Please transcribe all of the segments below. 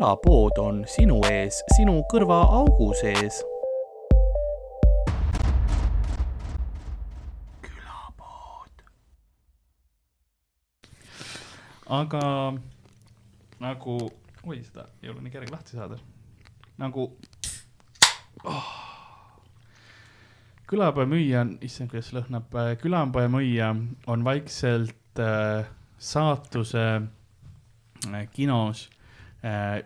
külapood on sinu ees, sinu kõrvaaugu sees. külapood. aga nagu, oi seda ei ole nii kerge lahti saada. nagu oh. külapoemüüja on, issand, kuidas lõhnab, külapoemüüja on vaikselt äh, saatuse äh, kinos äh,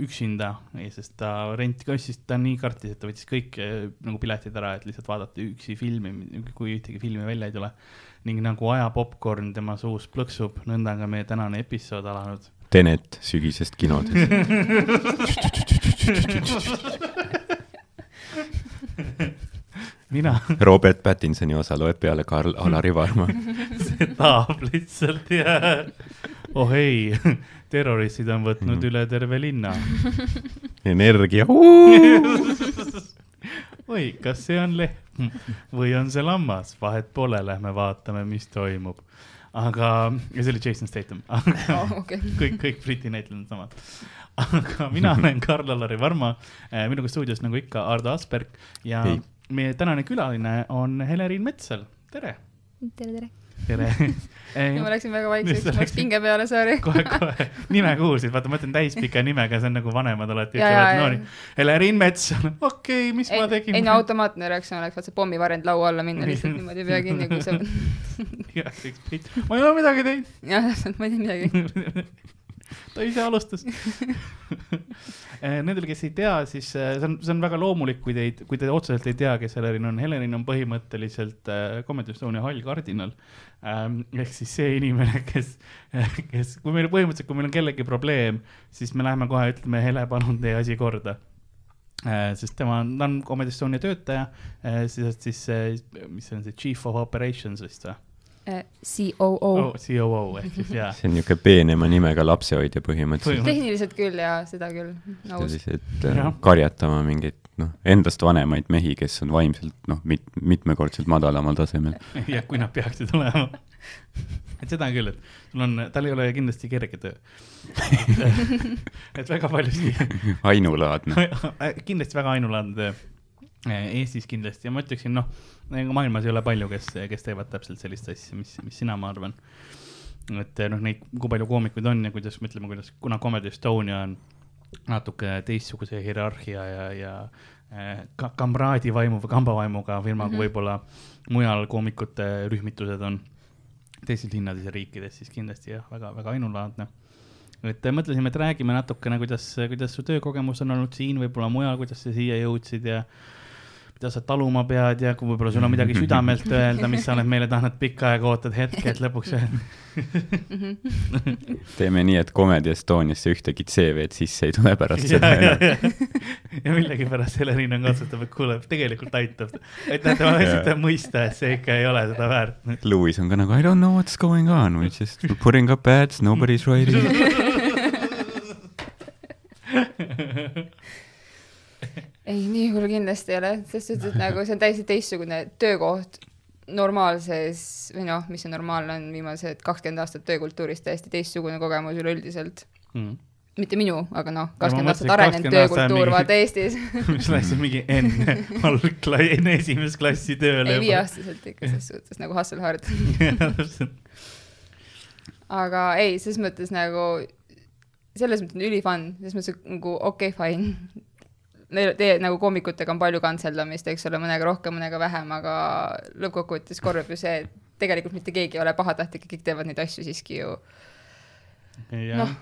üksinda, sest ta renti kassis, ta nii kartis, et ta võttis kõik äh, nagu piletid ära, et lihtsalt vaadata üksi filmi, kui ühtegi filmi välja ei tule. ning nagu aja popkorn tema suus plõksub, nõnda on ka meie tänane episood alanud Tenet sügisest kinodes mina Robert Pattinsoni osa loeb peale Karl Alari Varma. tahab lihtsalt ja oh ei, terroristid on võtnud Mhm. üle terve linna. energia. oi, kas see on lehm või on see lammas, vahet pole, lähme vaatame, mis toimub. aga, ja see oli Jason Statham, Oh, okei. kõik, kõik Briti näitlejad on samad. aga mina olen Karl-Alari Varma, minuga stuudios nagu ikka Ardo Asperg ja Ei. meie tänane külaline on Heleriin Metsal, tere. tere, tere. Tere ma läksin väga vaikseks, ma läks pinge peale, sorry. kohe, kohe nime kuulsid, vaata, ma ütlen täispika nimega, see on nagu vanemad alati ütlevad, no nii, Heleriin Mets, okei, mis ei ma, tegin. ei no automaatne reaktsioon oleks vaata pommivarjend laua alla minna lihtsalt niimoodi pea kinni, kui sa. ma ei ole midagi teinud, jah, täpselt, ma ei tea midagi. Ta ise alustas. Nendel, kes ei tea, siis äh, see on, see on väga loomulik, kui teid, kui te otseselt ei tea, kes Helerin on. Helerin on põhimõtteliselt äh, Comedy Estonia hall kardinal ähm,. ehk siis see inimene, kes, kes, kui meil põhimõtteliselt, kui meil on kellegi probleem, siis me läheme kohe ütleme, Hele, palun tee asi korda sest tema on, ta on Comedy Estonia töötaja siis, siis mis see on see chief of operations vist või COO oh,? COO ehk siis jaa. see on niisugune peenema nimega lapsehoidja põhimõtteliselt. Tehniliselt küll ja seda küll, sellised Jah. äh, karjatama mingeid noh, endast vanemaid mehi, kes on vaimselt noh, mit-, mitmekordselt madalamal tasemel. ja kui nad peaksid olema. et seda küll, et sul on, tal ei ole kindlasti kerge töö. et väga paljuski, ainulaadne. kindlasti väga ainulaadne töö. Eestis kindlasti ja ma ütleksin, noh, maailmas ei ole palju, kes, kes teevad täpselt sellist asja, mis, mis sina, ma arvan. et noh, neid, kui palju koomikuid on ja kuidas, ütleme, kuidas, kuna Comedy Estonia on natuke teistsuguse hierarhia ja, ja eh, ka kamraadi vaimu või kambavaimuga firma kui Mhm. võib-olla mujal koomikute rühmitused on teistes linnades ja riikides, siis kindlasti jah, väga-väga ainulaadne. et äh, mõtlesime, et räägime natukene, kuidas, kuidas su töökogemus on olnud siin, võib-olla mujal, kuidas sa siia jõudsid ja mida sa taluma pead ja kui võib-olla sul on midagi südamelt öelda, mis sa oled meile tahtnud pikka aega ootad hetke, et lõpuks teeme nii, et Comedy Estoniasse ühtegi CV-d sisse ei tule pärast seda ja, enam. ja, millegipärast Helerin on katsutab, et kuule, tegelikult aitab. et näete, ma lihtsalt mõista, et see ikka ei ole seda väärt. Louis on ka nagu I don't know what's going on, we just putting up ads, nobody's writing. ei, nii hull kindlasti ei ole, sest et, et nagu see on täiesti teistsugune töökoht normaalses või noh, mis see normaalne on, viimased kakskümmend aastat töökultuuris täiesti teistsugune kogemus üleüldiselt. Mm. mitte minu, aga noh, kakskümmend aastat arenenud 20 aastat töökultuur vaata Eestis. mis läksid mingi enne algklassi, enne esimest klassi tööle ei, viieaastaselt ikka selles suhtes nagu hustle hard. aga ei, selles mõttes nagu, selles mõttes on ülifun, selles mõttes nagu okei okay,, fine. Neil, teie nagu koomikutega on palju kantseldamist, eks ole, mõnega rohkem, mõnega vähem, aga lõppkokkuvõttes korrab ju see, et tegelikult mitte keegi ei ole pahatahtlik ja kõik teevad neid asju siiski ju. jah Noh.,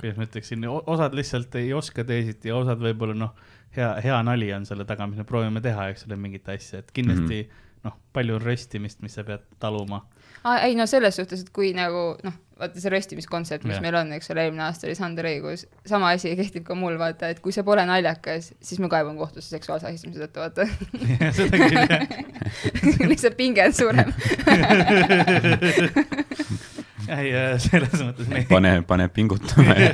kuidas ma ütleksin, osad lihtsalt ei oska teisiti ja osad võib-olla noh, hea, hea nali on selle taga, mis me proovime teha, eks ole, mingit asja, et kindlasti mm -hmm. noh, palju on röstimist, mis sa pead taluma. aa, ei no selles suhtes, et kui nagu noh, vaata see röstimiskontsept, mis Jah. meil on, eks ole, eelmine aasta oli Sander Õigus, sama asi kehtib ka mul, vaata, et kui see pole naljakas, siis ma kaeban kohtusse seksuaalse ahistamise tõttu, vaata. seda küll jah. lihtsalt pinge on suurem. ei, selles mõttes me pane, pane pingutama ja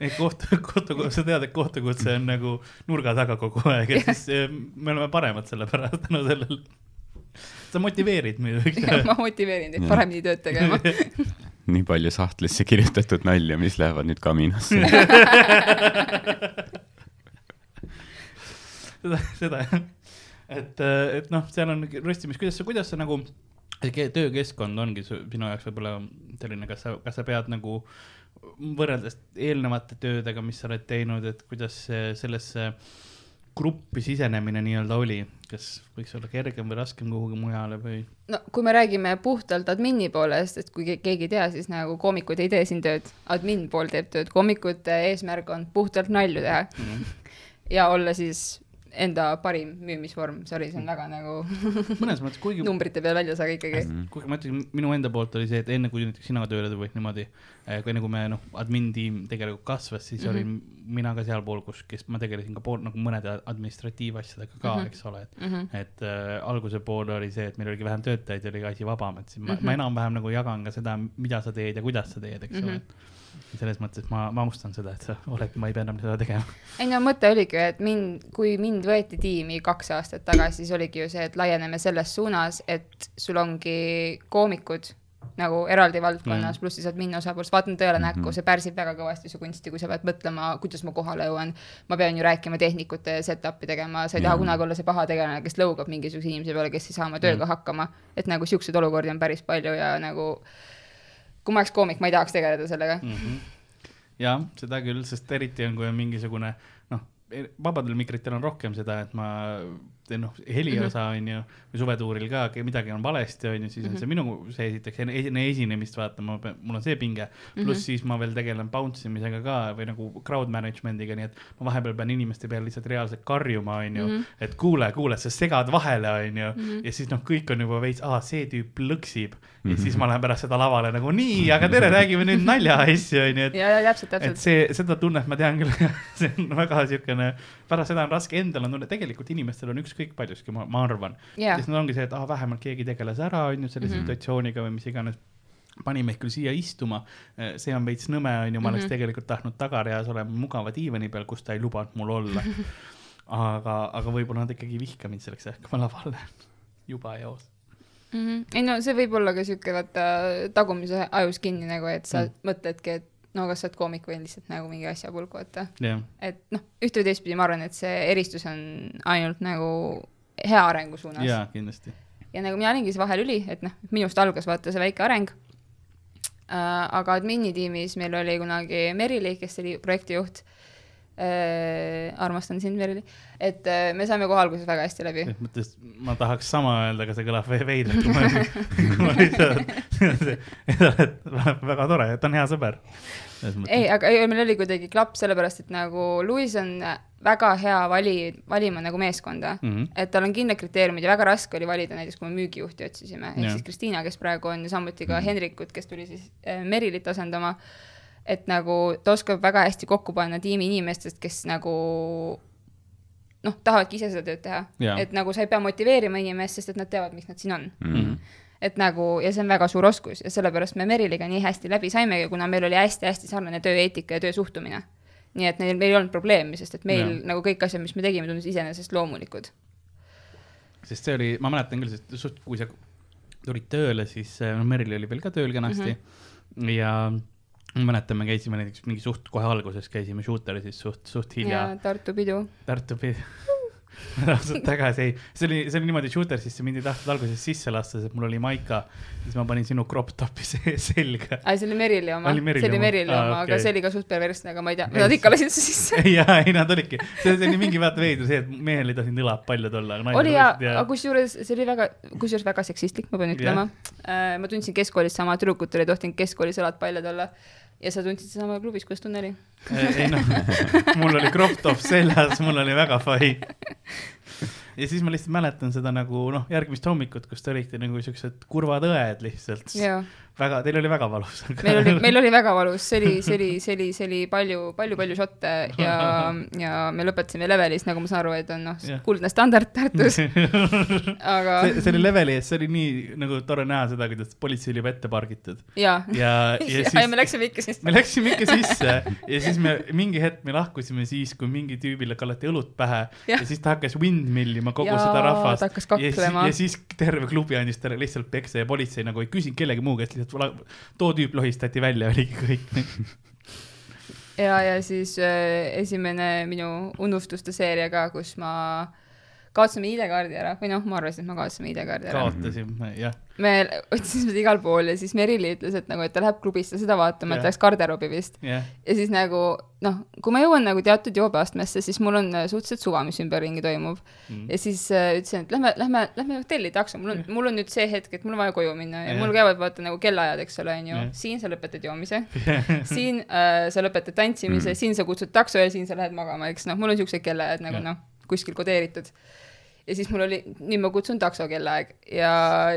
ei kohtu, kohtu, sa tead, et kohtukutse on nagu nurga taga kogu aeg, et siis eh, me oleme paremad selle pärast tänu sellele. Sa motiveerid muidugi. ma motiveerin teid paremini tööd tegema. nii palju sahtlisse kirjutatud nalja, mis lähevad nüüd kaminasse. seda, seda jah. et, et noh, seal on röstimis, kuidas sa, kuidas sa nagu, töökeskkond ongi sinu jaoks võib-olla selline, kas sa, kas sa pead nagu võrreldes eelnevate töödega, mis sa oled teinud, et kuidas sellesse gruppi sisenemine nii-öelda oli, kas võiks olla kergem või raskem kuhugi mujale või? no kui me räägime puhtalt admini poolest, et kui ke- keegi ei tea, siis nagu koomikud ei tee siin tööd, admin pool teeb tööd, koomikute eesmärk on puhtalt nalju teha. Ja olla siis enda parim müümisvorm, sorry, see on väga nagu mõnes mõttes, kuigi numbrite peal väljas, aga ikkagi. kuigi ma ütlen, minu enda poolt oli see, et enne kui näiteks sina tööle tulid niimoodi, kui enne kui me noh, admin tiim tegelikult kasvas, siis mm -hmm. olin mina ka sealpool, kus, kes ma tegelesin ka pool nagu mõnede administratiivasjadega ka mm, Mhm. -hmm. eks ole, et Mm -hmm. et äh, alguse pool oli see, et meil oligi vähem töötajaid ja oli ka asi vabam, et siis ma, mm Mhm. -hmm. ma enam-vähem nagu jagan ka seda, mida sa teed ja kuidas sa teed, eks mm -hmm. Mhm. ole. Selles mõttes ma, ma austan seda, et sa oled, ma ei pea enam seda tegema. ei no mõte oligi et mind, kui mind võeti tiimi kaks aastat tagasi, siis oligi ju see, et laieneme selles suunas, et sul ongi koomikud nagu eraldi valdkonnas Mm. pluss siis admin osapool, sest vaatan tõele näkku, Mhm. see pärsib väga kõvasti su kunsti, kui sa pead mõtlema, kuidas ma kohale jõuan. ma pean ju rääkima tehnikute setup'i tegema, sa ei taha Jaa. kunagi olla see paha tegelane, kes lõugab mingisuguse inimese peale, kes ei saa oma tööga Mm. hakkama. et nagu siukseid olukordi on päris palju ja nagu kui ma oleks koomik, ma ei tahaks tegeleda sellega. mm. -hmm. jah, seda küll, sest eriti on, kui on mingisugune noh, vabadel mikritel on rohkem seda, et ma teen noh, heliosa on ju, või suvetuuril ka, midagi on valesti, on ju, siis on see minu see esiteks enne enne esinemist vaata, ma pean, mul on see pinge, pluss siis ma veel tegelen bounce imisega ka või nagu crowd management'iga, nii et ma vahepeal pean inimeste peale lihtsalt reaalselt karjuma, on ju, et kuule, kuule, sa segad vahele, on ju, ja siis noh, kõik on juba veits, aa, see tüüp lõksib. Ja siis ma lähen pärast seda lavale nagu nii, aga tere, räägime nüüd naljaasju, on ju, et ja, ja täpselt, et täpselt. see, seda tunnet ma tean küll, see on väga siukene, pärast seda on raske endal on tunne, tegelikult inimestel on ükskõik paljuski, ma, ma arvan. Jaa. sest nad ongi see, et ah, vähemalt keegi tegeles ära, on ju, selle mm -hmm. situatsiooniga või mis iganes pani meid küll siia istuma, see on veits nõme, on ju, ma oleks Mhm. tegelikult tahtnud tagareas olema mugava diivani peal, kus ta ei lubanud mul olla. aga, aga võib-olla nad ikkagi ei vihka mind selleks ajaks, kui ma lavale juba eos. mm. -hmm. ei no see võib olla ka siuke vaata tagumise ajus kinni nagu, et sa Mm. mm. mõtledki, et no kas sa oled koomik või lihtsalt nagu mingi asjapulk, vaata. jah, et noh, ühte või teistpidi ma arvan, et see eristus on ainult nagu hea arengu suunas. jaa, kindlasti. ja nagu mina olingi see vahelüli, et noh, minust algas vaata see väike areng äh,. aga admini tiimis meil oli kunagi Merili, kes oli projektijuht äh,. armastan sind, Merili. et äh, me saime kohe alguses väga hästi läbi. selles mõttes ma tahaks sama öelda, aga see kõlab ve- veidralt, kui ma, lihtsalt, väga tore, ta on hea sõber. ei, aga ei, meil oli kuidagi klapp, sellepärast et nagu Luis on väga hea vali, valima nagu meeskonda mm. -hmm. et tal on kindlad kriteeriumid ja väga raske oli valida näiteks, kui me müügijuhti otsisime, ehk siis Kristiina, kes praegu on ja samuti ka Hendrikut, kes tuli siis äh, Merilit asendama. Et nagu ta oskab väga hästi kokku panna tiimi inimestest, kes nagu noh, tahavadki ise seda tööd teha Jaa.. et nagu sa ei pea motiveerima inimest, sest et nad teavad, miks nad siin on Mm. et nagu ja see on väga suur oskus ja sellepärast me Meriliga nii hästi läbi saimegi, kuna meil oli hästi-hästi sarnane tööeetika ja töösuhtumine. nii et neil, meil ei olnud probleemi, sest et meil ja. nagu kõik asjad, mis me tegime, tundus iseenesest loomulikud. sest see oli, ma mäletan küll, sest suht, kui sa tulid tööle, siis no Merili oli veel ka tööl kenasti mm -hmm. ja ma mäletan, me käisime näiteks mingi suht kohe alguses käisime shooter'i siis suht, suht hilja ja Tartu pidu. Tartu pidi aastad tagasi, ei, see oli, see oli niimoodi shooter, siis mind ei tahtnud alguses sisse lasta, sest mul oli maika, siis ma panin sinu crop top'i se- selga. aa, see oli Merili oma, see oli? Merili oma, okei. aga see oli ka suht perversne, aga ma ei tea, nad ikka lasid su sisse. ja, ei nad olidki, see oli mingi vaata veider see, et mehel ei tohinud õlad paljad olla. oli ja, aga kusjuures see oli väga, kusjuures väga seksistlik, ma pean ütlema. ma tundsin keskkoolis sama, tüdrukutel ei tohtinud keskkoolis jalad paljad olla ja sa tundsid sedasama klubis, kuidas tunne oli? ei noh, mul oli crop top seljas, mul oli väga fai. ja siis ma lihtsalt mäletan seda nagu noh, järgmist hommikut, kus te olite nagu siuksed kurvad õed lihtsalt. väga, teil oli väga valus. meil oli, meil oli väga valus, see oli, see oli, see oli, see oli palju, palju, palju šotte ja, ja me lõpetasime levelis, nagu ma saan aru, et on noh kuldne standard Tartus, aga see, oli leveli ees, see oli nii nagu tore näha seda, kuidas politsei oli juba ette pargitud. Ja, ja ja, ja siis me läksime ikka siis me läksime ikka sisse. Ja siis me mingi hetk me lahkusime siis, kui mingi tüübile kallati õlut pähe. Ja, ja siis ta hakkas windmillima kogu Jaa, seda rahvast. ta hakkas ja, kaklema. ja siis terve klubi andis talle lihtsalt peksa ja politsei nagu ei küsinud kellegi muu käest, lihtsalt too tüüp lohistati välja, oligi kõik. ja, ja siis äh, esimene minu unustuste seeria ka, kus ma kaotasime ID-kaardi ära või noh, ma arvasin, et me kaotasime ID-kaardi ära. kaotasime, jah. me otsisime seda igal pool ja siis Merili ütles, et nagu, et ta läheb klubisse seda vaatama, et Jah. läks garderoobi vist. jah, ja siis nagu noh, kui ma jõuan nagu teatud joobeastmesse, siis mul on äh, suhteliselt suva, mis ümberringi toimub Mm. ja siis äh, ütlesin, et lähme, lähme, lähme hotelli takso, mul on, mul on nüüd see hetk, et mul on vaja koju minna ja Jah. mul käivad vaata nagu kellaajad, eks ole, onju Jah.. siin sa lõpetad joomise, siin äh, sa lõpetad tantsimise Mm. siin sa kutsud takso ja siin sa lähed magama, eks noh, mul on siuksed kellaajad nagu Jah. noh, kuskil kodeeritud. ja siis mul oli, nüüd ma kutsun takso kellaaeg ja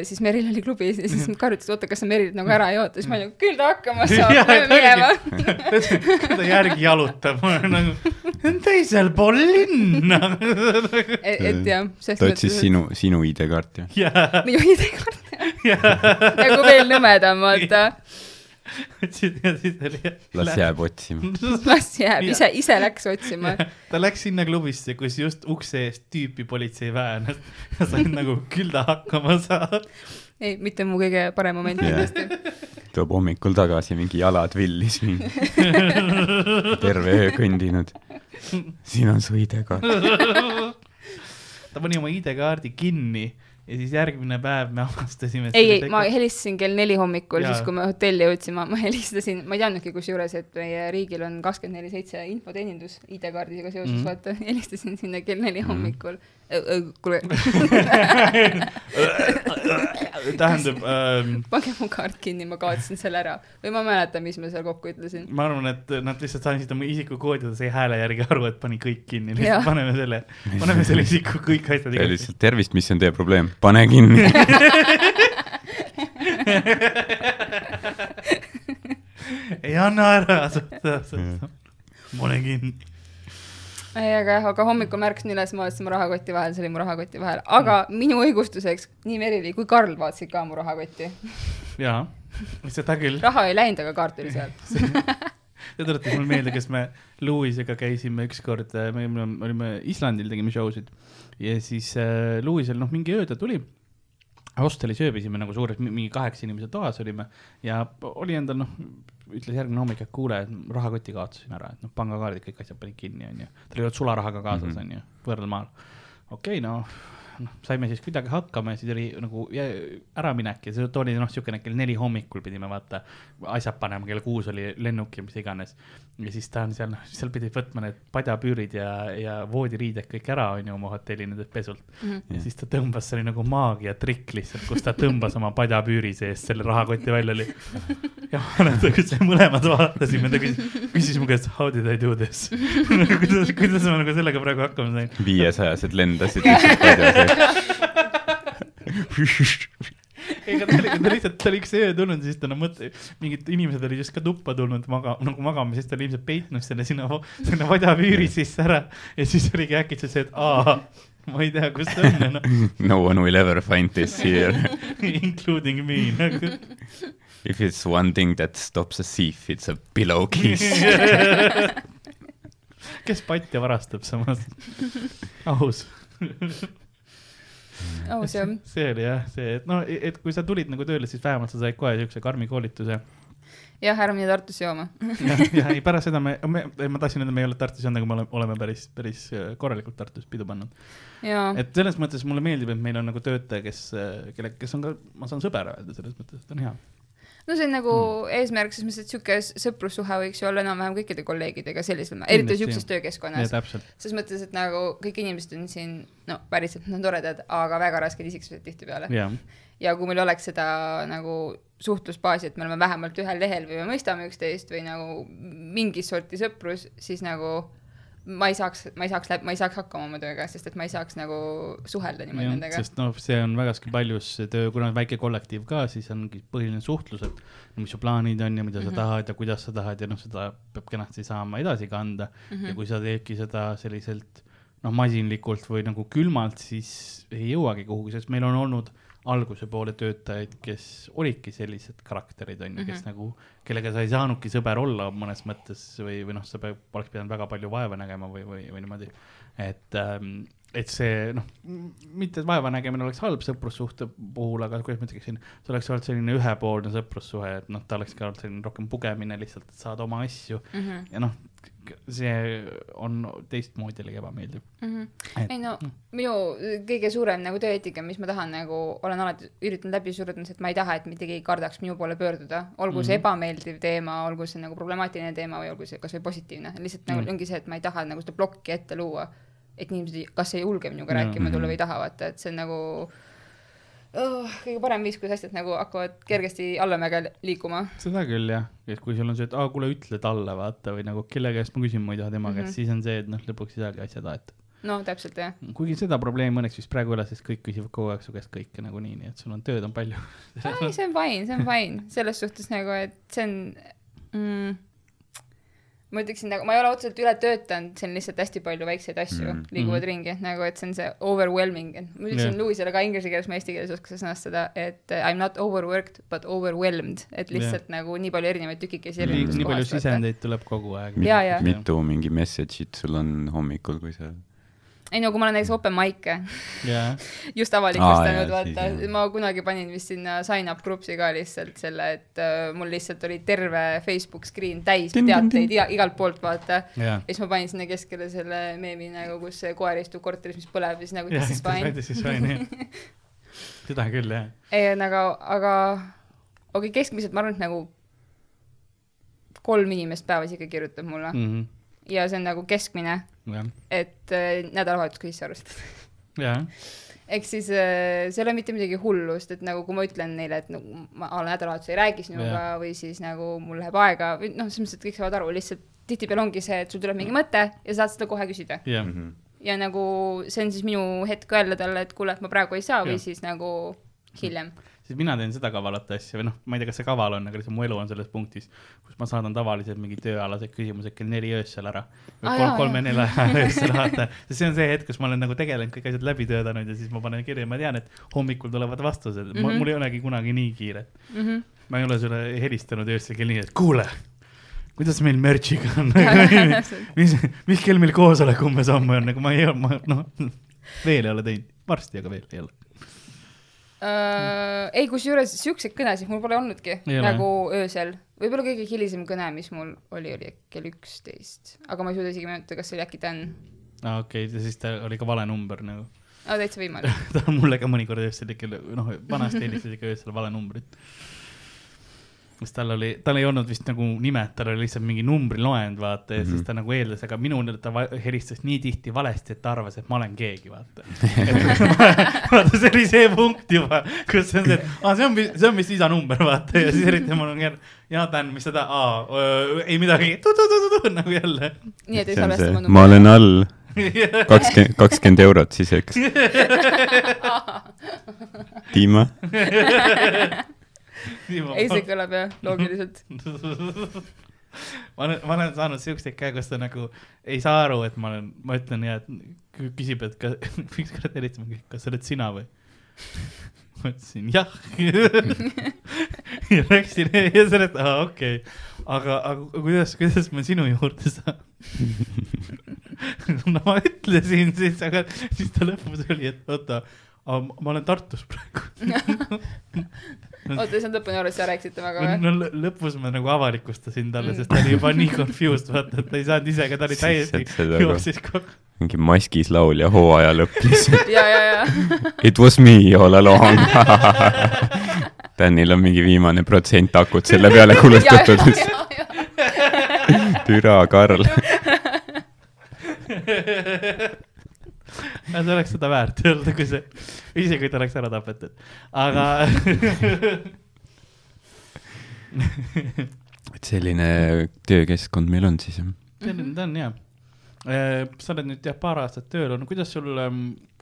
siis Meril oli klubis ja siis Karl ütles, oota, kas sa Merilit nagu ära ei oota, siis ma olin, küll ta hakkama saab, Jah, lähme minema. ta järgi jalutab, nagu teisel pool linna. et et jah, selles ta otsis sinu, sinu ID-kaarti. minu ID-kaart nagu veel nõmedam, vaata. Ja siis oli. las. jääb otsima. las jääb, ise, ise läks otsima. ta läks sinna klubisse, kus just ukse eest tüüpi politsei väänas ja sai nagu küll ta hakkama saab. ei, mitte mu kõige parem moment kindlasti. tuleb hommikul tagasi, mingi jalad villis, mingi terve öö kõndinud. siin on su ID-kaart. ta pani oma ID-kaardi kinni ja siis järgmine päev me avastasime. ei, ei, ma helistasin kell neli hommikul, siis kui me hotelli jõudsime, ma helistasin, ma ei teadnudki kusjuures, et meie riigil on kakskümmend neli seitse infoteenindus ID-kaardiga seoses mm. -hmm. vaata, helistasin sinna kell neli Mhm. hommikul. kuule, tähendab ähm,, pange mu kaart kinni, ma kaotasin selle ära. või ma ei mäleta, mis ma seal kokku ütlesin. ma arvan, et nad lihtsalt andsid oma isikukoodi, ta sai hääle järgi aru, et pani kõik kinni, lihtsalt paneme selle, paneme selle isiku kõik asjad ja lihtsalt tervist, mis on teie probleem, pane kinni. ei anna ära, ma olen kinni. ei, aga jah, aga hommikul ma ärkasin üles, ma vaatasin mu rahakoti vahel, see oli mu rahakoti vahel, aga Mm. minu õigustuseks nii Merili kui Karl vaatasid ka mu rahakotti. jaa, seda küll. raha ei läinud, aga kaart oli seal. see tuletas mulle meelde, kas me Lewisega käisime ükskord, me me olime Islandil, tegime show sid ja siis äh, Lewisel noh, mingi öö ta tuli. Hostelis ööbisime nagu suures, mingi kaheksa inimese toas olime ja oli endal noh, ütles järgmine hommik, et kuule, rahakoti kaotasin ära, et noh, pangakaardid, kõik asjad panid kinni, onju. tal ei olnud sularahaga kaasas Mhm., onju, võõral maal. okei okay,, no noh, saime siis kuidagi hakkama ja siis oli nagu äraminek ja see oli noh, siukene kell neli hommikul pidime vaata asjad panema, kell kuus oli lennuk ja mis iganes. Ja siis ta on seal, noh, seal pidi võtma need padjapüürid ja, ja voodiriided kõik ära, onju, oma hotelli nendelt pesult. Mhm. ja siis ta tõmbas, see oli nagu maagiatrikk lihtsalt, kus ta tõmbas oma padjapüüri seest selle rahakoti välja oli. ja ma kus me mõlemad vaatasime, ta küsis, küsis mu käest how did I do this kuidas, kuidas ma nagu sellega praegu hakkama sain. viiesajased lendasid lihtsalt padja sees. ei, aga ta oli, ta lihtsalt, ta oli üks öö tulnud, siis ta no mõtle, mingid inimesed olid just ka tuppa tulnud maga-, nagu magama, siis ta oli ilmselt peitnud selle sinna, sinna padjapüüri sisse ära ja siis oligi äkitselt see, et aa, ma ei tea, kus see on, noh, no one will ever find this here. including me nagu. If it's one thing that stops a thief, it's a pillowcase. kes patja varastab samas? aus. aus jah. see oli jah, see, et noh, et kui sa tulid nagu tööle, siis vähemalt sa said kohe siukse karmi koolituse. jah, ära mine Tartusse jooma. jah, ja ei pärast seda me, me, ma tahtsin öelda, me ei ole Tartus olnud, aga me oleme, oleme päris, päris äh, korralikult Tartus pidu pannud. et selles mõttes mulle meeldib, et meil on nagu töötaja, kes, kelle, kes on ka, ma saan sõber öelda selles mõttes, et on hea. No see on nagu mm. eesmärk, selles mõttes, et sihuke sõprussuhe võiks ju olla enam-vähem kõikide kolleegidega sellisel, eriti sihukeses töökeskkonnas. selles mõttes, et nagu kõik inimesed on siin, no päriselt nad on toredad, aga väga rasked isiksused tihtipeale. jah, ja kui meil oleks seda nagu suhtlusbaasi, et me oleme vähemalt ühel lehel või me mõistame üksteist või nagu mingit sorti sõprus, siis nagu ma ei saaks, ma ei saaks, ma ei saaks hakkama oma tööga, sest et ma ei saaks nagu suhelda niimoodi nendega. sest noh, see on vägaski paljus töö, kuna on väike kollektiiv ka, siis ongi põhiline suhtlus, et no mis su plaanid on ja mida sa Mhm. tahad ja kuidas sa tahad ja noh, seda peab kenasti saama edasi kanda mm. -hmm. ja kui sa teedki seda selliselt noh, masinlikult või nagu külmalt, siis ei jõuagi kuhugi, sest meil on olnud alguse poole töötajaid, kes olidki sellised karakterid, on ju, kes nagu, kellega sa ei saanudki sõber olla mõnes mõttes või, või noh, sa pead, oleks pidanud väga palju vaeva nägema või, või, või niimoodi. et ähm,, et see noh, mitte et vaeva nägemine oleks halb sõprussuhte puhul, aga kuidas ma ütleksin, see oleks olnud selline ühepoolne sõprussuhe, et noh, ta oleks ka olnud selline rohkem pugemine lihtsalt, et saada oma asju mm. -hmm. ja noh, see on teistmoodi jällegi ebameeldiv. Mm -hmm. Ei no minu kõige suurem nagu tööeetika, mis ma tahan nagu, olen alati üritanud läbi suruda, on see, et ma ei taha, et mitte keegi kardaks minu poole pöörduda. olgu mm -hmm. see Mhm. ebameeldiv teema, olgu see nagu problemaatiline teema või olgu see kasvõi positiivne, lihtsalt nagu Mhm. ongi see, et ma ei taha nagu seda plokki ette luua. et inimesed kas ei julge minuga Jaa. rääkima tulla Mhm. või ei taha, vaata, et see on nagu oh, kõige parem viis, kuidas asjad nagu hakkavad kergesti allamäge liikuma. seda küll jah, et kui sul on see, et aa, kuule, ütle talle vaata või nagu kelle käest ma küsin, ma ei taha tema Mhm. käest, siis on see, et noh, lõpuks ei saagi asjad aetud. no täpselt jah. kuigi seda probleemi õnneks vist praegu ei ole, sest kõik küsivad kogu aeg su käest kõike nagunii, nii et sul on tööd on palju. ei, see on fine, see on fine, selles suhtes nagu, et see on mm,, ma ütleksin nagu, ma ei ole otseselt üle töötanud, see on lihtsalt hästi palju väikseid asju Mm. liiguvad mm. ringi, et nagu, et see on see overwhelming, et ma ütlesin yeah. Louisele ka inglise keeles, ma eesti keeles ei oska seda sõnastada, et uh, I m not overworked but overwhelmed, et lihtsalt yeah. nagu nii palju erinevaid tükikesi nii, erinevast nii palju sisendeid tuleb kogu aeg. Mitu mingi message'it sul on hommikul, kui sa ei no kui ma olen näiteks open mic'e jaa, just avalikustanud ah,, vaata ma kunagi panin vist sinna sign up gruppi ka lihtsalt selle, et uh, mul lihtsalt oli terve Facebook screen täis tin. teateid iga, igalt poolt, vaata. jaa. ja siis ma panin sinna keskele selle meemi nagu, kus see koer istub korteris, mis põleb ja siis nagu this is fine. this is fine, jah. seda küll, jah. ei, aga, aga okei okay,, keskmiselt ma arvan, et nagu kolm inimest päevas ikka kirjutab mulle mm. Mhm. Ja see on nagu keskmine, et äh, nädalavahetus ka sisse arvestada. jah, ehk siis äh, see ei ole mitte midagi hullu, sest et nagu kui ma ütlen neile, et nagu ma a la nädalavahetus ei räägi sinuga või siis nagu mul läheb aega või noh, selles mõttes, et kõik saavad aru, lihtsalt tihtipeale ongi see, et sul tuleb mingi mõte ja sa saad seda kohe küsida. jah, Mhm. ja nagu see on siis minu hetk öelda talle, et kuule, et ma praegu ei saa või Jah. siis nagu hiljem. Siis mina teen seda kavalat asja või noh, ma ei tea, kas see kaval on, aga lihtsalt mu elu on selles punktis, kus ma saadan tavaliselt mingi tööalased küsimused kell neli öösel ära. või kolm, jaa, kolme jaa. nelja ajal öösel vaata, sest see on see hetk, kus ma olen nagu tegelenud kõik asjad läbi töötanud ja siis ma panen kirja, ma tean, et hommikul tulevad vastused mm, -hmm. Mul ei olegi kunagi nii kiire. Mm -hmm. ma ei ole sulle helistanud öösel kell neli, et kuule, kuidas meil merch'iga on mis, mis kell meil koosolek umbes homme on, nagu ma ei ma noh, veel ei ole teinud, varsti, aga veel ei ole. Uh, ei, kusjuures siukseid kõnesid mul pole olnudki nagu öösel. võib-olla kõige hilisem kõne, mis mul oli, oli kell üksteist, aga ma ei suuda isegi meenutada, kas see oli äkki Dan. aa okei okay,, siis ta oli ka vale number nagu. aa, täitsa võimalik. ta on mulle ka mõnikord öösel ikka, noh, vanasti helistas ikka öösel vale numbrit. Sest tal oli, tal ei olnud vist nagu nimed, tal oli lihtsalt mingi numbriloend, vaata, ja mm -hmm. siis ta nagu eeldas, aga minule ta helistas nii tihti valesti, et ta arvas, et ma olen keegi, vaata. vaata, see oli see punkt juba, kus on see, et aa, see on, see on vist isa number, vaata, ja siis eriti mul on jälle, jaa, Dan, mis sa tahad, aa, ei midagi, nagu jälle. nii et ei salvesta see oma, ma olen all kakskümmend, kakskümmend eurot siseks. Dima, ei, see kõlab jah, loogiliselt. ma olen, ma olen saanud siukseid käe, kus ta nagu ei saa aru, et ma olen, ma ütlen ja, küsib, et kas, ükskord helistame, kas sa oled sina või? ma ütlesin jah. ja läksin ja sellest, aa okei okay., aga, aga kuidas, kuidas ma sinu juurde saan? no ma ütlesin siis, aga siis ta lõpus oli, et oota, ma olen Tartus praegu. oota, see on lõpuni et sa rääkisid temaga või? no lõ- lõpus ma nagu avalikustasin talle, sest ta oli juba nii confused, vaata, et ta ei saanud ise, aga ta oli täiesti jooksis kogu mingi maskis laulja hooaja lõpp lihtsalt. ja, ja, ja. It was me all along. Danil on mingi viimane protsent akut selle peale kulutatud. türa, Karl. see oleks seda väärt öelda, kui see, isegi kui ta oleks ära tapetud, aga et selline töökeskkond meil on siis jah. selline ta on jah. sa oled nüüd jah paar aastat tööl olnud, kuidas sul,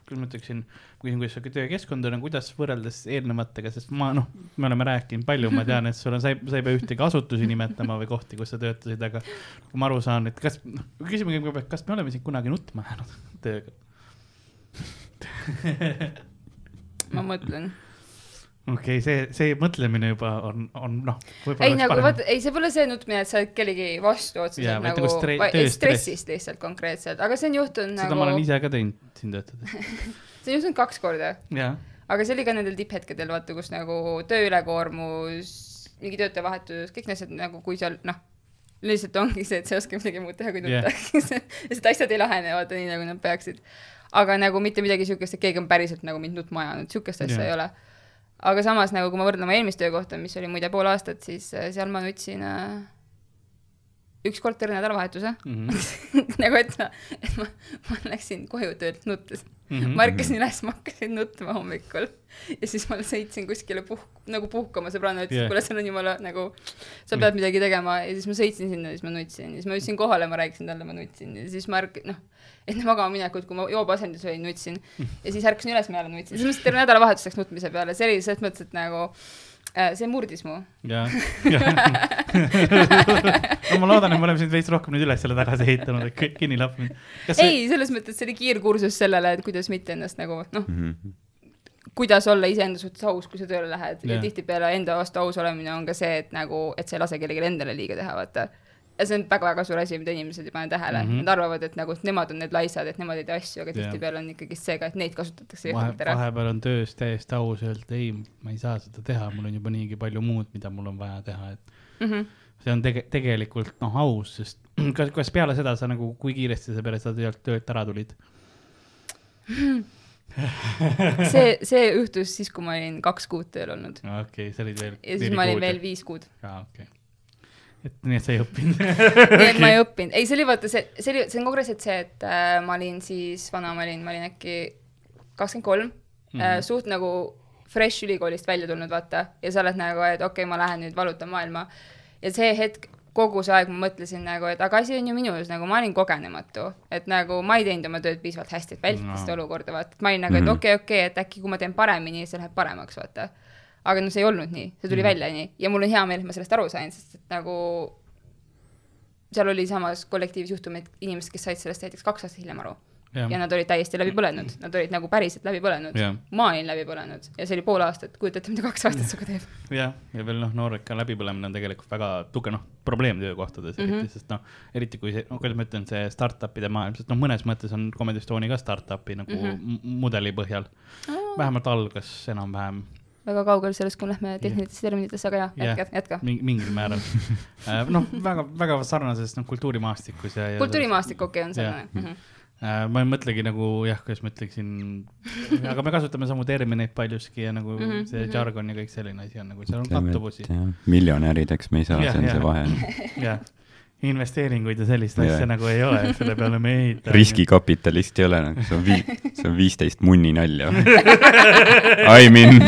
kuidas ma ütleksin, küsin, kuidas su töökeskkond on, kuidas võrreldes eelnevatega, sest ma noh, me oleme rääkinud palju, ma tean, et sul on, sa ei, sa ei pea ühtegi asutusi nimetama või kohti, kus sa töötasid, aga kui ma aru saan, et kas, noh, küsime kõigepealt, kas me oleme siin kunagi nutma jäänud tööga? ma mõtlen. okei okay,, see, see mõtlemine juba on, on noh, ei nagu vaata, ei, see pole see nutmine, et sa oled kellegi vastu otseselt vaid nagu nagu vaid- stressist lihtsalt konkreetselt, aga see on juhtunud seda ma olen nagu, ise ka teinud siin töötades. see on juhtunud kaks korda, jaa, aga see oli ka nendel tipphetkedel, vaata, kus nagu töö ülekoormus, mingi töötajavahetus, kõik need asjad nagu, kui seal noh, lihtsalt ongi see, et sa ei oska midagi muud teha, kui nutta yeah. lihtsalt asjad ei lahene, vaata nii, nagu nad peaksid. Aga nagu mitte midagi siukest, et keegi on päriselt nagu mind nutma ajanud, siukest asja yeah. ei ole. aga samas nagu, kui ma võrdlen oma eelmist töökohta, mis oli muide pool aastat, siis äh, seal ma nutsin äh, üks kord terve nädalavahetuse Mhm. nagu et ma, et ma, ma läksin koju töölt nuttes. Mhm. ma ärkasin üles, ma hakkasin nutma hommikul ja siis ma sõitsin kuskile puh-, nagu puhkama, sõbranna ütles Jah. yeah., kuule, seal on jumala nagu, sa pead midagi tegema ja siis ma sõitsin sinna ja siis ma nutsin ja siis ma jõudsin kohale, ma rääkisin talle, ma nutsin ja siis ma ärk-, noh, enne magama minekut, kui ma joobeasendis olin, nutsin ja siis ärkasin üles, ma jälle nutsin, selles mõttes terve nädalavahetus läks nutmise peale, see oli selles mõttes, et nagu see murdis mu. jaa, no ma loodan, et me oleme sind veits rohkem nüüd üles jälle tagasi ehitanud, et kõik kinni lappinud. ei, selles mõttes see oli kiirkursus sellele, et kuidas mitte ennast nagu noh, Mhm. kuidas olla iseenda suhtes aus, kui sa tööle lähed yeah. Jah. ja tihtipeale enda vastu aus olemine on ka see, et nagu, et sa ei lase kellelegi endale liiga teha, vaata. Ja see on väga-väga suur asi, mida inimesed ei pane tähele mm. -hmm. nad arvavad, et nagu et nemad on need laisad, et nemad ei tee asju, aga tihtipeale on ikkagi see ka, et neid kasutatakse jõhkralt ära. vahepeal on töös täiesti aus öelda ei, ma ei saa seda teha, mul on juba niigi palju muud, mida mul on vaja teha, et Mm -hmm. see on tege-, tegelikult noh, aus, sest kas, kas peale seda sa nagu, kui kiiresti sa peale seda töölt, ära tulid? see, see juhtus siis, kui ma olin kaks kuud tööl olnud okei okay,, sa olid veel. ja siis ma olin veel. viis kuud. aa, okei okay.. Et nii, et sa ei õppinud. nii et ma ei õppinud, ei, see oli vaata see, see oli, see on konkreetselt see, et äh, ma olin siis, vana ma olin, ma olin äkki kakskümmend kolm, suht nagu fresh ülikoolist välja tulnud, vaata, ja sa oled nagu, et okei okay,, ma lähen nüüd valutan maailma. ja see hetk, kogu see aeg ma mõtlesin nagu, et aga asi on ju minus, nagu ma olin kogenematu, et nagu ma ei teinud oma tööd piisavalt hästi, et vältida No. seda olukorda, vaata, et ma olin nagu, et Mhm. okei, okei, et äkki kui ma teen paremini, see läheb paremaks, vaata. Aga noh, see ei olnud nii, see tuli Mhm. välja nii ja mul on hea meel, et ma sellest aru sain, sest et nagu seal oli samas kollektiivis juhtumeid, inimesed, kes said sellest näiteks kaks aastat hiljem aru ja nad olid täiesti läbi põlenud, nad olid nagu päriselt läbi põlenud ma olin läbi põlenud ja see oli pool aastat, kujuta ette, mida kaks aastat sinuga teeb. jah, ja veel noh, nooreka läbipõlemine on tegelikult väga tugev noh, probleem töökohtades mm, Mhm. -hmm. eriti, sest noh, eriti kui see, no kuidas ma ütlen, see startup'ide maailm, sest noh, mõnes mõttes on Comedy Estonia ka startup'i nagu mm Mhm. -hmm. mudeli põhjal. vähemalt algas enam-vähem väga kaugel sellest, kui me lähme tehnilistesse terminitesse, aga jah, Jah. jätka, jätka. mingi, mingil määral. noh, väga, väga sarnases noh, kultuurimaastikus ja, ja. kultuurimaastik, okei, on sarnane Jah. mm. -hmm. Äh, ma ei mõtlegi nagu jah, kuidas ma ütleksin, aga me kasutame samu termineid paljuski ja nagu mm -hmm, see mhm. jargon ja kõik selline asi on nagu, seal on kattuvusi. miljonärideks me ei saa, see on jah. see vahe. jah, investeeringuid ja sellist Jah. asja nagu ei ole, selle peale me ehitame. riskikapitalist ei ole, nagu see on vii-, see on viisteist munni nalja. I mean,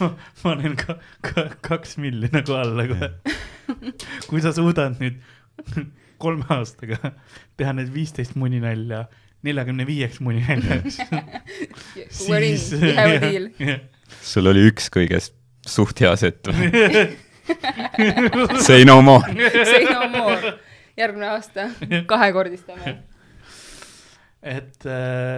ma panen ka, ka kaks milli nagu alla kohe. kui sa suudad nüüd kolme aastaga teha need viisteist muninalja neljakümne viieks have a deal. sul oli üks kõigest suht hea set. Say no more. Say no more. järgmine aasta kahekordistame. et,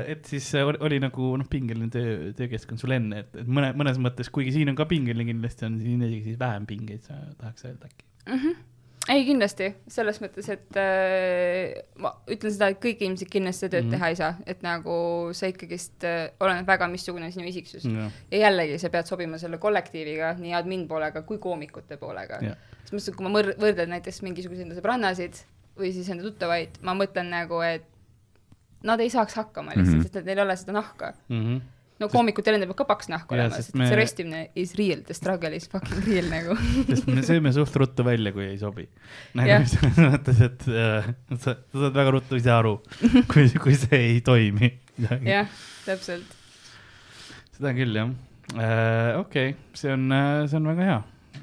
et siis oli, oli nagu noh, pingeline töö, töökeskkond sul enne, et, et mõne, mõnes mõttes, kuigi siin on ka pingeline kindlasti on siin isegi siis vähem pingeid, sa tahaks öelda äkki. ei, kindlasti, selles mõttes, et äh, ma ütlen seda, et kõik inimesed kindlasti seda tööd mm -hmm. teha ei saa, et nagu sa ikkagist äh, oleneb väga, missugune sinu isiksus mm.. jah, ja jällegi, sa pead sobima selle kollektiiviga, nii admin poolega kui koomikute poolega. Jah. selles mõttes, et kui ma mõr-, võrdlen näiteks mingisuguseid enda sõbrannasid või siis enda tuttavaid, ma mõtlen nagu, et nad ei saaks hakkama lihtsalt mm. -hmm. sest et neil ei ole seda nahka. Mhm. No koomikutel endal peab ka paks nahk olema, sest me- see röstimine is real, the struggle is fucking real nagu. sest me sööme suht ruttu välja, kui ei sobi. nagu selles mõttes, et äh, sa, sa saad väga ruttu ise aru, kui, kui see ei toimi. jah, täpselt. seda küll jah äh,. okei okay., see on, see on väga hea.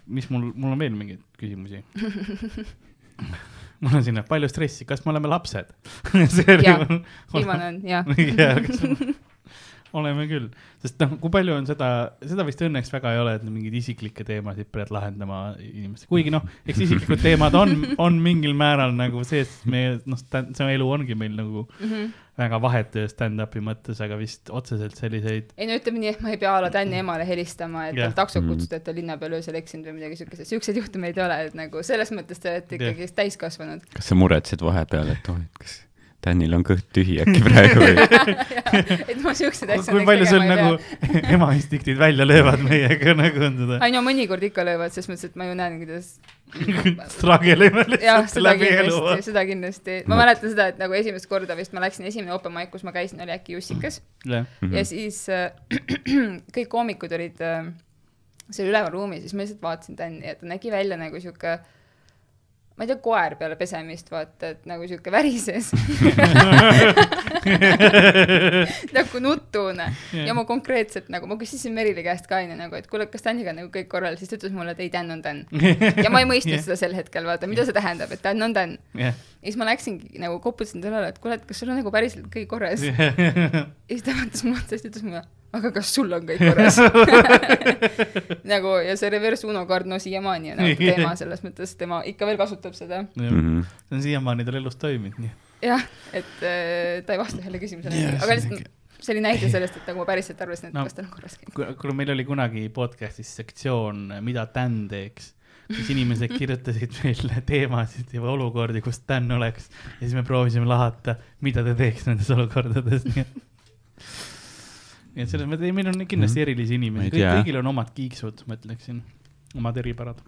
mis mul, mul on veel mingeid küsimusi mul on sinna palju stressi, kas me oleme lapsed Jah. viimane on, jah. Oleme küll, sest noh, kui palju on seda, seda vist õnneks väga ei ole, et mingeid isiklikke teemasid pead lahendama inimestega, kuigi noh, eks isiklikud teemad on, on mingil määral nagu sees, meie noh, see elu ongi meil nagu mm. -hmm. väga vahetu stand-up'i mõttes, aga vist otseselt selliseid. ei no ütleme nii, et ma ei pea a la Tänni emale helistama, et tal taksot Mm. kutsuda, et ta linna peal öösel eksinud või midagi siukest, siukseid juhtumeid ei ole, et nagu selles mõttes te olete ikkagi täiskasvanud. kas sa muretsed vahepeal, et oh, et kas Tänil on kõht tühi äkki praegu või? et ma siukseid asju kui palju sul nagu ema instinktid välja löövad meiega nagu on seda ei no mõnikord ikka löövad, selles mõttes, et ma ju näen, kuidas struggle ime lihtsalt seda läbi elu. kindlasti, seda kindlasti. ma No. mäletan seda, et nagu esimest korda vist ma läksin esimene open mic, kus ma käisin, oli äkki Jussikas jah, Mhm. ja siis äh, kõik koomikud olid äh, seal üleval ruumis, siis ma lihtsalt vaatasin Tänni ja ta nägi välja nagu sihuke ma ei tea, koer peale pesemist, vaata, et nagu sihuke värises nagu nutune ja ma konkreetselt nagu, ma küsisin Merile käest ka onju nagu, et kuule, kas Tänniga on nagu kõik korral, siis ta ütles mulle, et ei, Tän on Tän. ja ma ei mõistnud seda sel hetkel, vaata, mida see tähendab, et Tän on Tän. jah, ja siis ma läksingi nagu koputasin talle et kuule, et kas sul on nagu päriselt kõik korras. ja siis ta vaatas mulle otsa siis ütles mulle, aga kas sul on kõik korras nagu ja see reverse Uno kaart, no siiamaani on nagu teema selles mõttes, tema ikka veel kasutab seda. Mhm. see on siiamaani tal elus toiminud, nii. jah, et äh, ta ei vasta ühele küsimusele yeah,, see aga on lihtsalt see oli näide sellest, et nagu ma päriselt arvasin, et No. kas tal on korras kõik. kuna meil oli kunagi podcast'is sektsioon, mida Dan teeks, siis inimesed kirjutasid meile teemasid ja olukordi, kus Dan oleks ja siis me proovisime lahata, mida ta teeks nendes olukordades, nii et. Nii et selles mõttes, meil on kindlasti erilisi Ma inimesi, ei kõik, kõigil on omad kiiksud, ma ütleksin, omad eripärad.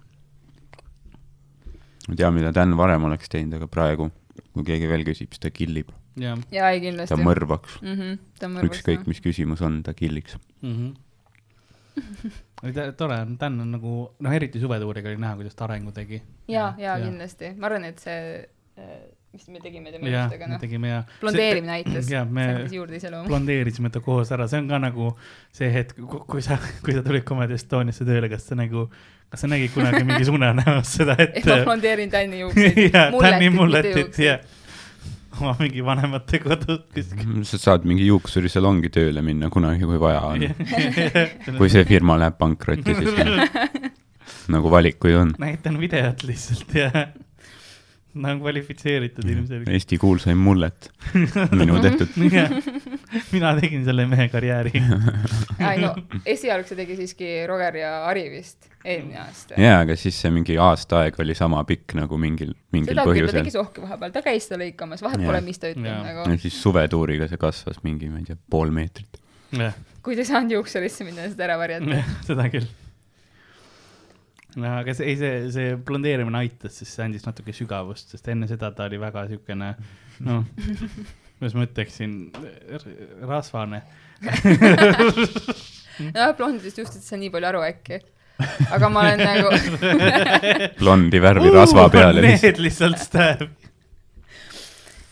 ma ei tea, mida Dan varem oleks teinud, aga praegu, kui keegi veel küsib, siis ta killib. ja jaa, ei kindlasti ta. mõrvaks. mm. -hmm, ükskõik, mis küsimus on, ta killiks. mm. -hmm. tore on, Dan on nagu, noh, eriti suvetuuriga oli näha, kuidas ta arengu tegi. jaa, jaa, Jah. kindlasti. ma arvan, et see, mis me tegime tema jah, juustega, noh, tegime ja. blondeerimine aitas, jah, see me- blondeerisime ta koos ära, see on ka nagu see hetk, kui sa, kui sa tulid Comedy Estoniasse tööle, kas sa nagu, kas sa nägid kunagi mingis unenäos seda, et et ma blondeerin Tänni juukseid. jaa, Tänni Mulletit, mulletit mitte ja oma mingi vanemate kodus kuskil. sa saad mingi juuksurisalongi tööle minna kunagi, kui vaja on. kui see firma läheb pankrotti, siis nagu valikuid on. näitan videot lihtsalt ja ta on kvalifitseeritud ilmselgelt. Eesti kuulsaim mullet, minu tehtud. mina tegin selle mehe karjääri. ei no esialgu tegi siiski Roger ja Ari vist eelmine aasta. jaa, aga siis see mingi aasta aega oli sama pikk nagu mingil, mingil seda küll, ta põhjusel tegi. sohki vahepeal, ta käis seda lõikamas, vahet pole, mis ta ütleb nagu ja. siis suvetuuriga see kasvas mingi, ma ei tea, pool meetrit. kui te ei saanud juuksurisse minna ja seda ära varjata. seda küll. No aga see, ei see, see blondeerimine aitas, sest see andis natuke sügavust, sest enne seda ta oli väga siukene, noh, kuidas ma ütleksin, rasvane. nojah, blondidest just, et sa nii palju aru äkki. aga ma olen nagu, blondi värvi rasva peale lihtsalt. Need lihtsalt stab.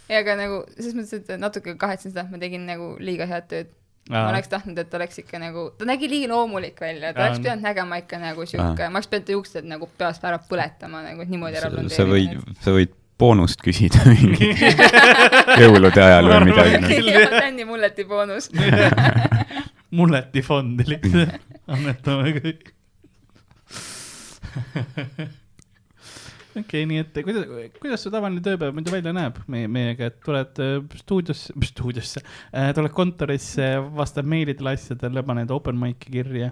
ei aga nagu selles mõttes, et natuke kahetsen seda, et ma tegin nagu liiga head tööd. Ma oleks tahtnud, et oleks ikka nagu, ta nägi liiga loomulik välja, ta Aa, oleks pidanud nägema ikka nagu sihuke, ma oleks pidanud juuksed nagu peast ära põletama nagu niimoodi ära sa võid sa võid boonust küsida mingi jõulude ajal või midagi. Tänni mulleti boonus. mulleti fondi lihtsalt, annetame kõik. okei, nii et kuidas, kuidas su tavaline tööpäev muidu välja näeb meie, meiega, et tuled äh, stuudiosse, stuudiosse äh,, tuled kontorisse, vastad meilidele, asjadele, paned open mic'i kirja.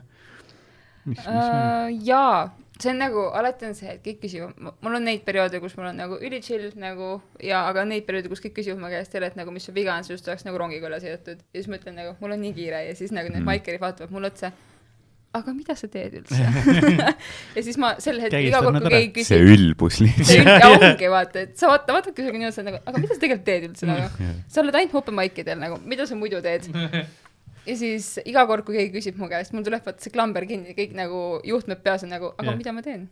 Äh, jaa, see on nagu, alati on see, et kõik küsivad, mul on neid perioode, kus mul on nagu üli chill nagu ja, aga on neid perioode, kus kõik küsivad mu käest jälle, et nagu mis su viga on, sa just oleks nagu rongiga üle sõidetud. ja siis ma ütlen nagu, mul on nii kiire ja siis nagu need Mm. maikerid vaatavad mulle otsa. Aga mida sa teed üldse? ja siis ma sel hetkel iga kord, kui keegi see küsib, ülbus lihtsalt. see ja ongi vaata, et sa vaata, vaatadki siuke niimoodi nagu, aga mida sa tegelikult teed üldse nagu. sa oled ainult open mic idel nagu, mida sa muidu teed? ja siis iga kord, kui keegi küsib mu käest, mul tuleb vaata see klamber kinni, kõik nagu juhtmed peas on nagu, aga yeah. mida ma teen?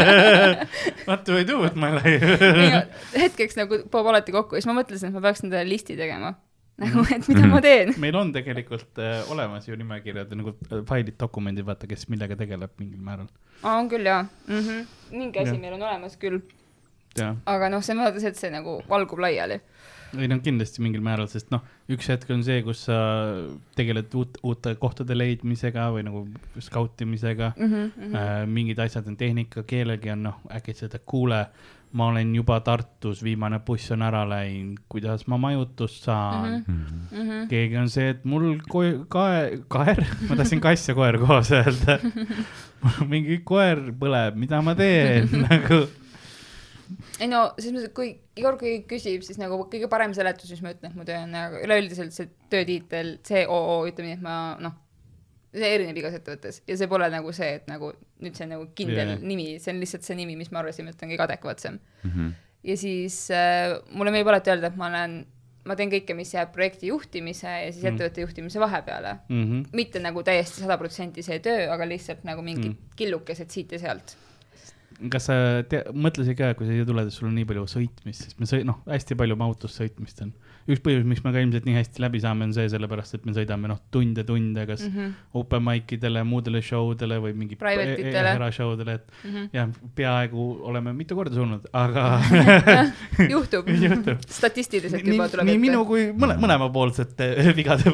What do I do with my life? hetkeks nagu poob alati kokku ja siis ma mõtlesin, et ma peaks endale listi tegema. nagu, et mida ma teen. meil on tegelikult äh, olemas ju nimekirjad nagu äh, failid, dokumendid, vaata, kes millega tegeleb mingil määral. aa, on küll jaa mm. -hmm. mingi asi Jah. meil on olemas küll. aga noh, see on vaata see, et see nagu valgub laiali ei no kindlasti mingil määral, sest noh, üks hetk on see, kus sa tegeled uut, uute kohtade leidmisega või nagu skautimisega mm. mm. -hmm. Äh, mingid asjad on tehnika, keelegi on noh, äkitselt, et kuule, ma olen juba Tartus, viimane buss on ära läinud, kuidas ma majutust saan mm. -hmm. Mm -hmm. keegi on see, et mul koe-, kae-, kaer, ma tahtsin kass ja koer koos öelda. mingi koer põleb, mida ma teen nagu ei no selles mõttes, et kui iga kord, kui keegi küsib, siis nagu kõige parem seletus, mis ma ütlen, et mu töö on nagu üleüldiselt see töötiitel COO, ütleme nii, et ma noh, see erineb igas ettevõttes ja see pole nagu see, et nagu nüüd see on nagu kindel yeah. nimi, see on lihtsalt see nimi, mis me arvasime, et on kõige adekvaatsem. Mhm. ja siis äh, mulle meeldib alati öelda, et ma olen, ma teen kõike, mis jääb projekti juhtimise ja siis Mm. ettevõtte juhtimise vahepeale. mm. -hmm. mitte nagu täiesti sada protsenti see töö, aga lihtsalt nagu mingid Mm. mm. killukesed siit ja sealt. kas sa mõtlesid ka, kui sa siia tuled, et sul on nii palju sõitmist, sest me sõi-, noh, hästi palju autos sõitmist on. Üks põhjus, miks me ka ilmselt nii hästi läbi saame, on see sellepärast, et me sõidame noh, tunde-tunde, kas mm. -hmm. open mic idele, muudele show dele või mingi erashow dele, et Mhm. jah, peaaegu oleme mitu korda surnud, aga juhtub Juhtub. statistiliselt juba, tuleb nii minu kui mõle, mõlemapoolsete vigade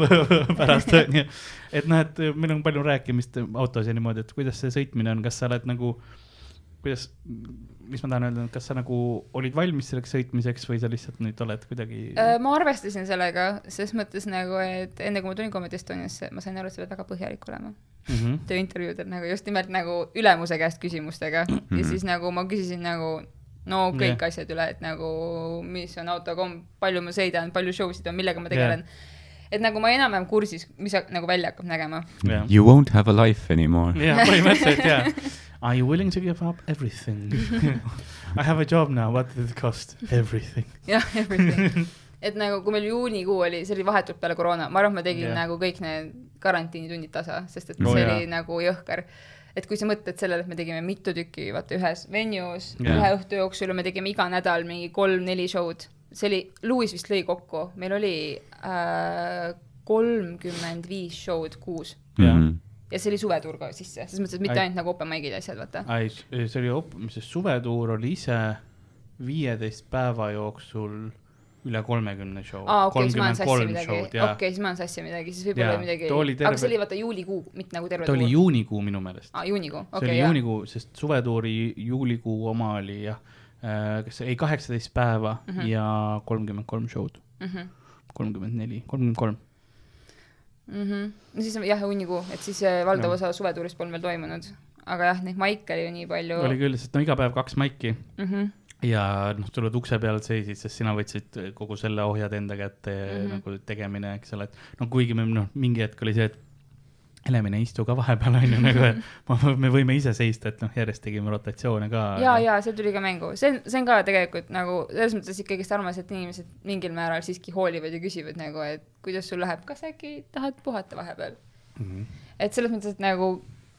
pärast onju. et noh, et meil on palju rääkimist autos ja niimoodi, et kuidas see sõitmine on, kas sa oled nagu, kuidas, mis ma tahan öelda, kas sa nagu olid valmis selleks sõitmiseks või sa lihtsalt nüüd oled kuidagi Äh, ma arvestasin sellega ses mõttes nagu, et enne kui ma tulin Comedy Estoniasse, ma sain aru, et sa pead väga põhjalik olema mm -hmm. tööintervjuudel nagu just nimelt nagu ülemuse käest küsimustega ja Mhm. siis nagu ma küsisin nagu no kõik yeah. asjad üle, et nagu mis on autokomm, palju ma sõidan, palju show sid on, millega ma tegelen yeah.. et nagu ma enam-vähem kursis, mis nagu välja hakkab nägema. jah, You won't have a life anymore. jah, põhimõtteliselt jah. Are you willing to give up everything I have a job now, what did it cost? Everything. jah, everything. et nagu, kui meil juunikuu oli, see oli vahetult peale koroona, ma arvan, et ma tegin yeah. nagu kõik need karantiinitunnid tasa, sest et Oo, see jaa. oli nagu jõhker. et kui sa mõtled sellele, et me tegime mitu tükki, vaata ühes venues yeah. ühe õhtu jooksul ja me tegime iga nädal mingi kolm-neli show'd, see oli, Louis vist lõi kokku, meil oli äh, kolmkümmend viis show'd kuus Jah. Mhm. Ja see oli suvetuur ka sisse, selles mõttes, et mitte Ai. ainult nagu open mic'id ja asjad, vaata. ai, see oli, mis see suvetuur oli ise viieteist päeva jooksul üle kolmekümne show. aa, okei, siis ma olen sassi midagi, okei, siis ma olen sassi midagi, siis võib-olla oli midagi, terve- aga see oli vaata juulikuu, mitte nagu terve ta oli juunikuu minu meelest. aa, juunikuu, see okei, oli jaa. juunikuu, sest suvetuuri juulikuu oma oli jah, kas see, ei kaheksateist päeva mm Mhm. -hmm. ja kolmkümmend kolm show'd, kolmkümmend neli, kolmkümmend kolm. Mhm. no siis jah, juunikuu, et siis äh, valdav Jah. osa suvetuurist polnud veel toimunud. aga jah, neid maike oli ju nii palju. oli küll, sest no iga päev kaks maiki mm. -hmm. ja noh, tuled ukse peal seisid, sest sina võtsid kogu selle ohjad enda kätte mm Mhm. -hmm. nagu tegemine, eks ole, et no kuigi me noh, mingi hetk oli see, et Elemine istu ka vahepeal onju nagu, et me võime ise seista, et noh, järjest tegime rotatsioone ka. ja, ja see tuli ka mängu, see on, see on ka tegelikult nagu selles mõttes ikkagist armas, et inimesed mingil määral siiski hoolivad ja küsivad nagu, et kuidas sul läheb, kas äkki tahad puhata vahepeal. Mhm. et selles mõttes, et nagu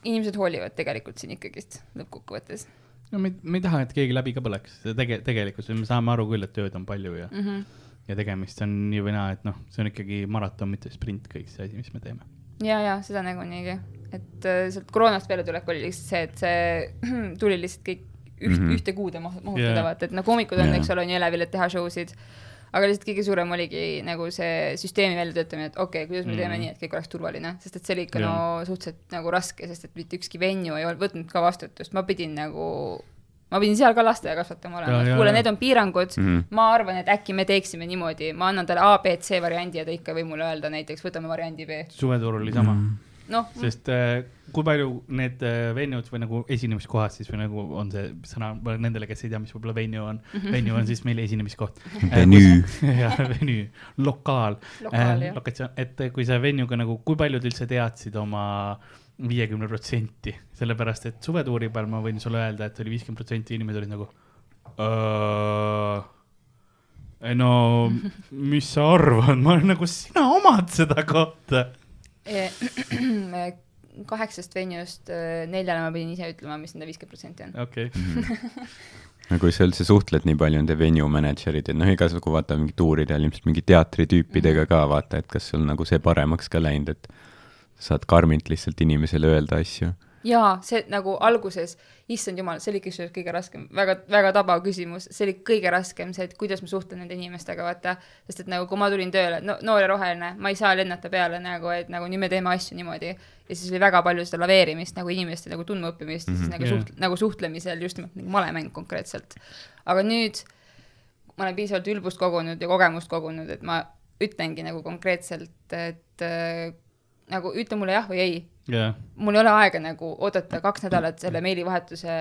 inimesed hoolivad tegelikult siin ikkagist lõppkokkuvõttes no me, me ei taha, et keegi läbi ka põleks, tege-, tegelikult me saame aru küll, et tööd on palju ja mm. -hmm. ja tegemist on nii või naa, et noh, see on ikkagi maraton, mitte sprint, kõik see asi, mis me teeme. ja, ja seda nagunii, et äh, sealt koroonast pealetulek oli lihtsalt see, et see tuli lihtsalt kõik üht mm, Mhm. -hmm. ühte kuude mahu- mahutada Jaa. vaata, et no koomikud on yeah., eks ole, on ju elevil, et teha show sid. aga lihtsalt kõige suurem oligi nagu see süsteemi väljatöötamine, et okei okay,, kuidas me teeme Mhm. nii, et kõik oleks turvaline, sest et see oli ikka Jaa. no suhteliselt nagu raske, sest et mitte ükski venue ei olnud võtnud ka vastutust, ma pidin nagu, ma pidin seal ka lasteaia kasvatama olema, et kuule, need on piirangud mm. -hmm. ma arvan, et äkki me teeksime niimoodi, ma annan talle A, B, C variandi ja ta ikka ei või mulle öelda näiteks, võtame variandi B. suvetuur oli sama mm, -hmm. sest äh, kui palju need äh, venued või nagu esinemiskohad siis või nagu on see sõna nendele, kes ei tea, mis võib-olla venue on, venue on siis meil esinemiskoht. Venue. jah, venue, lokaal, Lokaal, äh, jah. lokatsioon, et kui sa venue'ga nagu, kui palju te üldse teadsid oma viiekümne protsenti, sellepärast et suvetuuri peal ma võin sulle öelda, et oli viiskümmend protsenti inimesed olid nagu "Öö, no mis sa arvad, ma olen nagu sina omad seda kohta. kaheksast venjust äh, neljale ma pidin ise ütlema, mis nende viiskümmend protsenti on. okei, no kui sa üldse suhtled nii palju nende venue manager'id, et noh, igasugu vaata mingi tuuridel ilmselt mingi teatritüüpidega ka vaata, et kas sul nagu see paremaks ka läinud, et saad karmilt lihtsalt inimesele öelda asju. jaa, see nagu alguses, issand jumal, see oli kusjuures kõige raskem, väga, väga tabav küsimus, see oli kõige raskem see, et kuidas ma suhtlen nende inimestega, vaata. sest et nagu, kui ma tulin tööle, no noor ja roheline, ma ei saa lennata peale nagu, et nagu nüüd me teeme asju niimoodi. ja siis oli väga palju seda laveerimist nagu inimeste nagu tundmaõppimist mm, -hmm. siis nagu Jaa. suht-, nagu suhtlemisel just nimelt nagu malemäng konkreetselt. aga nüüd ma olen piisavalt ülbust kogunud ja kogemust kogunud, et ma ütlengi nagu konkreetselt, et äh, nagu ütle mulle jah või ei. Jah, mul ei ole aega nagu oodata kaks nädalat selle meilivahetuse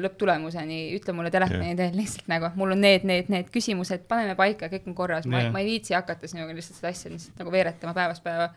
lõpptulemuseni, ütle mulle telefoni teel lihtsalt nagu, mul on need, need, need küsimused, paneme paika, kõik on korras, ma Jah. ma ei viitsi hakata sinuga lihtsalt seda asja lihtsalt nagu veeretama päevast päeva.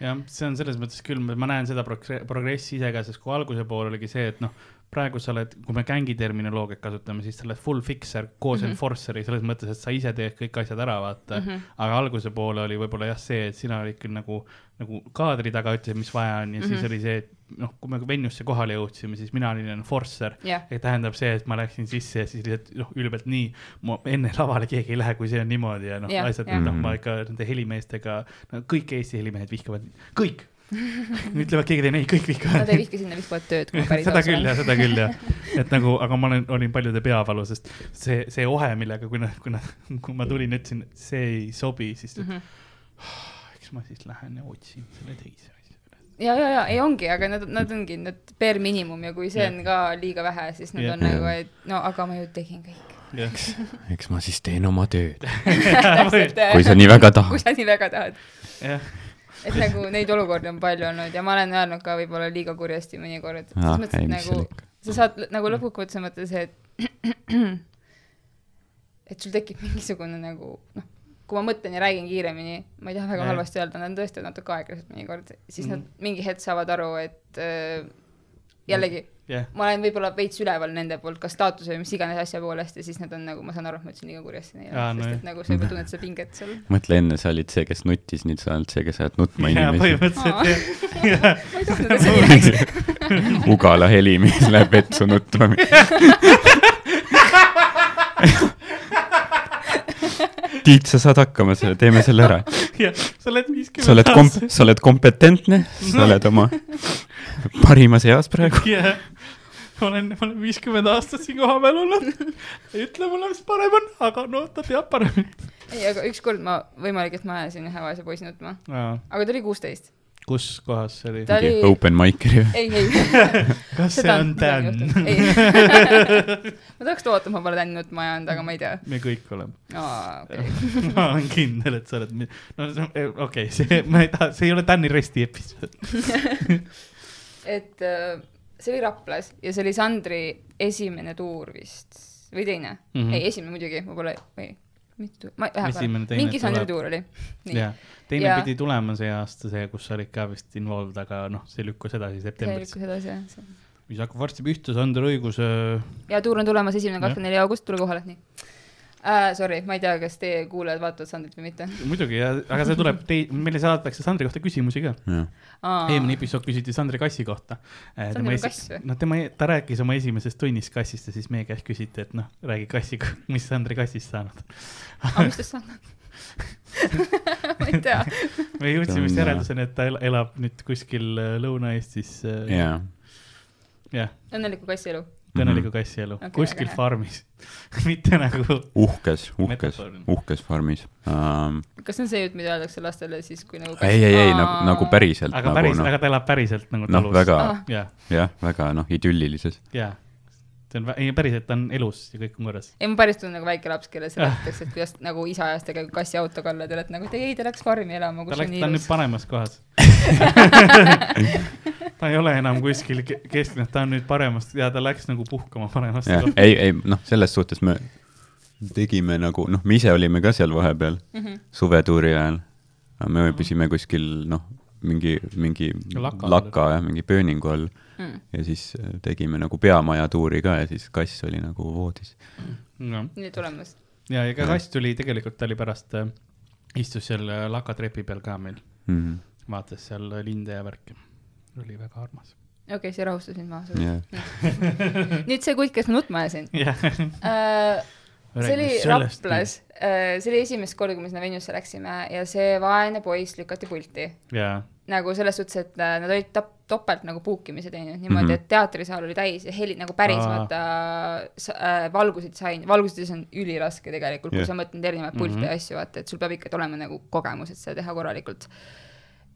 jah, see on selles mõttes küll, ma näen seda progre- progressi ise ka, sest kui alguse pool oligi see, et noh, praegu sa oled, kui me gängi terminoloogiat kasutame, siis sa oled full fixer koos mm Mhm. -hmm. enforcer'i selles mõttes, et sa ise teed kõik asjad ära, vaata mm. -hmm. aga alguse poole oli võib-olla jah see, et sina olid küll nagu, nagu kaadri taga ütlesid, mis vaja on ja mm -hmm. siis Mhm. oli see, et noh, kui me venusse kohale jõudsime, siis mina olin enforcer jah, ja tähendab see, et ma läksin sisse ja siis lihtsalt noh, ülbelt nii, ma enne lavale keegi ei lähe, kui see on niimoodi ja noh, Jah, asjad, jah. noh, ma ikka nende helimeestega, no kõik Eesti helimehed vihkavad, kõik. ütlevad keegi teine, ei kõik vihkavad nad ei vihka sinna vihkavad tööd, kui seda küll jah, seda küll jah, et nagu, aga ma olen, olin paljude peavalu, sest see, see ohe, millega, kui nad, kui nad, kui ma tulin, ütlesin, see ei sobi, siis Mhm. ütles, eks ma siis lähen ja otsin selle teise asja üles. ja, ja, ja ei ongi, aga nad, nad ongi need bare minimum ja kui see Jah. on ka liiga vähe, siis nad Jah. on nagu, et no aga ma ju tegin kõik. jah, eks ma siis teen oma tööd, kui sa nii väga kui tahad. sa nii väga tahad. jah, et nagu neid olukordi on palju olnud ja ma olen öelnud ka võib-olla liiga kurjasti mõnikord, et Ah, selles mõttes, ei, et nagu sa saad nagu lõppkokkuvõttes mõttes see, et et sul tekib mingisugune nagu noh, kui ma mõtlen ja räägin kiiremini, ma ei taha väga halvasti öelda, nad on tõesti natuke aeglased mõnikord, siis Mhm. nad mingi hetk saavad aru, et äh, jällegi jah, ma olen võib-olla veits üleval nende poolt, kas staatuse või mis iganes asja poolest ja siis nad on nagu, ma saan aru, et ma ütlesin liiga kurjasti neile Aa,, sest no et nagu sa juba tunned seda pinget seal. mõtle, enne sa olid see, kes nutis, nüüd sa oled see, kes ajad nutma ja inimesi. põhimõtteliselt jah, ma ei tahtnud, et see nii läks. Ugala helimees läheb vetsu nutma. Tiit, sa saad hakkama, teeme selle ära. jah, sa oled viiskümmend sa oled kom-, sa oled kompetentne, sa oled oma parimas eas praegu. jah, ma olen, ma olen viiskümmend aastat siin kohapeal olnud. ütle mulle, mis parem on, aga no ta teab paremini. ei, aga ükskord ma, võimalik, et ma ajasin ühe vaese poisi nutma, aga ta oli kuusteist. Kus kohas see oli? Oli- Open mic'i. ei, ei. kas see on Dan? ma tahaks loota, et ma pole tänni nutma ajanud, aga ma ei tea. me kõik oleme. aa, okei. ma olen kindel, et sa oled, no see on- okei okay,, see, ma ei taha, see ei ole Danny Resti episood. et äh, see oli Raplas ja see oli Sandri esimene tuur vist või teine mm. -hmm. ei esimene muidugi, ma pole, või mitu, ma vähemalt, mingi tuleb. tuur oli. jah, teine Ja- pidi tulema see aasta, see, kus sa olid ka vist involved, aga noh, see lükkus edasi see septembrisse, lükkus edasi jah. mis hakkab varsti pihta, Sander õigus äh,. ja tuur on tulemas esimene, kakskümmend neli august, tule kohale, nii uh,. Sorry, ma ei tea, kas teie kuulajad vaatavad Sandrit või mitte. muidugi ja, aga see tuleb tei-, meile saadetakse Sandri kohta küsimusi ka. Eelmine episood küsiti Sandri kassi kohta. Sandril on kass või? no tema, ta rääkis oma esimesest tunnist kassist ja siis meie käest küsiti, et noh, räägi kassiga, mis Sandri kassist saanud. aga mis tast saanud on? ma ei tea. me jõudsime vist järelduseni, et ta el- elab nüüd kuskil äh, Lõuna-Eestis äh, jah, õnneliku kassi elu. õnneliku kassi elu Okei, okay,, kuskil hea. farmis, mitte nagu uhkes, uhkes uhkes farmis um,. kas see on see jutt, mida öeldakse lastele siis, kui nagu ei, ei, ei nagu, nagu päriselt aga nagu päris, noh, aga ta elab päriselt nagu noh, talus. väga Ah. jah, väga noh, idüllilises. jah. See on, ei päriselt ta on elus ja kõik on korras. ei, ma päris tunnen nagu väike laps, kellele seletatakse, et kuidas nagu isa ajas tegelikult kassi auto kallal, te olete nagu, et ei, ta läks farmi elama, ta kus on läks, nii ta on nüüd ilus. paremas kohas ta ei ole enam kuskil ke- kesklinnas, ta on nüüd paremas ja ta läks nagu puhkama paremasse kohta. ei, ei noh, selles suhtes me tegime nagu noh, me ise olime ka seal vahepeal Mhm. suvetuuri ajal. me ööbisime kuskil noh, mingi, mingi Laka laka jah, mingi pööningu all Mm. ja siis äh, tegime nagu peamaja tuuri ka ja siis kass oli nagu voodis. nii tulemas. ja, ja ka kass tuli, tegelikult ta oli pärast, istus seal äh, lakatrepi peal ka meil, Mhm. vaatas seal äh, linde ja värki. oli väga armas. okei okay,, see rahustas mind maha. jah, nüüd see kutt, kes ma nutma ajasin uh,. See oli Raplas, see oli esimest korda, kui me sinna venusse läksime ja see vaene poiss lükati pulti. jaa, nagu selles suhtes, et äh, nad olid tap-, topelt nagu puukimise teinud niimoodi mm, Mhm. -hmm. et teatrisaal oli täis ja heli nagu päris Aa. vaata äh, valgusid sain, valgustes on üliraske tegelikult, kui Jah. sa mõtled erinevaid pilte mm Mhm. -hmm. ja asju, vaata, et sul peab ikka olema nagu kogemus, et seda teha korralikult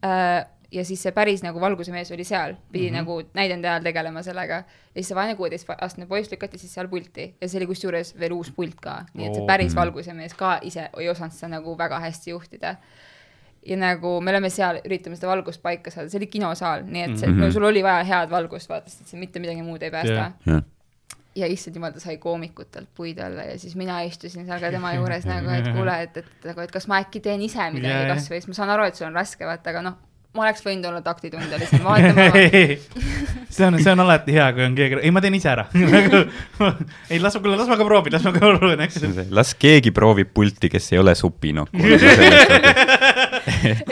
äh,. Ja siis see päris nagu valguse mees oli seal, pidi mm -hmm. nagu näidende ajal tegelema sellega ja siis see vaene kuueteistaastane poiss lükati siis seal pulti ja see oli kusjuures veel uus pult ka, nii et see päris Mhm. valguse mees ka ise ei osanud seda nagu väga hästi juhtida ja nagu me oleme seal, üritame seda valgust paika saada, see oli kinosaal, nii et see mm, Mhm. -hmm. no sul oli vaja head valgust, vaata, sest see mitte midagi muud ei päästa yeah.. jah, ja issand jumal, ta sai koomikutelt puid alla ja siis mina istusin seal ka tema juures nagu, et kuule, et, et nagu, et kas ma äkki teen ise midagi jah. kasvõi, sest ma saan aru, et sul on raske, vaata, aga noh, ma oleks võinud olla taktitundelisem, vaatama see on, see on alati hea, kui on keegi, ei, ma teen ise ära. ei, las ma, kuule, las ma ka proovin, las ma ka proovin, eks. las keegi proovib pulti, kes ei ole supinokk.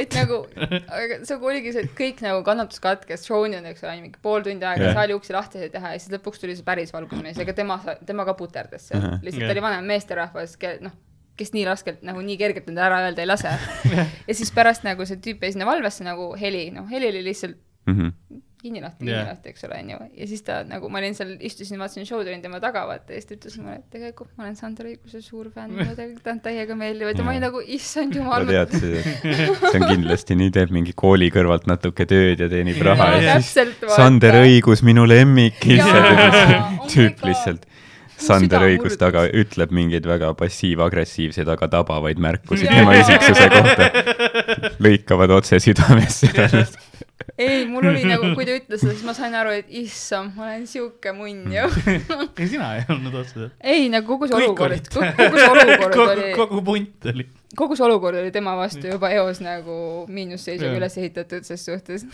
et nagu, aga see oligi see, et kõik nagu kannatus katkes, show'ni on, eks ole, mingi pool tundi aega yeah. saali uksi lahti teha ja siis lõpuks tuli see päris valgusmees, ega tema, tema ka puterdas seal Ahah. lihtsalt Jah. yeah. oli vanem meesterahvas, noh, kes nii raskelt nagu nii kergelt enda ära öelda ei lase. ja siis pärast nagu see tüüp jäi sinna valvesse nagu heli, noh, heli oli lihtsalt Mhm. kinni lahti, kinni lahti, eks ole, onju. ja siis ta nagu, ma olin seal, istusin, vaatasin show'd, olin tema taga, vaata, ja siis ta ütles mulle, et tegelikult ma olen Sander Õiguse suur fänn, mulle tegelikult ta on täiega meeldiv, et ma olin nagu, issand ma jumal. tead, see, see on kindlasti nii, teeb mingi kooli kõrvalt natuke tööd ja teenib raha Jaa, ja siis. Sander Õigus, minu lemmik, Jaa, oh tüüp lihtsalt. Sander Õigus taga ütleb mingeid väga passiiv-agressiivseid, aga tabavaid märkusi tema isiksuse kohta. lõikavad otse südamesse. ei, mul oli nagu, kui ta ütles seda, siis ma sain aru, et issand, ma olen siuke munn ju. ei, sina ei olnud otseselt. ei, nagu kogu see olukord kogu see olukord kogu, oli, kogu punt oli. kogu see olukord oli tema vastu juba eos nagu miinusseisuga üles ehitatud ses suhtes.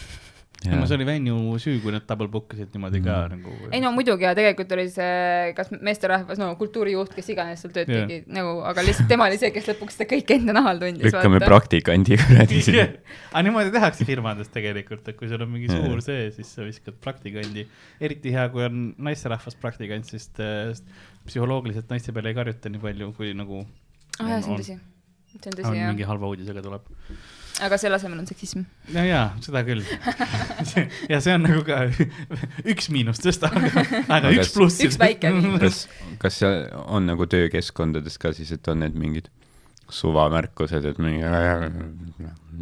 No see oli Venju süü, kui nad double book isid niimoodi ka nagu. ei no muidugi ja tegelikult oli see, kas meesterahvas, no kultuurijuht, kes iganes seal tööd tegi nagu, aga lihtsalt tema oli see, kes lõpuks seda kõike enda nahal tundis. lükkame praktikandi kuradi sinna. aga niimoodi tehakse firmades tegelikult, et kui sul on mingi suur see, siis sa viskad praktikandi. eriti hea, kui on naisterahvas praktikant, sest äh, psühholoogiliselt naiste peale ei karjuta nii palju, kui nagu aa jaa, see on tõsi. see on tõsi jah mingi, halva uudisega tuleb. Aga selle asemel on seksism. no jaa, seda küll. ja see on nagu ka üks miinustest, aga, aga Aga üks pluss. Üks väike miinus. kas, kas seal on nagu töökeskkondades ka siis, et on need mingid suvamärkused, et mingi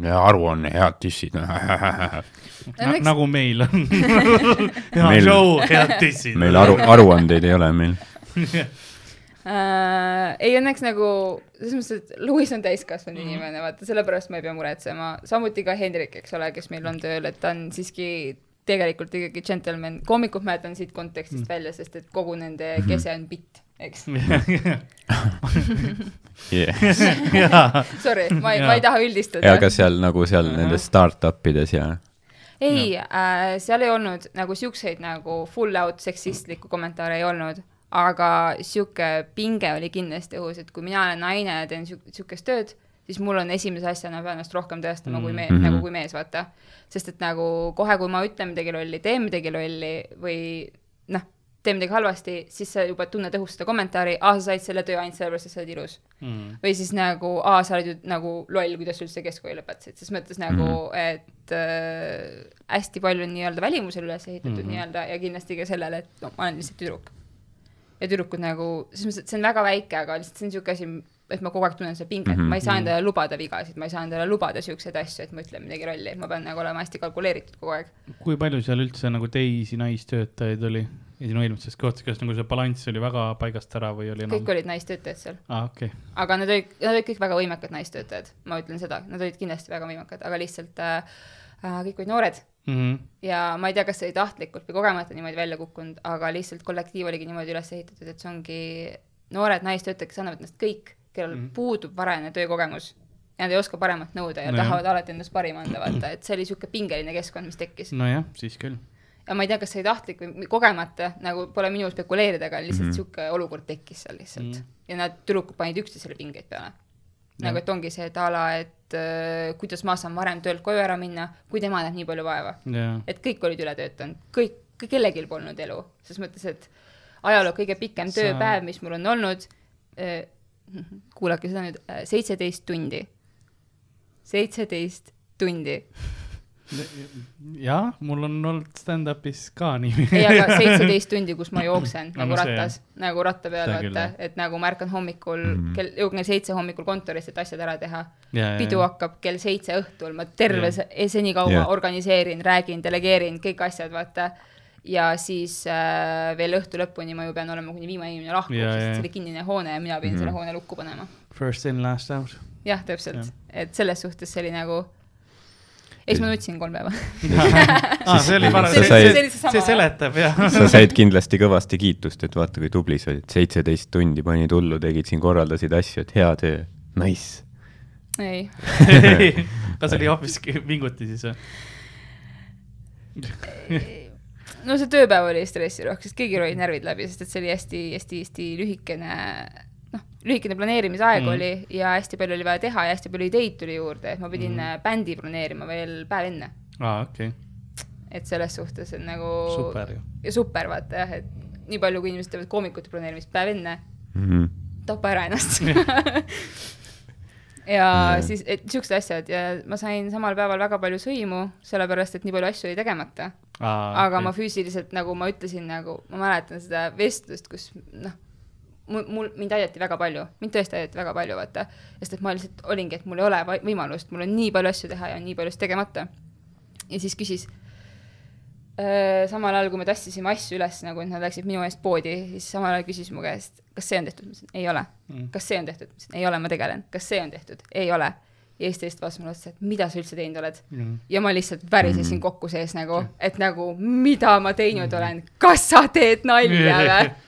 aruanne, head tissid. Õnneks- nagu meil on. hea Meil- show, head tissid. meil aru, aruandeid ei ole meil. Äh, ei õnneks nagu selles mõttes, et Louis on täiskasvanud mm -hmm. inimene, vaata sellepärast ma ei pea muretsema, samuti ka Hendrik, eks ole, kes meil on tööl, et ta on siiski tegelikult ikkagi džentelmen, koomikud ma jätan siit kontekstist mm. välja, sest et kogu nende kese on bitt, eks. Sorry, ma ei, ma ei taha üldistada. Ja ka seal nagu seal nendes startup ides ja ei äh,, seal ei olnud nagu siukseid nagu full out seksistlikku kommentaare ei olnud, aga sihuke pinge oli kindlasti õhus, et kui mina olen naine ja teen siukest tööd, siis mul on esimese asjana pean ennast rohkem tõestama kui mees mm, -hmm. nagu kui mees, vaata. sest et nagu kohe, kui ma ütlen midagi lolli, teen midagi lolli või noh, teen midagi halvasti, siis sa juba tunned õhus seda kommentaari, aa, sa said selle töö ainult sellepärast, et sa oled ilus Mm. või siis nagu, aa, sa oled ju nagu loll, kuidas sa üldse keskkooli lõpetasid, ses mõttes nagu mm, -hmm. et äh, hästi palju on nii-öelda välimusele üles ehitatud mm. -hmm. nii-öelda ja kindlasti ka sellele, et no ma olen lihtsalt tüdruk. Ja tüdrukud nagu, selles mõttes, et see on väga väike, aga lihtsalt see on niisugune asi, et ma kogu aeg tunnen seda pinget mm, Mhm. -hmm. ma ei saa endale lubada vigasid, ma ei saa endale lubada siukseid asju, et ma ütlen midagi lolli, ma pean nagu olema hästi kalkuleeritud kogu aeg. kui palju seal üldse nagu teisi naistöötajaid oli ja sinu eelmises kohtas, kas nagu see balanss oli väga paigast ära või oli enam kõik? olid naistöötajad seal, aa, okei. aga nad olid, nad olid kõik väga võimekad naistöötajad, ma ütlen seda, nad olid kindlasti väga võimekad, aga lihtsalt äh, äh, kõik olid noored Mhm. ja ma ei tea, kas see oli tahtlikult või kogemata niimoodi välja kukkunud, aga lihtsalt kollektiiv oligi niimoodi üles ehitatud, et see ongi noored naistöötajad, kes annavad ennast kõik, kellel mm. puudub varajane töökogemus ja nad ei oska paremat nõuda ja no tahavad alati endast parima anda, vaata, et see oli niisugune pingeline keskkond, mis tekkis. nojah, siis küll. ja ma ei tea, kas see oli tahtlik või kogemata, nagu pole minu spekuleerida, aga lihtsalt Mhm. niisugune mm -hmm. olukord tekkis seal lihtsalt mm. -hmm. ja nad tüdrukud panid üksteisele pingeid peale. Nagu et ongi see, et a la, et äh, kuidas ma saan varem töölt koju ära minna, kui tema näeb nii palju vaeva. Et kõik olid üle töötanud, kõik, kellelgi polnud elu, selles mõttes, et ajaloo kõige pikem Sa- tööpäev, mis mul on olnud, kuulake seda nüüd, seitseteist tundi. seitseteist tundi. jah, mul on olnud stand-up'is ka nii. ei, aga seitseteist tundi, kus ma jooksen No nagu see rattas, nagu ratta peal, vaata et nagu ma ärkan hommikul Mhm. mm. kell, jõuan kell seitse hommikul kontorisse, et asjad ära teha. ja, pidu hakkab kell seitse õhtul, ma terve see, senikaua organiseerin, räägin, delegeerin kõik asjad, vaata. ja siis äh, veel õhtu lõpuni ma ju pean olema, kuni viimane inimene lahkub sest see oli kinnine hoone ja mina pidin mm Mhm. -hmm. selle hoone lukku panema. First in, last out. jah, täpselt et selles suhtes see oli nagu, eks ma nutsin kolm päeva. aa, see oli parem, see, said- see, see see seletab jah. sa said kindlasti kõvasti kiitust, et vaata, kui tubli sa olid, seitseteist tundi panid hullu, tegid siin, korraldasid asju, et hea töö, nice. ei, kas oli hoopiski vinguti siis või? no see tööpäev oli stressirohke, sest kõigil olid närvid läbi, sest et see oli hästi-hästi-hästi lühikene, lühikene planeerimisaeg mm. oli ja hästi palju oli vaja teha ja hästi palju ideid tuli juurde, et ma pidin mm. bändi planeerima veel päev enne. aa, okei, et selles suhtes on nagu super ju. ja super, vaata jah, et nii palju, kui inimesed teevad koomikute planeerimist päev enne, Mhm. tapa ära ennast ja Jah. siis, et siuksed asjad ja ma sain samal päeval väga palju sõimu, sellepärast et nii palju asju oli tegemata. aga ma füüsiliselt, nagu ma ütlesin, nagu ma mäletan seda vestlust, kus noh, mul, mul, mind aidati väga palju, mind tõesti aidati väga palju, vaata. sest et ma lihtsalt olingi, et mul ei ole võimalust, mul on nii palju asju teha ja nii palju asju tegemata. ja siis küsis äh, samal ajal, kui me tassisime asju üles nagu, et nad läksid minu eest poodi, siis samal ajal küsis mu käest, kas see on tehtud, ma ütlesin ei ole. Mm. kas see on tehtud, ma ütlesin ei ole, ma tegelen, kas see on tehtud, ei ole. ja siis ta lihtsalt vaatas mulle otsa, et mida sa üldse teinud oled Mm. ja ma lihtsalt värisesin Mhm. kokku sees nagu, et nagu mida ma teinud olen, kas sa teed nalja või?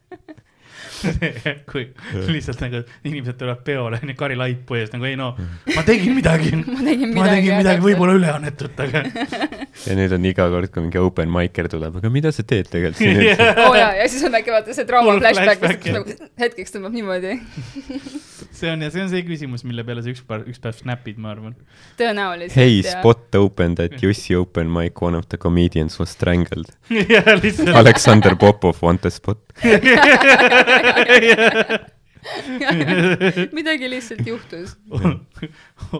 kui lihtsalt nagu inimesed tulevad peole, onju, Kari Laipu ees nagu ei no, ma tegin midagi. ma tegin ma midagi. tegin midagi, võib-olla üleannetut, aga. ja nüüd on iga kord, kui mingi open micer tuleb, aga mida sa teed tegelikult siin üldse? oo jaa, ja siis on äkki vaata see trauma Full flashback, kus nagu hetkeks tõmbab niimoodi. see on ja see on see küsimus, mille peale sa ükspäev, üks päev snap'id, ma arvan. tõenäoliselt. Hey, spot opened at Jussi open mic, one of the comedians was strangled. ja lihtsalt. Aleksander Popov want a spot. midagi lihtsalt juhtus.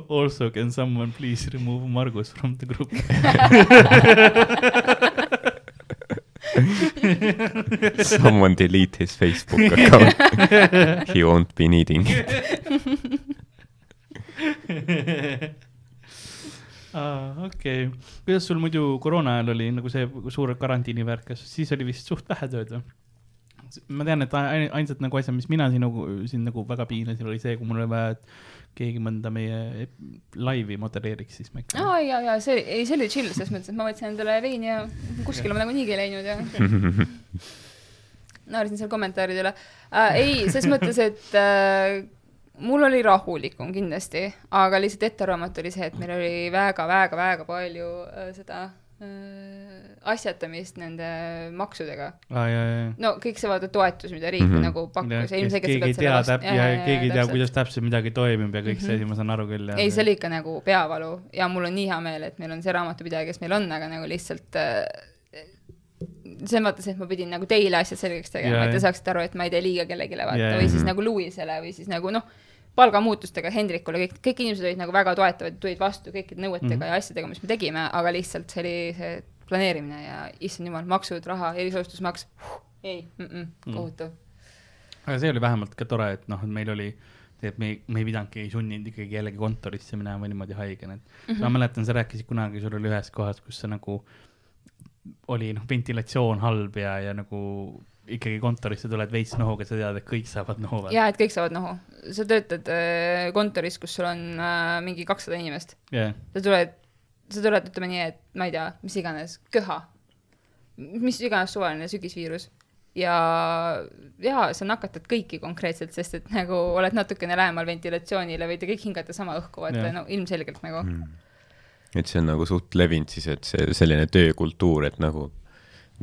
Also can someone please remove Margus from the group? Someone delete his Facebook account. He won't be needing it. aa, okei. kuidas sul muidu koroona ajal oli nagu see suur karantiini värk, kas siis oli vist suht vähe tööd või? Ma tean, et ai- ainsad nagu asjad, mis mina siin nagu, siin nagu väga piinasin, oli see, kui mul oli vaja, et keegi mõnda meie laivi modereeriks, siis ma ikka aa ja, ja see, ei see oli chill, selles mõttes, et ma võtsin endale veini ja kuskile ma nagunii ei läinud ja naersin seal kommentaaride üle äh,. ei, ses mõttes, et äh, mul oli rahulikum kindlasti, aga lihtsalt ettearvamatu oli see, et meil oli väga-väga-väga palju äh, seda äh, asjatamist nende maksudega. aa, ja, ja, ja. no kõik see vaata toetus, mida riik mm Mhm. -hmm. nagu pakkus ja ilmselgelt keegi ei tea täp- ja keegi ei tea, kuidas täpselt midagi toimib ja kõik see asi, ma saan aru küll. ei, see oli ikka nagu peavalu ja mul on nii hea meel, et meil on see raamatupidaja, kes meil on, aga nagu lihtsalt äh, selles mõttes, et ma pidin nagu teile asjad selgeks tegema et te saaksite aru, et ma ei tee liiga kellelegi vaata või siis jah. nagu Louisele või siis nagu noh, palgamuutustega Hendrikule, kõik, kõik inimesed olid nagu väga toetavad, tulid vastu kõikide nõuetega mm Mhm. -hmm. ja asjadega, mis me tegime, aga lihtsalt see oli see planeerimine ja issand jumal, maksud, raha, erisoodustusmaks, ei mm, -mm, Mm. kohutav. aga see oli vähemalt ka tore, et noh, et meil oli, et me ei, me ei pidanudki, ei sunninud ikkagi jällegi kontorisse minema niimoodi haigena, et mm -hmm. ma mäletan, sa rääkisid kunagi, sul oli ühes kohas, kus sa nagu oli noh, ventilatsioon halb ja, ja nagu ikkagi kontorisse tuled veits nohuga, sa tead, et kõik saavad nohu. ja et kõik saavad nohu. sa töötad äh, kontoris, kus sul on äh, mingi kakssada inimest jah, sa tuled, sa tuled, ütleme nii, et ma ei tea, mis iganes, köha, mis iganes suvaline sügisviirus ja, ja sa nakatad kõiki konkreetselt, sest et nagu oled natukene lähemal ventilatsioonile, võite kõik hingata sama õhku, Jah. no ilmselgelt nagu mm.. et see on nagu suht levinud siis, et see selline töökultuur, et nagu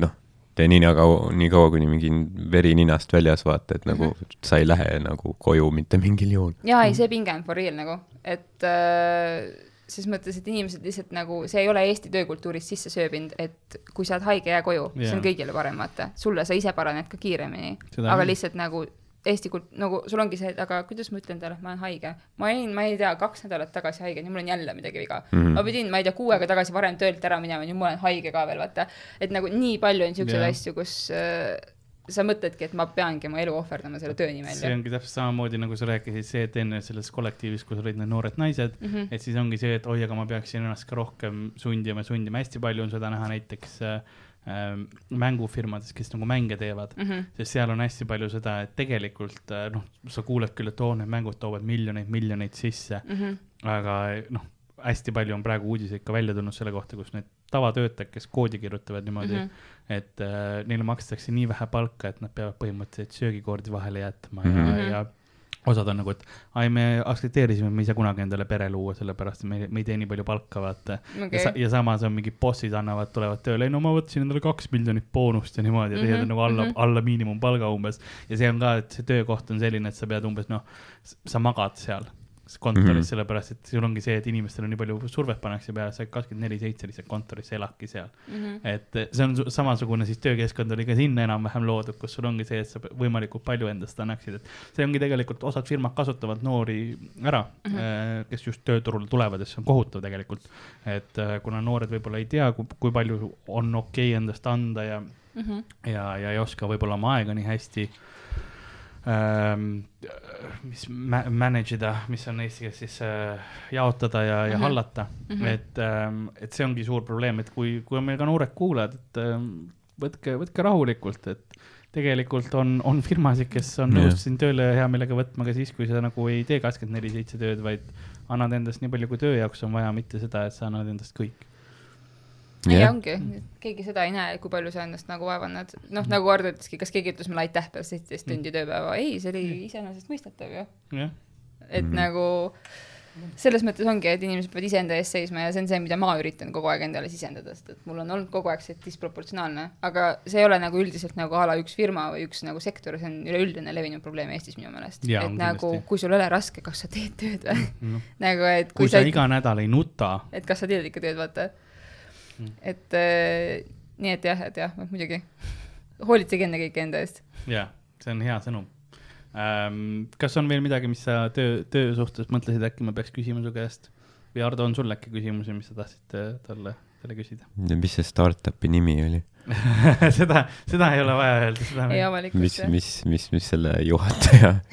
noh, tee nii kaua, nii kaua, kuni mingi veri ninast väljas vaata, et nagu sa ei lähe nagu koju mitte mingil juhul. jaa, ei, see pinge on for real nagu, et äh, ses mõttes, et inimesed lihtsalt nagu, see ei ole Eesti töökultuuris sisse sööbinud, et kui sa oled haige, jää koju yeah., see on kõigile parem, vaata. sulle, sa ise paraned ka kiiremini, aga lihtsalt nagu Eesti kult-, nagu sul ongi see, et aga kuidas ma ütlen talle, et ma olen haige. ma olin, ma ei tea, kaks nädalat tagasi haige, nüüd mul on jälle midagi viga mm. -hmm. ma pidin, ma ei tea, kuu aega tagasi varem töölt ära minema, nüüd ma olen haige ka veel, vaata. et nagu nii palju on siukseid yeah. asju, kus äh, sa mõtledki, et ma peangi oma elu ohverdama selle töö nimel. see ongi täpselt samamoodi, nagu sa rääkisid, see, et enne selles kollektiivis, kus olid need noored naised mm. -hmm. et siis ongi see, et oi, aga ma peaksin ennast ka rohkem sundima, sundima, hästi palju on seda näha näiteks äh, äh, mängufirmades, kes nagu mänge teevad mm. -hmm. sest seal on hästi palju seda, et tegelikult äh, noh, sa kuuled küll, et oo, need mängud toovad miljoneid, miljoneid sisse mm. -hmm. aga noh, hästi palju on praegu uudiseid ka välja tulnud selle kohta, kus need tavatöötajad, kes koodi kirjutavad niimoodi mm. -hmm. Et äh, neile makstakse nii vähe palka, et nad peavad põhimõtteliselt söögikordi vahele jätma Mhm. ja mm, Mhm. -hmm. ja osad on nagu, et ai, me aktsepteerisime, me ei saa kunagi endale pere luua, sellepärast me, me ei tee nii palju palka, vaata okay.. ja, sa,, ja samas on mingid bossid annavad, tulevad tööle, ei no ma võtsin endale kaks miljonit boonust ja niimoodi ja teised Mhm, on nagu alla mm, mhm. -hmm. alla miinimumpalga umbes. ja see on ka, et see töökoht on selline, et sa pead umbes noh, sa magad seal kontoris mm. -hmm., sellepärast et sul ongi see, et inimestele nii palju survet pannakse peale, sa kakskümmend neli seitse lihtsalt kontoris eladki seal. Mhm. et eh, see on su- samasugune siis töökeskkond oli ka sinna enam-vähem loodud, kus sul ongi see, et sa võimalikult palju endast annaksid, et see ongi tegelikult, osad firmad kasutavad noori ära mm, -hmm. kes just tööturule tulevad ja see on kohutav tegelikult. et eh, kuna noored võib-olla ei tea, kui, palju on okei okay endast anda ja, Mhm. ja, ja ei oska võib-olla oma aega nii hästi mis ma-, manage ida, mis on eesti keeles siis äh, jaotada ja, ja Mhm. hallata mm. -hmm. et ähm,, et see ongi suur probleem, et kui, kui on meil ka noored kuulajad, et ähm, võtke, võtke rahulikult, et tegelikult on, on firmasid, kes on nõus sind tööle hea meelega võtma ka siis, kui sa nagu ei tee kakskümmend neli seitse tööd, vaid annad endast nii palju, kui töö jaoks on vaja, mitte seda, et sa annad endast kõik. Ei jah, ongi, keegi seda ei näe, kui palju sa ennast nagu vaeva näed, noh nagu Hardo ütleski, kas keegi ütles mulle aitäh peale seitseteist tundi tööpäeva, ei, see oli iseenesestmõistetav ju. jah, et mm. nagu selles mõttes ongi, et inimesed peavad iseenda eest seisma ja see on see, mida ma üritan kogu aeg endale sisendada, sest et mul on olnud kogu aeg see disproportsionaalne, aga see ei ole nagu üldiselt nagu a la üks firma või üks nagu sektor, see on üleüldine levinud probleem Eestis minu meelest. Et on nagu kui sul ei ole raske, kas sa teed tööd või? noh, nagu, et kui sa iga nädal ei nuta, et kas sa teed ikka tööd, vaata Mm. et äh, nii et jah, et jah, muidugi hoolitsege ennekõike enda eest. jaa, see on hea sõnum ähm,. kas on veel midagi, mis sa töö, töö suhtes mõtlesid, äkki ma peaks küsima su käest või Ardo, on sul äkki küsimusi, mis sa tahtsid äh, talle, talle küsida mis see startup'i nimi oli? seda, seda ei ole vaja öelda, seda ei mis, avalikult. mis, mis, mis selle juhataja,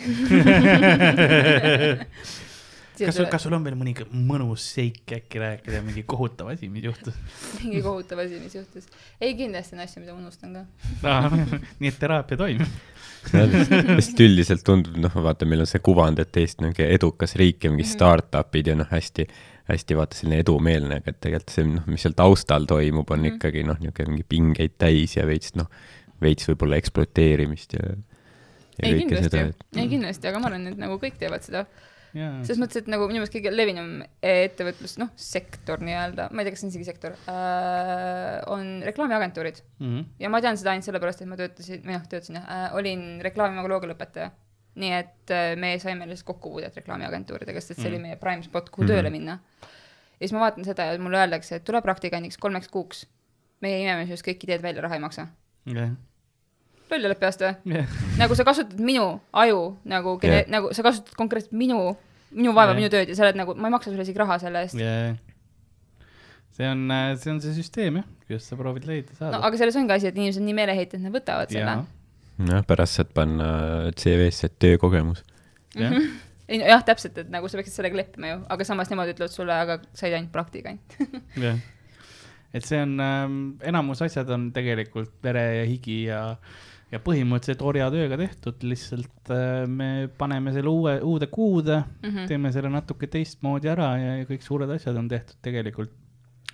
kas sul, kas sul on veel mõni mõnus seik äkki rääkida, mingi kohutav asi, mis juhtus mingi kohutav asi, mis juhtus. ei, kindlasti on asju, mida ma unustan ka. nii et teraapia toimib. sest üldiselt tundub, noh, vaata, meil on see kuvand, et Eesti on niisugune edukas riik ja mingi Mhm. startup'id ja noh, hästi, hästi vaata selline edumeelne, aga et tegelikult see, noh, mis seal taustal toimub, on Mhm. ikkagi noh, niisugune mingi pingeid täis ja veits noh, veits võib-olla ekspluateerimist ja ja ei kindlasti ei kindlasti, aga ma arvan, et nagu kõik teevad seda. jaa, selles mõttes, et nagu minu meelest kõige levinum ettevõtlus, noh, sektor nii-öelda, ma ei tea, kas see on isegi sektor äh,, on reklaamiagentuurid. Mhm. ja ma tean seda ainult sellepärast, et ma töötasin, või noh, töötasin jah äh,, olin reklaamimagoloogia lõpetaja. nii et äh, me saime lihtsalt kokkupuudet reklaamiagentuuridega, sest et see Mm. oli meie prime spot, kuhu Mhm. tööle minna. ja siis ma vaatan seda ja mulle öeldakse, et tule praktikandiks kolmeks kuuks. meie imeme sinust kõik ideed välja, raha ei maksa. jah, loll oled peast või? jah, nagu sa kasutad minu aju nagu yeah., nagu sa kasutad konkreetselt minu, minu vaeva Jah. yeah., minu tööd ja sa oled nagu, ma ei maksa sulle isegi raha selle eest. jah. see on, see on see süsteem jah, kuidas sa proovid leida no saada. aga selles ongi asi, et inimesed on nii meeleheited, et nad võtavad selle jaa, noh, pärast saad panna CV-sse töökogemus. jah, ei no jah, täpselt, et nagu sa peaksid sellega leppima ju, aga samas nemad ütlevad sulle, aga said ainult praktikant. jah. et see on ähm,, enamus asjad on tegelikult vere ja higi ja, ja põhimõtteliselt orjatööga tehtud, lihtsalt äh, me paneme selle uue, uude kuude mm, Mhm. teeme selle natuke teistmoodi ära ja, ja kõik suured asjad on tehtud tegelikult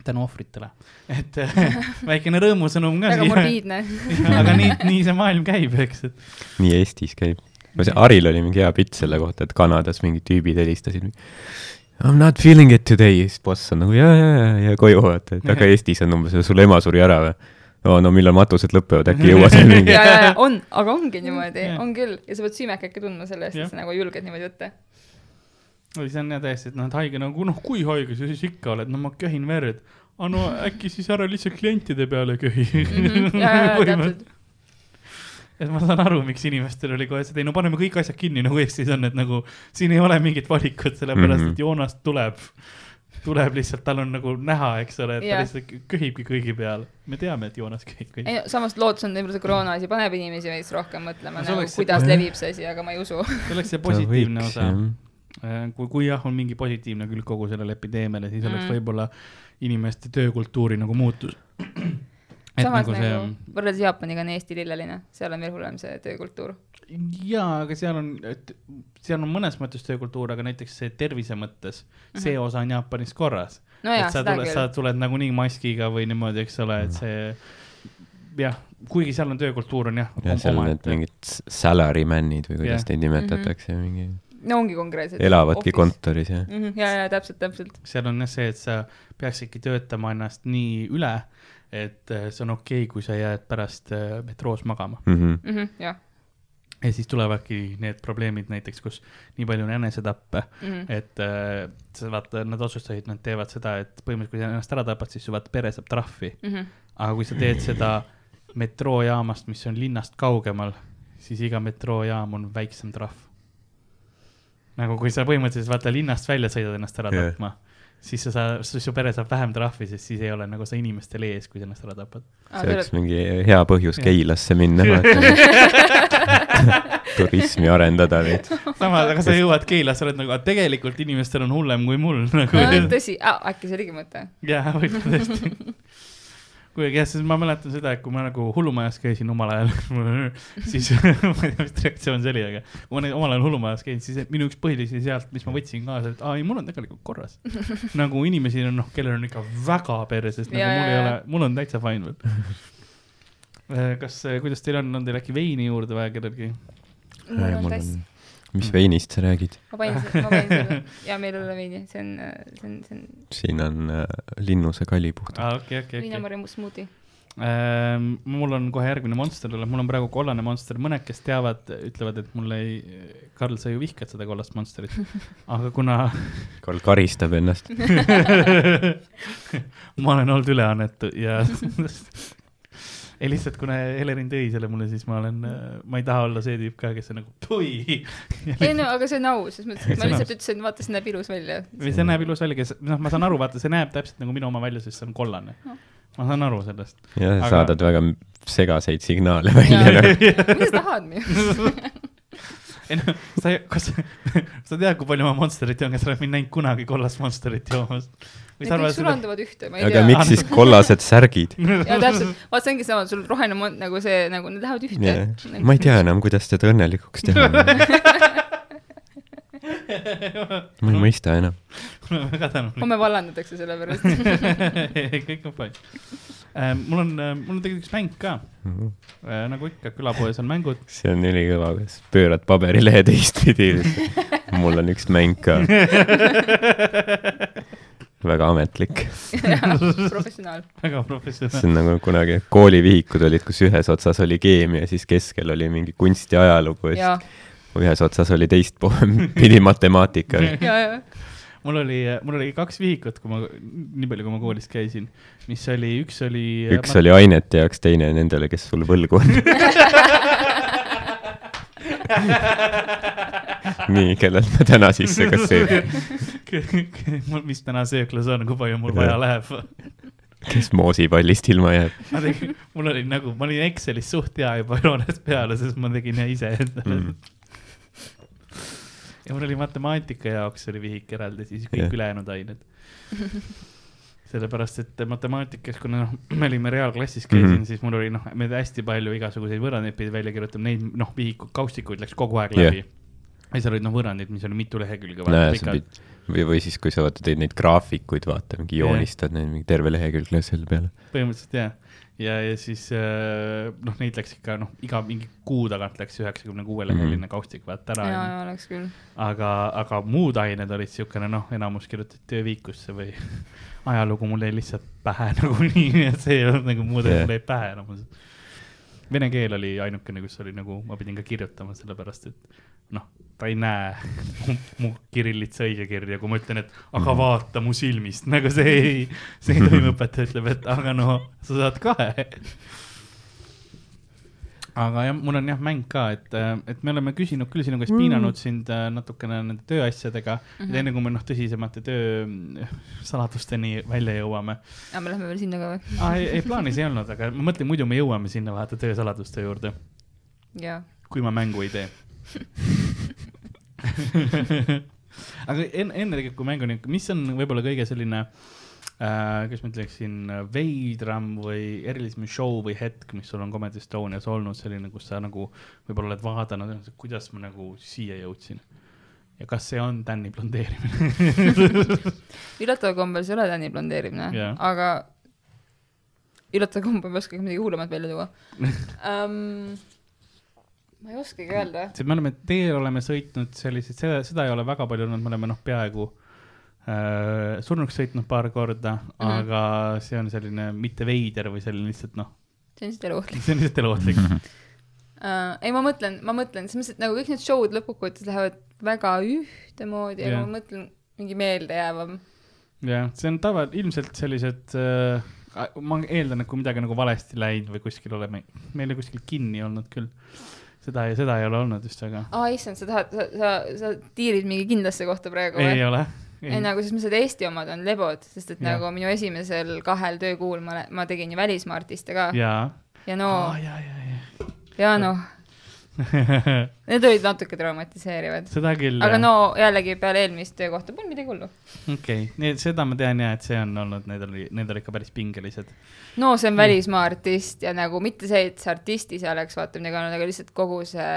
tänu ohvritele. et äh, väikene rõõmusõnum ka väga morbiidne. aga nii, nii see maailm käib, eks, et nii Eestis käib. see Aril oli mingi hea pilt selle kohta, et Kanadas mingid tüübid helistasid. I m not feeling it today, siis boss on nagu ja, ja, ja, ja koju vaata, et aga Eestis on umbes, sul ema suri ära või? No no millal matused lõpevad, äkki ei jõua seal mingi ja, ja, ja on, aga ongi niimoodi Jah., on küll ja sa pead süümekake tundma selle eest, Jah. et sa nagu julged niimoodi võtta. või see on jah täiesti, et noh, et haige nagu noh, kui haige sa siis ikka oled, no ma köhin verd. aga no äkki siis ära lihtsalt klientide peale köhi Mhm. ja, ja, ja täpselt. et ma saan aru, miks inimestel oli kohe see, et ei no paneme kõik asjad kinni nagu Eestis on, et nagu siin ei ole mingit valikut, sellepärast mm. -hmm. et Joonas tuleb, tuleb lihtsalt, tal on nagu näha, eks ole, et ta Jah. lihtsalt köhibki kõigi peal. me teame, et Joonas köhib kõigi no samas lootus on võib-olla see koroona asi paneb inimesi veits rohkem mõtlema No see nagu see- kuidas jah. levib see asi, aga ma ei usu. see oleks see Ta positiivne võiks, osa jah.. kui, kui jah, on mingi positiivne külg kogu sellele epideemiale, siis oleks Mm. võib-olla inimeste töökultuuri nagu muutus. et samas nagu nagu, see nagu võrreldes Jaapaniga on Eesti lilleline, seal on veel hullem see töökultuur. jaa, aga seal on, seal on mõnes mõttes töökultuur, aga näiteks see tervise mõttes, see osa on Jaapanis korras. Mhm. no et sa seda tuled, sa. tuled nagunii maskiga või niimoodi, eks ole, et see jah, kuigi seal on töökultuur on jah. ja seal on need mingid s- salaryman'id või kuidas Jah. neid nimetatakse, mingi no ongi konkreetselt. elavadki. kontoris jah. ja, ja täpselt, täpselt. seal on jah see, et sa peaksidki töötama ennast nii üle, et äh, see on okei okay,, kui sa jääd pärast äh, metroos magama. Mhm. jah. Ja siis tulevadki need probleemid näiteks, kus nii palju on enesetappe, Mhm. et äh, sa vaata, nad otsustasid, nad teevad seda, et põhimõtteliselt, kui sa ennast ära tapad, siis su vaata pere saab trahvi. Mhm. aga kui sa teed seda metroojaamast, mis on linnast kaugemal, siis iga metroojaam on väiksem trahv. nagu kui sa põhimõtteliselt vaata linnast välja sõidad ennast ära Jah. tapma, siis sa saad, siis su pere saab vähem trahvi, sest siis ei ole nagu sa inimestel ees, kui sa ennast ära tapad. see oleks mingi hea põhjus. Keilasse minna, turismi arendada neid. samas, aga sa jõuad Keilasse, oled nagu, tegelikult inimestel on hullem kui mul nagu. tõsi, äkki see oligi mõte. jaa, võib-olla tõesti. kuigi jah, sest ma mäletan seda, et kui ma nagu hullumajas käisin omal ajal, siis ma ei tea, mis reaktsioon see oli, aga kui ma nüüd omal ajal hullumajas käisin, siis minu üks põhilisi sealt, mis ma võtsin kaasa, et aa ei, mul on tegelikult korras. nagu inimesi on noh, kellel on ikka väga perses, nagu Jaa, mul ei jaa, ole mul on täitsa fine veel. kas, kuidas teil on, on teil äkki veini juurde vaja kellelgi? mul on tass. mis veinist sa räägid? ma panin, ma panin selle ja meil ei ole veini, see on, see on, see on siin on äh, linnuse kali puhtalt. aa, okei, okei, okei. viinamarja smuuti. Ähm, mul on kohe järgmine Monster tuleb, mul on praegu kollane Monster, mõned, kes teavad, ütlevad, et mul ei, Karl, sa ju vihkad seda kollast Monsterit, aga kuna Karl karistab ennast. ma olen olnud üleannetu ja ei lihtsalt, kuna Helerin tõi selle mulle, siis ma olen, ma ei taha olla see tüüp ka, kes on nagu tui. ei no aga see on aus, selles mõttes, et See ma on lihtsalt ütlesin, vaata, see näeb ilus välja. või see näeb ilus välja, kes, noh, ma saan aru, vaata, see näeb täpselt nagu minu oma välja, sest see on kollane. ma saan aru sellest. ja Aga- sa saadad väga segaseid signaale välja. mida sa tahad minust? ei noh, sa, kas, sa tead, kui palju ma Monsterit joon, kas sa oled mind näinud kunagi kollast Monsterit joomas? Need kõik arvad seda? sulanduvad ühte, ma ei aga tea. miks siis kollased särgid? ja täpselt, vaat see ongi sama, sul roheline mon- nagu see, nagu need lähevad ühte Yeah. ma ei tea. enam, kuidas teda õnnelikuks teha. ma ei mõista enam. homme vallandatakse selle pärast. kõik on fine. Mul on, mul on tegelikult üks mäng ka. nagu ikka, külapoes on mängud. see on ülikõva, kas pöörad paberilehe teistpidi. mul on üks mäng ka. väga ametlik. professionaal. väga see professionaalne. on nagu kunagi koolivihikud olid, kus ühes otsas oli keemia, siis keskel oli mingi kunst ja ajalugu ja ja, siis ühes otsas oli teistpidi matemaatika. ja, ja. Mul oli, mul oli kaks vihikut, kui ma, nii palju, kui ma koolis käisin, mis oli, üks oli. üks oli ainete jaoks, teine nendele, kes sul võlgu on. nii, kellelt me täna sisse kasseerime, mul, mis täna sööklas on, kui palju mul vaja läheb. kes moosipallist ilma jääb. ma mul oli nagu, ma olin Excelis suht hea juba joonest peale, sest ma tegin ise endale mm.. Ja mul oli matemaatika jaoks oli vihik eraldi, siis kõik yeah. ülejäänud ained. sellepärast, et matemaatikas, kuna noh, me olime reaalklassis käisin mm. -hmm. siis mul oli noh, me hästi palju igasuguseid võrrandeid pidi välja kirjutama, neid noh, vihikud, kaustikuid läks kogu aeg läbi ja seal olid noh võrrandid, mis oli mitu lehekülge. sa pidid, või, või siis, kui sa vaata teed neid graafikuid, vaata mingi joonistad neid mingi terve lehekülg lööd selle peale. põhimõtteliselt jah, ja, ja siis äh, noh, neid läks ikka noh, iga mingi kuu tagant läks üheksakümne kuue leheline Mhm. kaustik vaata ära ja, ja oleks küll. aga, aga muud ained olid siukene noh, enamus kirjutati tööviikusse või ajalugu mul jäi lihtsalt pähe nagunii, nii et see ei olnud nagu muud yeah. mul jäi pähe enamus. Vene keel oli ainukene, kus oli nagu, ma pidin ka kirjutama, sellepärast et noh, ta ei näe mu, mu kirillitsa õigekirja, kui ma ütlen, et aga vaata mu silmist, nagu see ei, see ei toimi, õpetaja ütleb, et aga no sa saad kahe. aga jah, mul on jah mäng ka, et, et me oleme küsinud küll sinuga, spiinanud sind äh, natukene nende tööasjadega mm, -hmm. et enne kui me noh, tõsisemate töösaladusteni välja jõuame aga me lähme veel sinna ka või? ah,. ei, ei plaanis ei olnud, aga ma mõtlen, muidu me jõuame sinna vaata töösaladuste juurde, jaa. kui ma mängu ei tee. aga enne, enne tegelikult, kui mängu, mis on võib-olla kõige selline äh,, kuidas ma ütleksin, veidram või erilisem show või hetk, mis sul on Comedy Estonias olnud selline, kus sa nagu võib-olla oled vaadanud, kuidas ma nagu siia jõudsin ja kas see on Tänni blondeerimine üllataval kombel see ei ole Tänni blondeerimine Jah. aga üllataval kombel ma ei oskagi midagi hullemat välja tuua um. ma ei oskagi öelda. see, me oleme teel oleme sõitnud selliseid, seda, seda ei ole väga palju olnud, me oleme noh, peaaegu äh, surnuks sõitnud paar korda mm. -hmm. aga see on selline mitte veider või selline lihtsalt noh, see on lihtsalt eluohtlik see on lihtsalt eluohtlik. uh,. ei, ma mõtlen, ma mõtlen, selles mõttes, et nagu kõik need show'd lõppkokkuvõttes lähevad väga ühtemoodi, aga Jah. ma mõtlen mingi meeldejäävam. jah, see on tava, ilmselt sellised äh,, ma eeldan, et kui midagi nagu valesti läinud või kuskil oleme, meil oli kuskil kinni olnud küll. seda, seda ei ole olnud vist, aga aa, issand, sa tahad, sa, sa, sa tiirid mingi kindlasse kohta praegu ei või? ole. ei nagu, selles mõttes, et Eesti omad on lebod, sest et Jah. nagu minu esimesel kahel töökuul ma, ma tegin ju välismaa artiste ka ja, ja no ja, ja, ja. ja noh, need olid natuke traumatiseerivad. seda küll. aga no jällegi peale eelmist töökohta polnud midagi hullu. okei okay., nii et seda ma tean ja, et see on olnud, need oli, need olid ikka päris pingelised. no see on välismaa artist ja nagu mitte see, et see artist ise oleks vaata midagi olnud, aga lihtsalt kogu see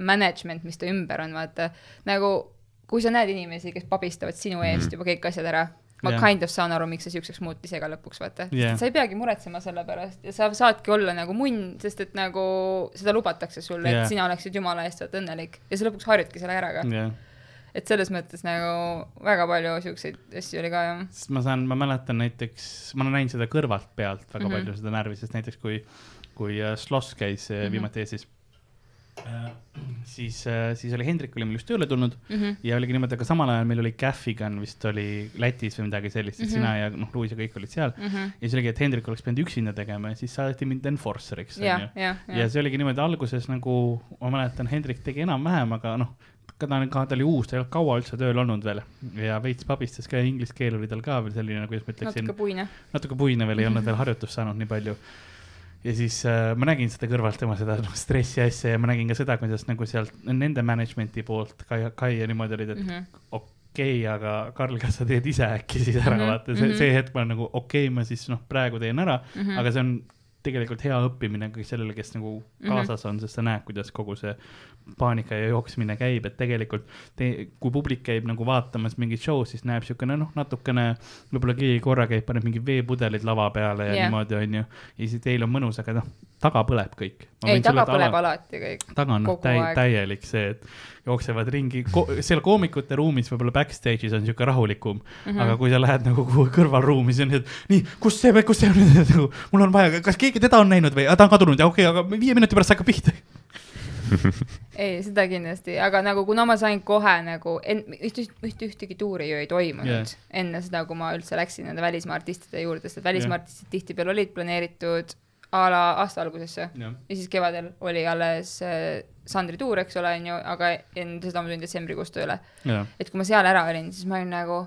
management, mis ta ümber on, vaata. nagu kui sa näed inimesi, kes pabistavad sinu eest juba kõik asjad ära, ma yeah. kind of saan aru, miks see siukseks muutus ega lõpuks vaata yeah.. sa ei peagi muretsema selle pärast ja sa saadki olla nagu munn, sest et nagu seda lubatakse sulle yeah., et sina oleksid jumala eest vaata õnnelik ja sa lõpuks harjudki selle ära ka. jah, et selles mõttes nagu väga palju siukseid asju oli ka jah. sest ma saan, ma mäletan näiteks, ma olen näinud seda kõrvalt pealt väga mm. -hmm. palju seda närvi, sest näiteks kui, kui äh, Sloss käis mm. -hmm. viimati Eestis siis, siis oli Hendrik oli meil just tööle tulnud Mm -hmm. ja oligi niimoodi, aga samal ajal meil oli Gaffigan vist oli Lätis või midagi sellist, mm. -hmm. sina ja noh, Luis ja kõik olid seal Mm -hmm. ja siis oligi, et Hendrik oleks pidanud üksinda tegema ja siis saadeti mind enforcer'iks, ja onju., ja, ja ja. see oligi niimoodi alguses nagu, ma mäletan, Hendrik tegi enam-vähem, aga noh, ka ta on ka, ta oli uus, ta ei olnud kaua üldse tööl olnud veel ja veits pabistas ka ja inglise keel oli tal ka veel selline, kuidas ma ütleksin natuke, puine. natuke puine veel, ei olnud veel harjutust saanud nii palju. Ja siis äh, ma nägin seda kõrvalt tema seda noh, stressi asja ja ma nägin ka seda, kuidas nagu sealt nende management'i poolt Kai, Kai ja niimoodi olid, et mm. -hmm. okei okay,, aga Karl, kas sa teed ise äkki siis ära mm, -hmm. vaata see, mhm. see hetk ma olen nagu okei okay,, ma siis noh, praegu teen ära mm. -hmm. aga see on tegelikult hea õppimine ka sellele, kes nagu Mhm. kaasas on, sest sa näed, kuidas kogu see paanika ja jooksmine käib, et tegelikult te, kui publik käib nagu vaatamas mingit show'd, siis näeb siukene noh, natukene võib-olla keegi korra käib, paneb mingid veepudelid lava peale ja yeah. niimoodi onju. ja siis teil on mõnus, aga noh, taga põleb kõik. ei, taga põleb alati kõik. taga on noh täi, täielik see, et jooksevad ringi Ko, seal koomikute ruumis võib-olla backstage'is on siuke rahulikum mm. -hmm. aga kui sa lähed nagu kuhugi kõrvalruumi, siis on nii, et nii, kus see, kus see on, nagu mul on vaja, kas keegi teda on näinud või, ta on kadunud ja okei okay,, aga viie minuti pärast hakkab pihta. ei, seda kindlasti, aga nagu kuna ma sain kohe nagu en-, üht, üht, ühtegi tuuri ju ei toimunud yeah. enne seda, kui ma üldse läksin nende välismaa artistide juurde, sest välismaa Jah. artistid tihtipeale olid planeeritud a la aasta algusesse jah, ja siis kevadel oli alles äh, Sandri tuur, eks ole, onju, aga enne seda ma tulin detsembrikuus tööle. jah, et kui ma seal ära olin, siis ma olin nagu,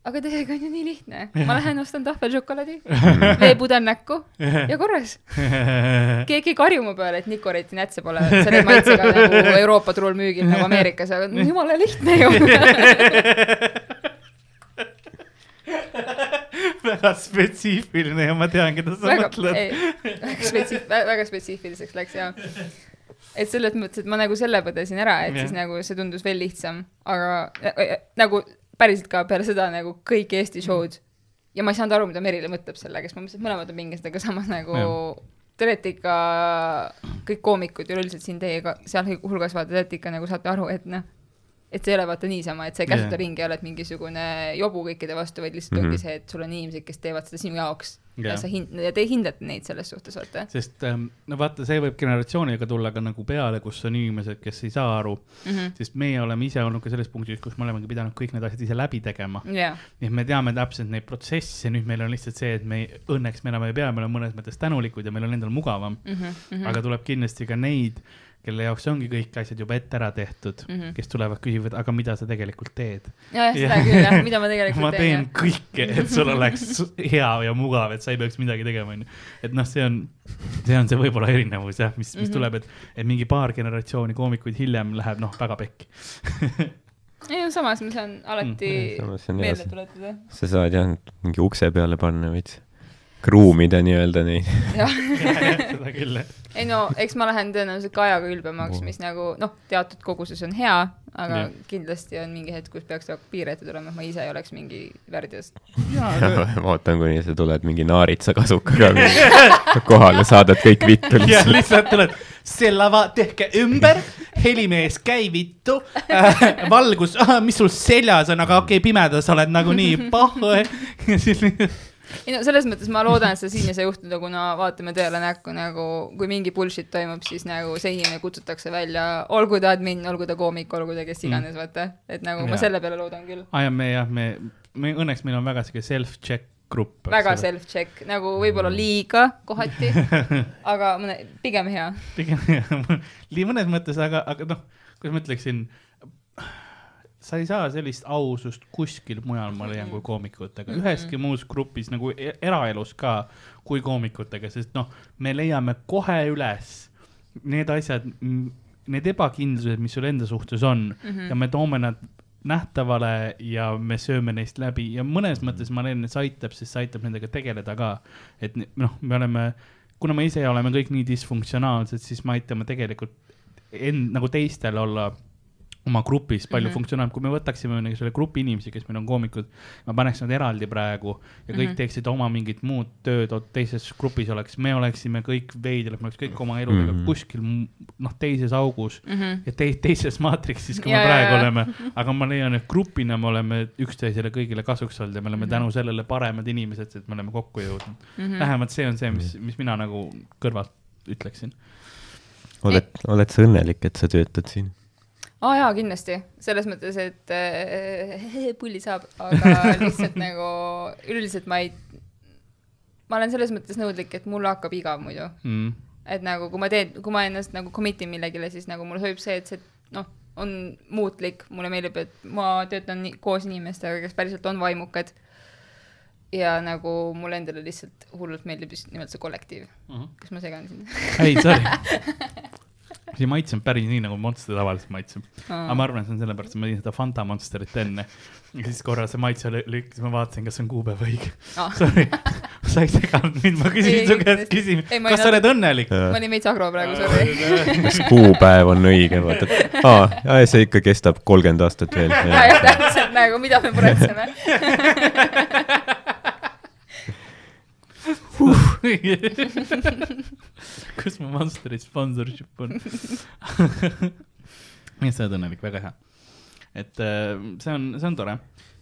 aga tegelikult on ju nii lihtne, ma lähen ostan tahvelšokolaadi, veepudel näkku ja korras. keegi ei karju mu peale, et Nicoreti nätse pole selle maitsega nagu Euroopa turul müügil nagu Ameerikas, aga jumala lihtne ju. väga spetsiifiline ja ma tean, keda sa väga, mõtled. väga spetsiif-, väga spetsiifiliseks läks ja. et selles mõttes, et ma nagu selle põdesin ära, et Jah. siis nagu see tundus veel lihtsam, aga äh, nagu päriselt ka peale seda nagu kõik Eesti show'd ja ma ei saanud aru, mida Merile mõtleb sellega, sest ma mõtlesin, et mõlemad on pinges, aga samas nagu Jah. te olete ikka, kõik koomikud üleüldiselt siin teiega, sealhulgas vaata, te olete ikka nagu saate aru, et noh, et see ei ole vaata niisama, et sa ei käsuta yeah. ringi ja oled mingisugune jobu kõikide vastu, vaid lihtsalt mm Mhm. -hmm. ongi see, et sul on inimesed, kes teevad seda sinu jaoks yeah. Ja sa hind-, ja te hindate neid selles suhtes, vaata sest ähm, no vaata, see võib generatsiooniga tulla ka nagu peale, kus on inimesed, kes ei saa aru, mm. -hmm. sest meie oleme ise olnud ka selles punktis, kus me olemegi pidanud kõik need asjad ise läbi tegema. jaa, nii et me teame täpselt neid protsesse, nüüd meil on lihtsalt see, et me ei- õnneks me enam ei pea, me oleme mõnes mõttes tänulikud ja meil on endal mugavam mm. -hmm. aga tuleb kindlasti ka neid, kelle jaoks ongi kõik asjad juba ette ära tehtud mm. -hmm. kes tulevad, küsivad, aga mida sa tegelikult teed? jah, seda Jah. küll jah, mida ma tegelikult ma teen jah. kõike, et sul oleks hea ja mugav, et sa ei peaks midagi tegema, onju. et noh, see on, see on see võib-olla erinevus jah, mis, mis mm. -hmm. tuleb, et, et mingi paar generatsiooni koomikuid hiljem läheb noh, väga pekki. ei no samas ma saan alati Mm, meelde see- tuletada. sa saad jah, mingi ukse peale panna veits, kruumida nii-öelda neid. jah, seda küll, jah. Ei no eks ma lähen tõenäoliselt ka ajaga ülbemaks, mis nagu noh, teatud koguses on hea, aga Jah. yeah. kindlasti on mingi hetk, kus peaks nagu piir ette tulema, et ma ise ei oleks mingi värdjas. ma ootan, kuni sa tuled mingi naaritsakasukaga kohale, saadad kõik vittu ja lihtsalt. lihtsalt tuled, see lava tehke ümber, helimees, käi vittu äh, valgus, mis sul seljas on, aga okei okay,, pimedas oled nagunii, pahhu. ja siis lihtsalt ei no selles mõttes ma loodan, et seda siin ei saa juhtuda, kuna vaatame tõele näkku nagu, kui mingi bullshit toimub, siis nagu see inimene kutsutakse välja, olgu ta admin, olgu ta koomik, olgu ta kes iganes, vaata. et nagu ma Jaa. selle peale loodan küll. aa ja me jah, me, me õnneks meil on väga sihuke self-check grupp. väga. self-check, nagu võib-olla liiga kohati, aga mõne, pigem hea. pigem nii mõnes mõttes, aga, aga noh, kuidas ma ütleksin, sa ei saa sellist ausust kuskil mujal, ma leian, kui koomikutega, üheski muus grupis nagu e- eraelus ka kui koomikutega, sest noh, me leiame kohe üles need asjad, need ebakindlused, mis sul enda suhtes on. Mm -hmm. ja me toome nad nähtavale ja me sööme neist läbi. Ja mõnes mõttes ma leian, et see aitab, sest see aitab nendega tegeleda ka. et noh, me oleme, kuna me ise oleme kõik nii disfunktsionaalsed, siis me aitame tegelikult end nagu teistel olla oma grupis palju mm. -hmm. funktsionaalne, kui me võtaksime nagu selle grupi inimesi, kes meil on koomikud, ma paneks nad eraldi praegu ja kõik mm. -hmm. teeksid oma mingit muud tööd, teises grupis oleks, me oleksime kõik veidrad, me oleks kõik oma eludega mm. -hmm. kuskil noh, teises augus mm. -hmm. ja te teises maatriksis, kui Ja, me ja, praegu ja. oleme, aga ma leian, et grupina me oleme üksteisele kõigile kasuks olnud ja me oleme Mhm. tänu sellele paremad inimesed, et me oleme kokku jõudnud mm. -hmm. vähemalt see on see, mis, mis mina nagu kõrvalt ütleksin. oled, oled sa õnnelik, et sa töötad siin? Aa jaa, kindlasti, selles mõttes, et äh, pulli saab, aga lihtsalt nagu üleüldiselt ma ei, ma olen selles mõttes nõudlik, et mul hakkab igav muidu. Mm. et nagu kui ma teen, kui ma ennast nagu commit in millegile, siis nagu mulle sobib see, et see noh, on muutlik, mulle meeldib, et ma töötan nii, koos inimestega, kes päriselt on vaimukad. ja nagu mulle endale lihtsalt hullult meeldib just nimelt see kollektiiv. Mhm. kas ma segan sind? ei, sorry. see ei maitsenud päris nii, nagu Monster tavaliselt maitseb. aga ma arvan, et see on sellepärast, et ma tegin seda Fanta Monsterit enne. ja siis korra see maitse lü- lükkas, ma vaatasin, kas on kuupäev õige. Ah. Sorry, sa ei seganud mind, ma Ei, küsisin su käest kindlasti. küsimus Ei,, ma ei kas sa oled õnnelik? ma olin veits agro praegu, sorry. kas kuupäev on õige, vaata, et aa, see ikka kestab kolmkümmend aastat veel. ja, ja täpselt nagu, mida me muretseme. kus mu Monsteri sponsorship on? nii et sa oled õnnelik, väga hea. et äh, see on, see on tore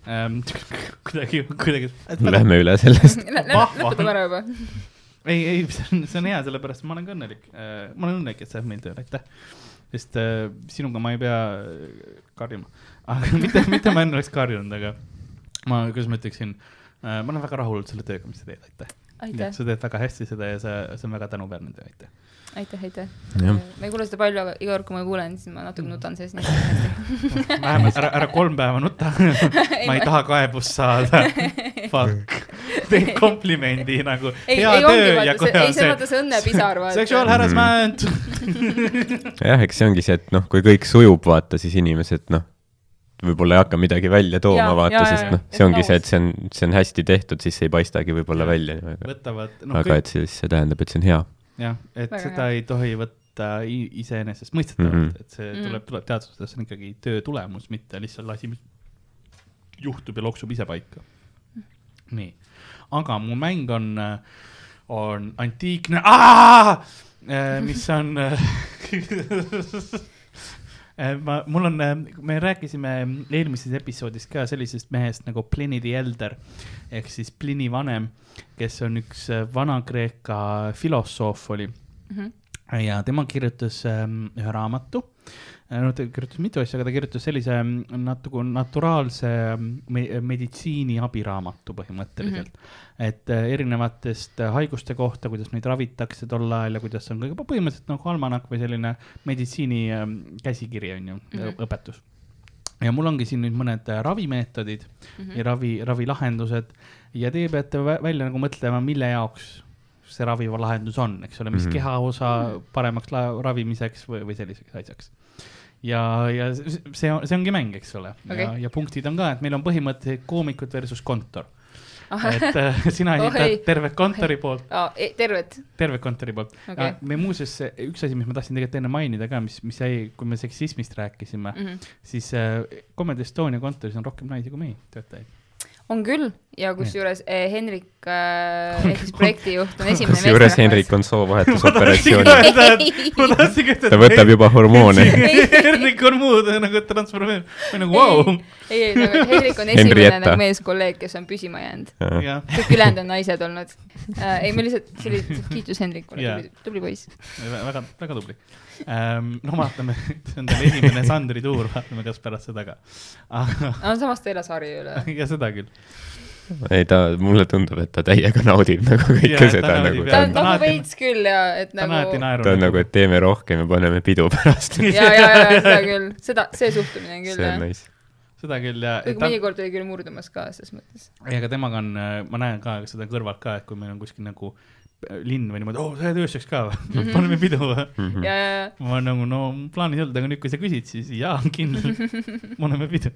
ähm. kuidagi, kuidagi. Lähme üle sellest. Lõpetame ära juba. ei, ei, see on, see on hea, sellepärast ma olen ka õnnelik äh,. ma olen õnnelik, et sa oled meil tööl, aitäh. sest äh, sinuga ma ei pea äh, karjuma, aga mitte, mitte ma enne oleks karjunud, aga ma, kuidas ma ütleksin äh,, ma olen väga rahul selle tööga, mis sa teed, aitäh. aitäh, sa teed väga hästi seda ja sa, see on väga tänuväärne töö, aitäh. aitäh, aitäh. Ma ei kuule seda palju, aga iga kord, kui ma kuulen, siis ma natuke nutan sees vähemalt ära, ära kolm päeva nuta. ma ei taha kaebust saada. Fuck, teen komplimendi nagu. ei, ei ongi vaata, ei see vaata see õnnepisar, vaata. Sexual harassment. jah, eks see ongi see, et noh, kui kõik sujub, vaata, siis inimesed noh, võib-olla ei hakka midagi välja tooma, vaata, sest noh, et see ongi see, et see on, see on hästi tehtud, siis see ei paistagi võib-olla välja võtavad, noh aga et siis see tähendab, et see on hea. jah, et Väga seda ei tohi võtta iseenesestmõistetavalt mm. -hmm. et see Mhm. tuleb, tuleb teadvustada, see on ikkagi töö tulemus, mitte lihtsalt asi, mis juhtub ja loksub ise paika. nii, aga mu mäng on, on antiikne, mis on, ma, mul on, me rääkisime eelmises episoodis ka sellisest mehest nagu Pliny the Elder ehk siis Pliny vanem, kes on üks äh, Vana-Kreeka filosoof oli Mhm. ja tema kirjutas ähm, ühe raamatu. No ta kirjutas mitu asja, aga ta kirjutas sellise mm, natuke naturaalse me meditsiini abiraamatu põhimõtteliselt mm. -hmm. et äh, erinevatest äh, haiguste kohta, kuidas neid ravitakse tol ajal ja kuidas on kõige põhimõtteliselt nagu almanak või selline meditsiini ähm, käsikiri on ju mm, Mhm. -hmm. õpetus. ja mul ongi siin nüüd mõned ravimeetodid mm -hmm. ja ravi, ravilahendused ja teie peate vä- välja nagu mõtlema, mille jaoks see ravilahendus on, eks ole, mis mm Mhm. -hmm. kehaosa paremaks la- ravimiseks või, või selliseks asjaks. ja, ja see on, see ongi mäng, eks ole okay., ja ja punktid on ka, et meil on põhimõtteliselt koomikud versus kontor. Ah, et äh, sina esitad Oi. terve kontori poolt, e, tervet, terve kontori poolt okay.. me muuseas, üks asi, mis ma tahtsin tegelikult enne mainida ka, mis, mis jäi, kui me seksismist rääkisime mm. -hmm. siis äh, Comedy Estonia kontoris on rohkem naisi kui mehi töötajaid. On küll ja kusjuures eh, Henrik äh, ehk siis projektijuht on esimene kusjuures Henrik on soovahetusoperatsioonil. ma tahtsingi ütelda. ta võtab juba hormoone. Henrik on muud nagu transformeerinud, või nagu vau. ei, ei, nagu Henrik on esimene nagu meeskolleeg, kes on püsima jäänud. kõik ülejäänud on naised olnud äh,. ei, me lihtsalt, see oli kiitus Henrikule tubli poiss. väga, väga tubli. No vaatame, see on tal esimene Sandri tuur, vaatame, kas pärast seda ka. aga, no samas ta elas Harju-Üle. ja seda küll. ei ta, mulle tundub, et ta täiega naudib nagu kõike ta seda nagu. ta on ta nagu veits küll ja et ta nagu. ta on nagu, et teeme rohkem ja paneme pidu pärast. ja, ja, ja seda küll, seda, see suhtumine on küll jah. nice. seda küll ja. kuigi mõnikord oli küll murdumas ka selles mõttes. ei, aga temaga on, ma näen ka seda kõrvalt ka, et kui meil on kuskil nagu äh, linn või niimoodi, oo, sa lähed ööseks ka või? paneme pidu või? Mhm. ja, ja, ja ma nagu, no plaanis ei olnud, aga nüüd, kui sa küsid, siis jaa, kindlalt, paneme pidu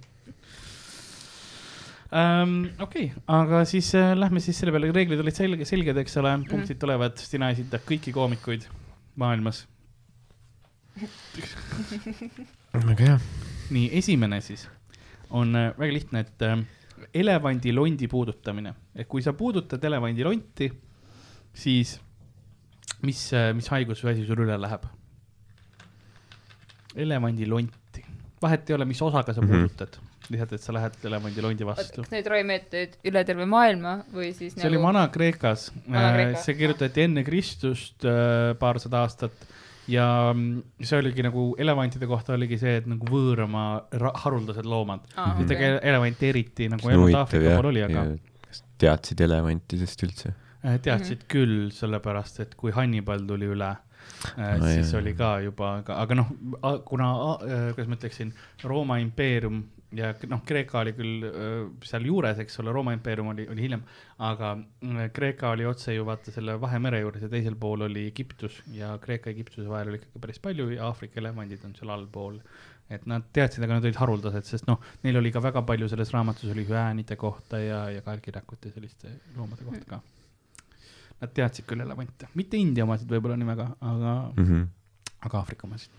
um,. okei okay,, aga siis äh, lähme siis selle peale, reeglid olid selge, selged, eks ole, punktid tulevad, sina esitad kõiki koomikuid maailmas. väga hea. nii, esimene siis on äh, väga lihtne, et äh, elevandilondi puudutamine, et kui sa puudutad elevandilonti, siis mis, mis haigus või asi sul üle läheb? elevandilonti, vahet ei ole, mis osaga sa Mhm. puudutad, lihtsalt, et sa lähed elevandilondi vastu kas. neid ravimeetodeid üle terve maailma või siis see oli nagu Vana-Kreekas, Vana-Kreeka, see kirjutati enne Kristust äh, paarsada aastat ja mm, see oligi nagu elevantide kohta oligi see, et nagu võõrama ra- haruldased loomad. Okei. ka elevante eriti nagu huvitav Aafrika pool oli, aga. kas teadsid elevantidest üldse? Äh, teadsid küll, sellepärast et kui Hannibal tuli üle äh,, No siis jaa. oli ka juba, aga, aga noh, kuna, kuidas ma ütleksin, Rooma impeerium ja noh, Kreeka oli küll äh, sealjuures, eks ole, Rooma impeerium oli, oli hiljem, aga mm, Kreeka oli otse ju vaata selle Vahemere juures ja teisel pool oli Egiptus ja Kreeka ja Egiptuse vahel oli ikkagi päris palju ja Aafrika elevandid on seal allpool et nad teadsid, aga nad olid haruldased, sest noh, neil oli ka väga palju selles raamatus oli hüäänide kohta ja, ja kaelkirjakute ja selliste loomade kohta ka. Nad teadsid küll elevante, mitte India omasid võib-olla nii väga, aga mm, Mhm. aga Aafrika omasid.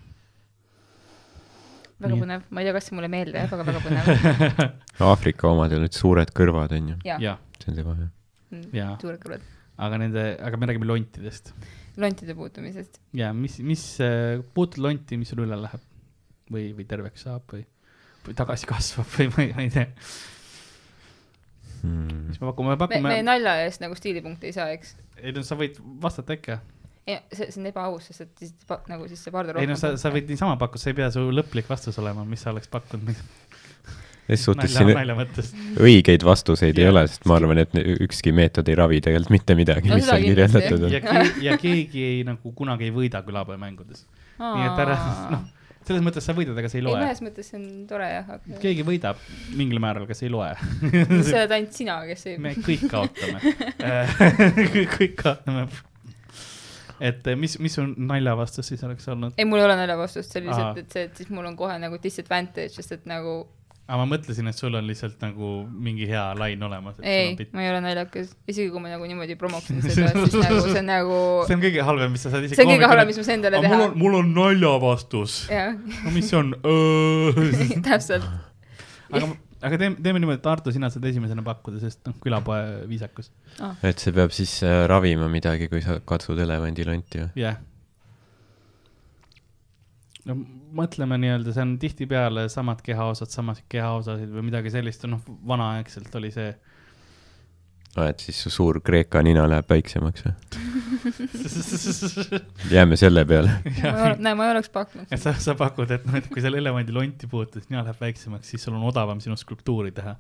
väga Nii. põnev, ma ei tea, kas see mulle meeldib, aga väga põnev. Aafrika omadel olid suured kõrvad, onju. jaa, ja, see on see vahe. Jaa. suured kõrvad. aga nende, aga me räägime lontidest lontide puutumisest. ja mis, mis äh, puutud lonti, mis sul üle läheb või, või terveks saab või, või tagasi kasvab või ma ei, ma ei tea, Hmm. mis me pakume, me me, pakume me, nalja eest nagu stiilipunkte ei saa, eks. ei no sa võid vastata ikka, ei, see, see on ebaaus, sest et siis nagu siis see Pardo ei no sa, sa võid niisama pakkuda, see ei pea su lõplik vastus olema, mis sa oleks pakkunud, ses suhtes siin õigeid vastuseid ei Jah. ole, sest ma arvan, et ükski meetod ei ravi tegelikult mitte midagi, No mis seal kirjeldatud on ja. keegi, ja keegi ei nagu kunagi ei võida külapäevamängudes. nii et ära, noh, selles mõttes sa võidad, aga see ei ei, loe. mõnes mõttes see on tore jah, aga keegi võidab mingil määral, aga see ei loe. sa oled ainult sina, kes ei me kõik kaotame. kõik kaotame. et eh, mis, mis su nalja vastus siis oleks olnud? ei, mul ei ole naljavastust, see Aa. lihtsalt, et see, et siis mul on kohe nagu disadvantage, sest et nagu aga ma mõtlesin, et sul on lihtsalt nagu mingi hea lain olemas. ei, ma ei ole naljakas, isegi kui ma nagu niimoodi promoksin seda, siis nagu see on nagu, see on kõige halvem, mis sa saad isegi. see on kõige halvem, mis ma saan endale mul teha on,. mul on naljavastus. no mis see on? täpselt. aga, aga teeme, teeme niimoodi, et Arto, sina saad esimesena pakkuda, sest noh, külapoe viisakus. et see peab siis äh, ravima midagi, kui sa katsud elevandilonti või? jah. No mõtleme nii-öelda, see on tihtipeale samad kehaosad, samasid kehaosasid või midagi sellist, noh, vanaaegselt oli see. aa, et siis su suur Kreeka nina läheb väiksemaks või? jääme selle peale. näe, ma ei oleks pakkunud. et sa, sa pakud, et noh, et kui seal elevandi lonti puutud, nina läheb väiksemaks, siis sul on odavam sinu skulptuuri teha.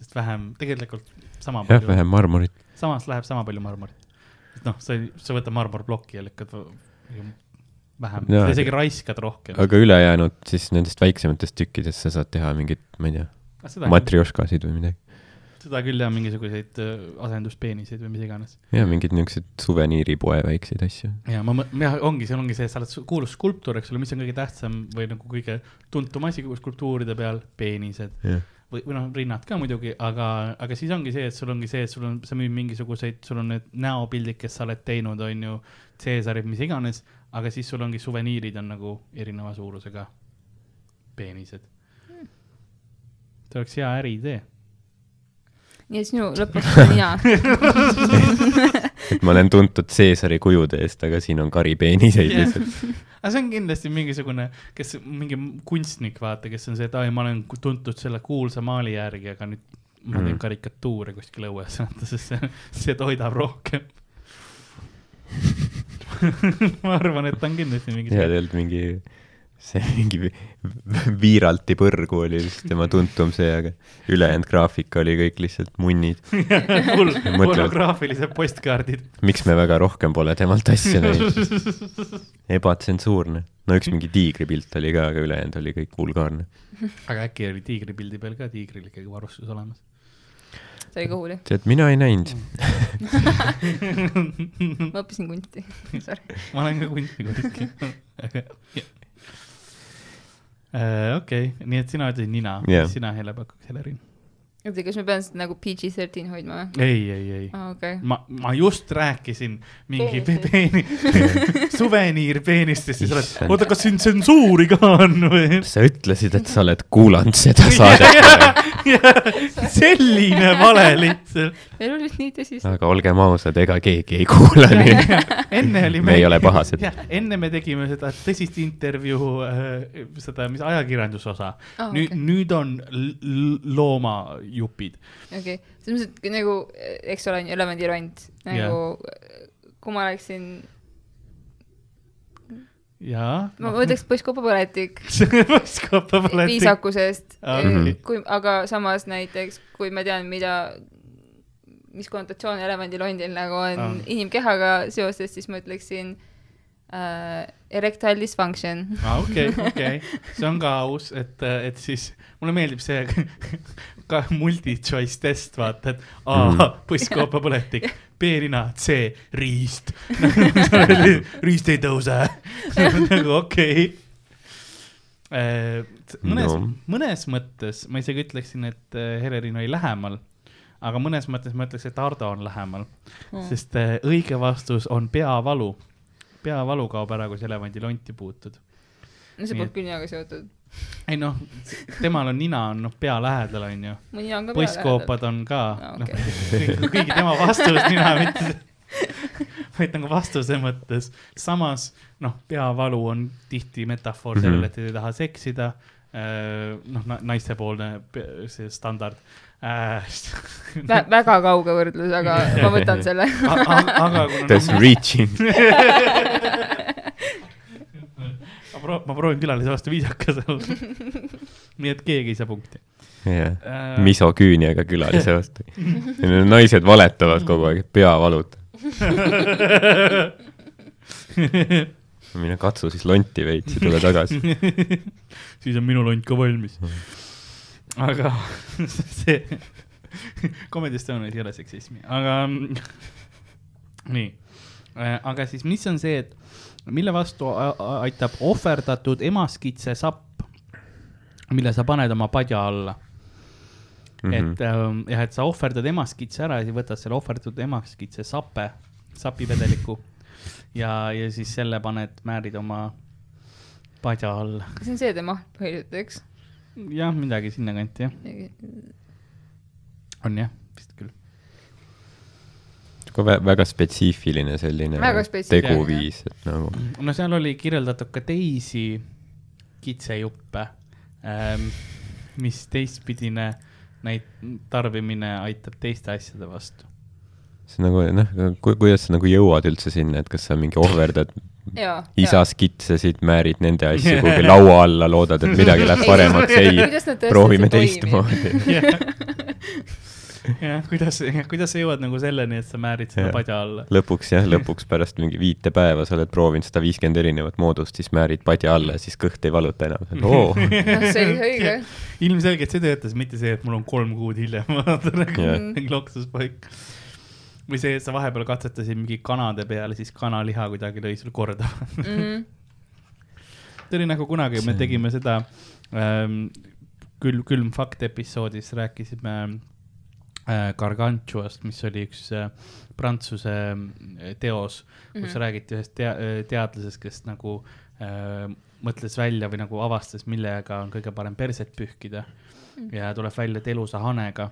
sest vähem, tegelikult sama jah, palju, vähem marmorit. samas läheb sama palju marmorit. et noh, sa ei, sa võtad marmorploki ja lükkad vähem, sa isegi raiskad rohkem. aga ülejäänud siis nendest väiksematest tükkidest sa saad teha mingit, ma ei tea, seda, matrjoškasid või midagi. seda küll ja mingisuguseid äh, asenduspeeniseid või mis iganes. ja mingeid niisuguseid suveniiripoe väikseid asju. ja ma, jah, ongi, seal ongi see, sa oled kuulus skulptuur, eks ole, mis on kõige tähtsam või nagu kõige tuntum asi skulptuuride peal, peenised jah, või, või noh, rinnad ka muidugi, aga, aga siis ongi see, et sul ongi see, et sul on, sa müüd mingisuguseid, sul on need näopildid, kes sa oled teinud, on ju, Caesarid, mis iganes, aga siis sul ongi suveniirid on nagu erineva suurusega peenised. see oleks hea äriidee. nii et sinu lõpuks olen mina. et ma olen tuntud Caesari kujude eest, aga siin on karipeeniseid Jah. lihtsalt. aga see on kindlasti mingisugune, kes, mingi kunstnik, vaata, kes on see, et ai, ma olen tuntud selle kuulsa maali järgi, aga nüüd ma teen Mm. karikatuure kuskil õues, vaata, sest see, see toidab rohkem. ma arvan, et ta on kindlasti mingi ja tegelikult mingi, see mingi vi- Viiralti põrgu oli vist tema tuntum see, aga ülejäänud graafika oli kõik lihtsalt munnid. pornograafilised postkaardid. miks me väga rohkem pole temalt asja näinud? ebatsensuurne. no üks mingi tiigripilt oli ka, aga ülejäänud oli kõik vulgaarne. aga äkki oli tiigripildi peal ka tiigril ikkagi varustus olemas? See oli kõhuli. tead, mina ei näinud. ma õppisin kunti. Sorry. ma olen ka kunsti kuskil. okei, nii et sina ütlesid nina Jah. mis sina Hele pakuks, Helerin? oota, kas me peame seda nagu PG-13 hoidma või? ei, ei, ei. aa, okei. ma, ma just rääkisin mingi pe- Peenistest. peeni, suveniirpeenistest ja sa oled, oota, kas siin tsensuuri ka on või? sa ütlesid, et sa oled kuulanud seda saadet, selline vale lihtsalt. meil oli vist nii tõsist. aga olgem ausad, ega keegi ei kuula nii. enne oli me ei ole pahased. enne me tegime seda tõsist intervjuu äh,, seda, mis ajakirjandusosa Aa, nüüd okei., nüüd on l- l- loomajupid. okei, selles mõttes, et nagu, eks ole, on ju elevandirond, nagu kui ma oleksin, jaa. ma võtaks poisskopapõletik skoppa pole. viisakusest Aa, okei. kui, aga samas näiteks, kui ma tean, mida, mis konnotatsioon elevandilondil nagu on Aa. inimkehaga seoses, siis ma ütleksin äh, erectile dysfunction. aa, okei, okei, see on ka aus, et, et siis mulle meeldib see ka multi-choice test, vaata, et A Mhm. B-rina, C riist. riist ei tõuse. nagu okei. mõnes No. mõnes mõttes ma isegi ütleksin, et äh, Helerin oli lähemal, aga mõnes mõttes ma ütleks, et Ardo on lähemal, sest äh, õige vastus on peavalu. peavalu kaob ära, kui sa elevandilonti puutud no see küll ninaga seotud. Ei noh, temal on nina on noh pea lähedal onju, nina on ka on ka Aa, noh kuigi tema vastus nina mitte, vaid nagu vastuse mõttes. samas noh, peavalu on tihti metafoor sellele, et ei taha seksida. noh, naistepoolne see standard. Vä-. väga kauge võrdlus, aga ma võtan selle. aga kuna That's noh, reaching. ma pro- ma proovin külalise vastu viisakas olla. nii et keegi ei saa punkti. jah, Äh, misoküüniaga külalise vastu. naised valetavad kogu aeg, et pea valutab. mine katsu siis lonti veits ja tule tagasi. siis on minu lont ka valmis. aga see, Comedy Estonias ei ole seksismi, aga nii, aga siis mis on see, et mille vastu aitab ohverdatud emaskitse sapp, mille sa paned oma padja alla mm. -hmm. et ähm, jah, et sa ohverdad emaskitse ära ja siis võtad selle ohverdatud emaskitse sape, sapivedeliku ja, ja siis selle paned, määrid oma padja alla. see on see teema põhiliselt, eks? jah, midagi sinnakanti jah, on jah, vist küll. väga spetsiifiline selline Väga spetsiifiline, teguviis, nagu no seal oli kirjeldatud ka teisi kitsejuppe ähm,, mis teistpidine neid tarbimine aitab teiste asjade vastu. see on nagu noh, kuidas sa nagu jõuad üldse sinna, et kas sa mingi ohverdad jaa. isas kitsesid, määrid nende asju kuhugi laua alla, loodad, et midagi läheb paremaks, ei, proovime teistmoodi. jah, kuidas, kuidas sa jõuad nagu selleni, et sa määrid seda Jah. padja alla? lõpuks jah, lõpuks pärast mingi viite päeva sa oled proovinud sada viiskümmend erinevat moodust, siis määrid padja alla ja siis kõht ei valuta enam. oo, noh, see oli õige. ilmselgelt see töötas, mitte see, et mul on kolm kuud hiljem nagu loksus paik. või see, et sa vahepeal katsetasid mingi kanade peale, siis kanaliha kuidagi lõi sul korda. Mhm. see oli nagu kunagi, me tegime seda ähm, külm, külm fakt episoodis rääkisime äh, Gargantuast, mis oli üks äh, prantsuse äh, teos, kus mm -hmm. räägiti ühest tea-, teadlasest, kes nagu äh, mõtles välja või nagu avastas, millega on kõige parem perset pühkida mm. ja tuleb välja, et elusa hanega.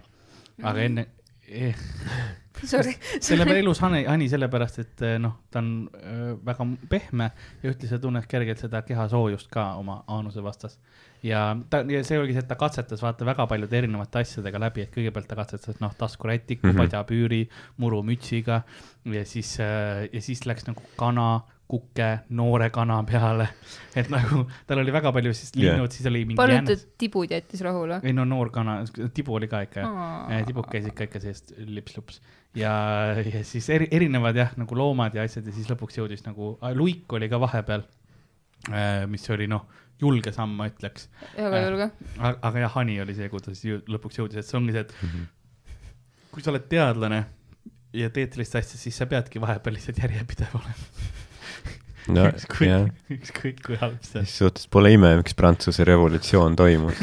aga enne eh,, Sorry. selle peale ilus hani, hani sellepärast, et eh, noh, ta on öö, väga pehme ja ühtlasi tunneb kergelt seda kehasoojust ka oma aanuse vastas. ja ta, ja see oligi see, et ta katsetas vaata väga paljude erinevate asjadega läbi, et kõigepealt ta katsetas noh, taskurätiku mm. -hmm. padjapüüri, murumütsiga ja siis, ja siis läks nagu kana, kuke, noore kana peale. et nagu tal oli väga palju siis linnud, siis oli mingi palutud tibud jättis rahule. ei no noor kana, tibu oli ka ikka Aa. tibud käisid ka ikka seest lips-lups ja, ja siis eri, erinevad jah, nagu loomad ja asjad ja siis lõpuks jõudis nagu, luik oli ka vahepeal, mis oli noh, julge samm, ma ütleks. väga julge. aga jah, hani oli see, kuidas jõu- lõpuks jõudis, et see ongi see, et kui sa oled teadlane ja teed sellist asja, siis sa peadki vahepeal lihtsalt järjepidev olema. No ükskõik ükskõik kui halb see on. suhtes pole ime, miks Prantsuse revolutsioon toimus.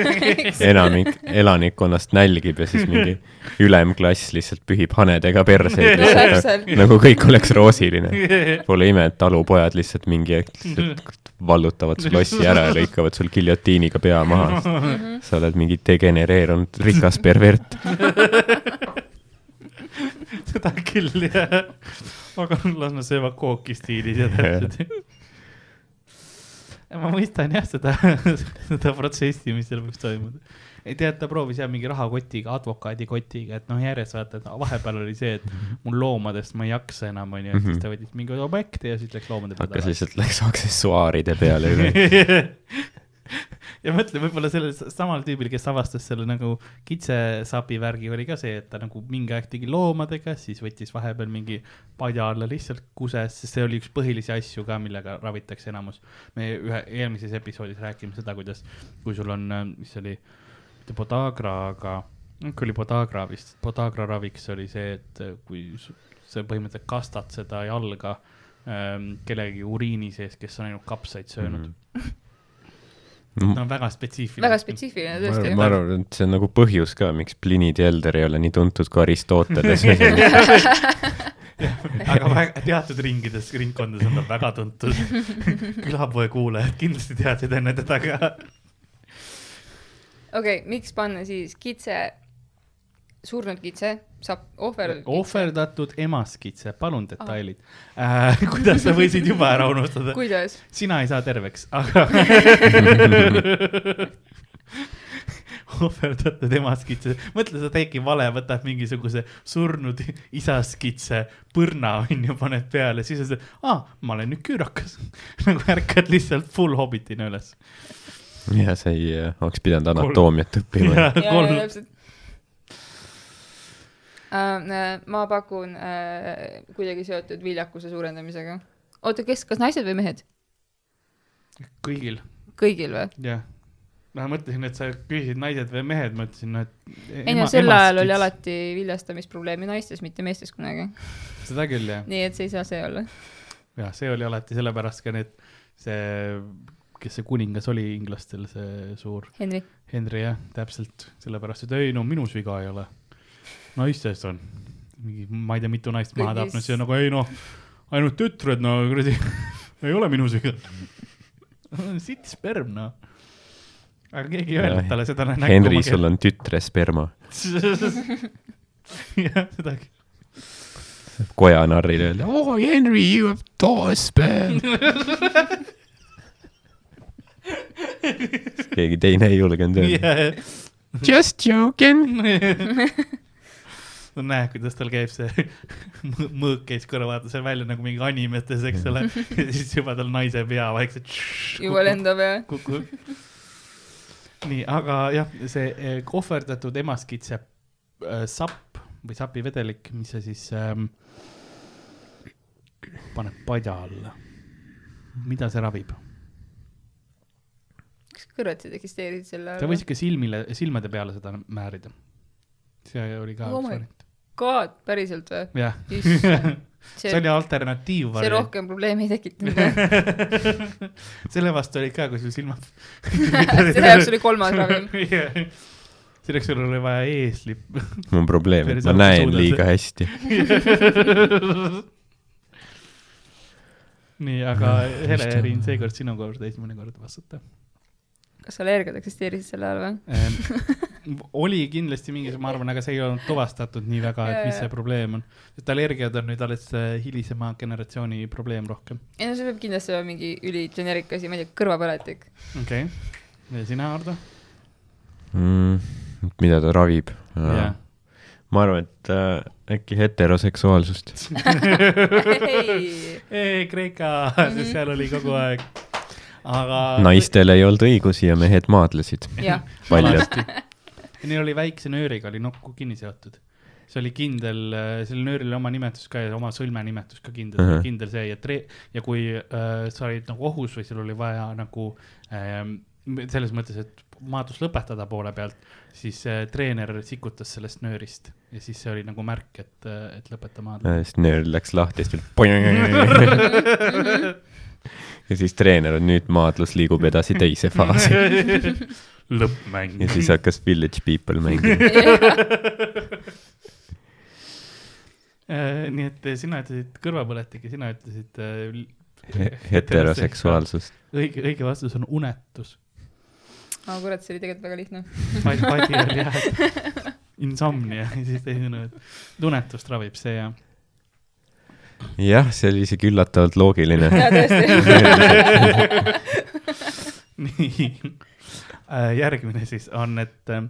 enamik elanikkonnast nälgib ja siis mingi ülemklass lihtsalt pühib hanedega perseid lihtsalt nagu kõik oleks roosiline. Pole ime, et talupojad lihtsalt mingi hetk lihtsalt vallutavad su lossi ära ja lõikavad sul giljotiiniga pea maha. sa oled mingi degenereerunud rikas pervert. seda küll jah, las nad söövad kooki stiilis ja täpselt. ma mõistan jah seda, seda protsessi, mis seal võiks toimuda. ei tead, ta proovis jah mingi rahakotiga, advokaadikotiga, et noh, järjest vaata, et vahepeal oli see, et mul loomadest ma ei jaksa enam, onju, et siis ta võttis mingi objekti ja siis läks loomade peale hakkas lihtsalt, läks aksessuaaride peale. ja mõtle, võib-olla sellel samal tüübil, kes avastas selle nagu kitsesapi värgi, oli ka see, et ta nagu mingi aeg tegi loomadega, siis võttis vahepeal mingi padja alla lihtsalt kuses, sest see oli üks põhilisi asju ka, millega ravitakse enamus. me ühe eelmises episoodis rääkisime seda, kuidas, kui sul on, mis see oli, mitte Podagra, aga ikka oli Podagra vist, Podagra raviks oli see, et kui sa põhimõtteliselt kastad seda jalga ähm, kellegi uriini sees, kes on ainult kapsaid söönud mm. Mm. No väga spetsiifiline. väga spetsiifiline ma tõesti. ma arvan, et see on nagu põhjus ka, miks Pliny the Elder ei ole nii tuntud kui Aristoteles. aga väga, teatud ringides, ringkondades on ta väga tuntud. külapoe kuulajad kindlasti teadsid enne teda ka. okei, miks panna siis kitse, surnud kitse, saab ohver. ohverdatud emaskitse, palun detailid äh. kuidas sa võisid juba ära unustada? kuidas? sina ei saa terveks, aga ohverdatud emaskitse, mõtle, sa teedki vale, võtad mingisuguse surnud isaskitse põrna onju, paned peale, siis sa ütled, aa, ma olen nüüd küürakas. nagu ärkad lihtsalt full hobbitina üles. ja sa ei äh, oleks pidanud anatoomiat õppima. ja, ja täpselt. Ma pakun äh, kuidagi seotud viljakuse suurendamisega. oota, kes, kas naised või mehed? kõigil, kõigil või? jah. no ma mõtlesin, et sa küsisid naised või mehed, ma ütlesin, no et. ei no sel ajal oli. alati viljastamisprobleemi naistes, mitte meestes kunagi. seda küll jah, nii et see ei saa see olla. jah, see oli alati sellepärast ka need, see, kes see kuningas oli inglastel, see suur Henri. Henry jah, täpselt sellepärast, et ei no minus viga ei ole. Naistes on mingi, ma ei tea, mitu naist maha tapnud, siis on nagu ei noh, ainult tütred, no kuradi, ei ole minus viga. sitt sperm noh. aga keegi ei öelnud talle seda. Henry, sul on tütre sperma. jah, seda kojanarrile öelda, oh Henry, you have tall sperm. keegi teine ei julgenud öelda. yeah.. Just joking. no näed, kuidas tal käib see mõ- mõõk käis kõrva, vaata see välja nagu mingi animetes, eks ole. ja siis juba tal naise pea vaikselt. juba lendab ja. kukub. nii, aga jah, see eh, ohverdatud emaskitse äh, sapp või sapivedelik, mis see siis ähm, paneb padja alla. mida see ravib? kas kõrvetid eksisteerisid selle sa võisid ka silmile, silmade peale seda määrida. see oli ka üks variant. God, päriselt või? jah, see see oli, alternatiiv see rohkem probleemi ei tekitanud. selle vastu olid ka, kui sul silmad. selle jaoks oli kolmas ravim. selleks sul oli vaja eesli. mul on probleem, Päris ma näen liiga hästi. nii, aga Hele-Riin, seekord sinu kord esimene kord vastata. Kas allergiad eksisteerisid sel ajal või? Oli kindlasti mingi, ma arvan, aga see ei olnud tuvastatud nii väga, et mis see probleem on. sest allergiad on nüüd alles äh, hilisema generatsiooni probleem rohkem. ei no see peab kindlasti olema mingi üligeneerik asi, ma ei tea, kõrvapõletik. okei okay., ja sina, Ardo? mm,. mida ta ravib jah. ma arvan, et äh, äkki heteroseksuaalsust. ei, ei, Kreeka, Mhm. sest seal oli kogu aeg, aga. naistel ei olnud õigusi ja mehed maadlesid paljalt. Neil oli väikse nööriga oli nokku kinni seotud. see oli kindel, sellel nööril oli oma nimetus ka ja oma sõlme nimetus ka kindel uh. -huh. kindel see ja tre-, ja kui äh, sa olid nagu ohus või sul oli vaja nagu ähm, selles mõttes, et maadlus lõpetada poole pealt, siis äh, treener sikutas sellest nöörist ja siis see oli nagu märk, et, et lõpeta maadlus. siis nöör läks lahti ja siis tuli. ja siis treener on nüüd maadlus liigub edasi teise faasi lõppmäng ja siis hakkas Village People mängima. Äh, nii et sina ütlesid kõrvapõletik ja sina ütlesid äh, heteroseksuaalsust. õige, õige vastus on unetus. aga kurat, see oli tegelikult väga lihtne. padi oli jah, insomnia ja siis teisena, et unetust ravib see ja. jah, see oli isegi üllatavalt loogiline. nii, järgmine siis on, et äh,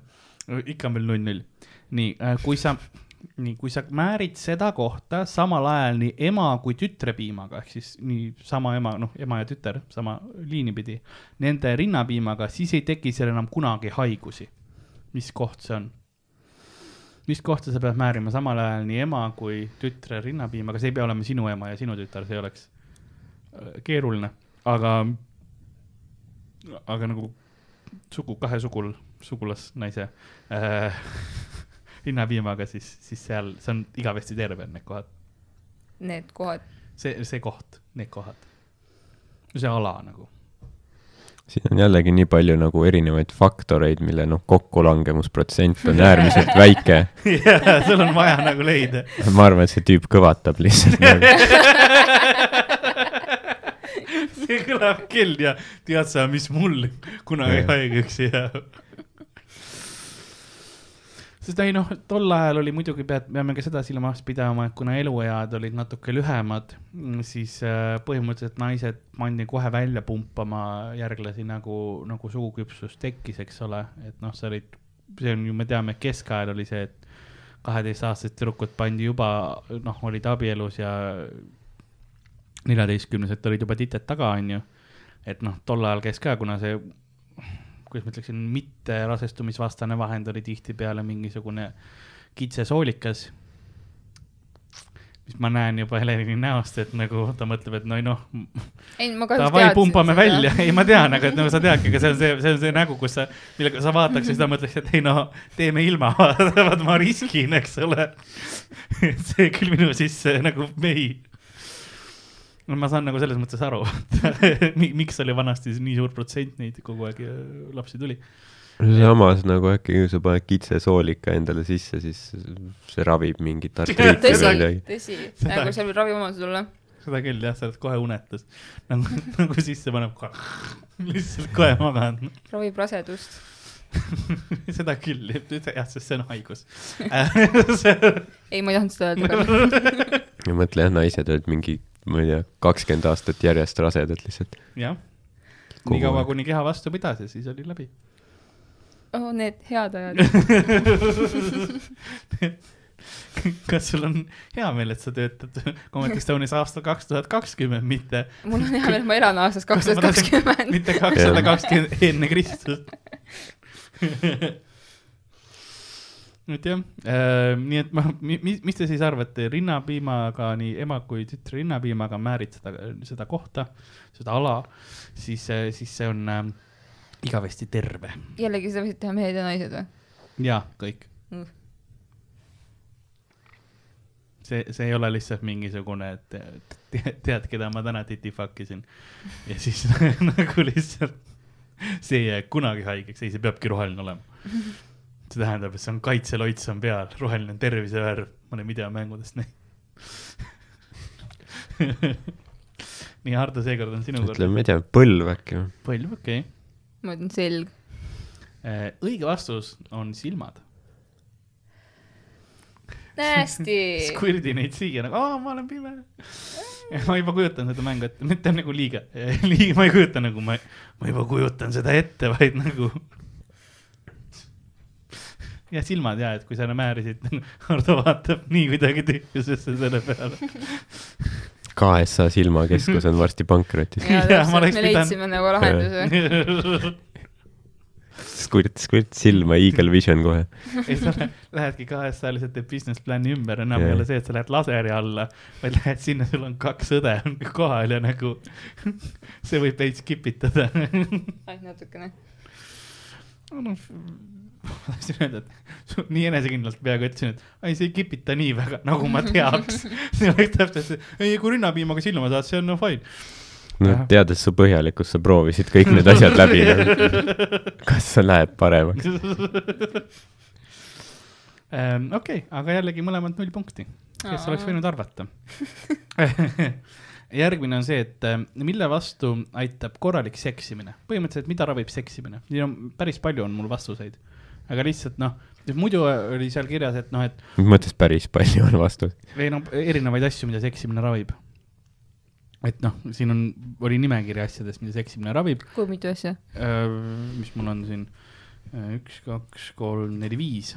ikka on veel null-null. nii, kui sa, nii, kui sa määrid seda kohta samal ajal nii ema kui tütre piimaga ehk siis nii sama ema, noh, ema ja tütar sama liini pidi, nende rinnapiimaga, siis ei teki seal enam kunagi haigusi. mis koht see on? Mis kohta sa pead määrima samal ajal nii ema kui tütre rinnapiimaga, see ei pea olema sinu ema ja sinu tütar, see oleks äh, keeruline, aga, aga nagu sugu, kahe sugul, sugulasnaise äh, rinnapiimaga, siis, siis seal, see on igavesti terve, need kohad. Need kohad, see, see koht, need kohad. see ala nagu. Siin on jällegi nii palju nagu erinevaid faktoreid, mille noh, kokkulangemusprotsent on äärmiselt väike. jaa, sul on vaja nagu leida. ma arvan, et see tüüp kõvatab lihtsalt nagu. see kõlab küll ja tead sa, mis mul kunagi haigeks jääb. Sest ei noh, tol ajal oli muidugi pead, peame ka seda silmas pidama, et kuna eluead olid natuke lühemad, siis äh, põhimõtteliselt naised pandi kohe välja pumpama järglasi nagu, nagu suguküpsus tekkis, eks ole, et noh, sa olid, see on ju, me teame, keskajal oli see, et kaheteistaastased tüdrukud pandi juba, noh, olid abielus ja neljateistkümnesed olid juba tited taga, onju. et noh, tol ajal käis ka, kuna see, kuidas ma ütleksin, mitte rasestumisvastane vahend oli tihtipeale mingisugune kitsesoolikas. mis ma näen juba Helerini näost, et nagu ta mõtleb, et no ei noh, ei kahjuks davai, pumpame välja, ei ma tean, aga et nagu sa teadki, aga see on see, see on see nägu, kus sa, millega sa vaataks ja siis ta mõtleks, et ei no teeme ilma, vaat ma riskin, eks ole. see küll minu sisse nagu ei. No ma saan nagu selles mõttes aru, miks oli vanasti nii suur protsent neid kogu aeg äh, lapsi tuli. samas nagu äkki kui sa paned kitsesoolika endale sisse, siis see ravib mingit artriiti või midagi., tõsi, nagu seal võib raviomadused olla. seda küll jah, sa oled kohe unetus. nagu, nagu sisse paneb kohe, lihtsalt kohe magad. ravib rasedust. seda küll, jah, sest see on haigus. ei, ma ei tahtnud seda öelda. ja mõtle jah, naised olid mingi, ma ei tea, kakskümmend aastat järjest rasedad lihtsalt. jah, nii kaua, kuni keha vastu pidas ja siis oli läbi. oh need head ajad. kas sul on hea meel, et sa töötad Comedy Estonias aastal kaks tuhat kakskümmend, mitte, mul on hea meel, et ma elan aastast kaks tuhat kakskümmend. mitte kakssada kakskümmend enne Kristust? et jah äh,, nii et ma, mis, mis te siis arvate, rinnapiimaga, nii ema kui tütre rinnapiimaga määrid seda, seda kohta, seda ala, siis, siis see on äh, igavesti terve jällegi seda võisid teha mehed ja naised või? ja kõik Mm. see, see ei ole lihtsalt mingisugune, et te- tead, keda ma täna titifakkisin ja siis nagu lihtsalt see ei jää kunagi haigeks, ei, see peabki roheline olema. see tähendab, et see on kaitseloits on peal, roheline on tervisevärv, ma olen videomängudest näinud. nii, Hardo, seekord on sinu kord. ütleme, ma ei tea, põlv äkki või? põlv, okei ma ütlen selg. okay.. õige vastus on silmad. Nasty. Squirdi neid siia nagu, aa, ma olen pime. ma juba kujutan seda mängu ette, mitte nagu liiga, liiga, ma ei kujuta nagu, ma, ma juba kujutan seda ette, vaid nagu. Ja silmad ja, et kui sa määrisid, Hardo vaatab nii kuidagi tühjusesse selle peale. KSA silmakeskus on varsti pankrotis. me leidsime nagu lahenduse. skvirt, skvirt silma, Eagle Vision kohe. ei, sa lä- lähedki kahest, sa lihtsalt teed business plan'i ümber, enam ei Jah. ole see, et sa lähed laseri alla, vaid lähed sinna, sul on kaks õde on kohal ja nagu see võib veits kipitada. ainult natukene. noh, ma tahtsin öelda, et nii enesekindlalt peaaegu ütlesin, et ei, see ei kipita nii väga, nagu ma teaks. see oleks täpselt see, ei, kui rinnapiimaga silma saad, see on no fine. noh, teades su põhjalikkust, sa proovisid kõik need asjad läbi. kas see läheb paremaks? Ähm, okei, aga jällegi mõlemad null punkti, kes oleks võinud arvata. järgmine on see, et äh, mille vastu aitab korralik seksimine, põhimõtteliselt, mida ravib seksimine, siin on päris palju on mul vastuseid, aga lihtsalt noh, muidu oli seal kirjas, et noh, et mõttes päris palju on vastus? või noh, erinevaid asju, mida seksimine ravib. et noh, siin on, oli nimekiri asjadest, mida seksimine ravib, kui mitu asja? mis mul on siin, üks, kaks, kolm, neli, viis,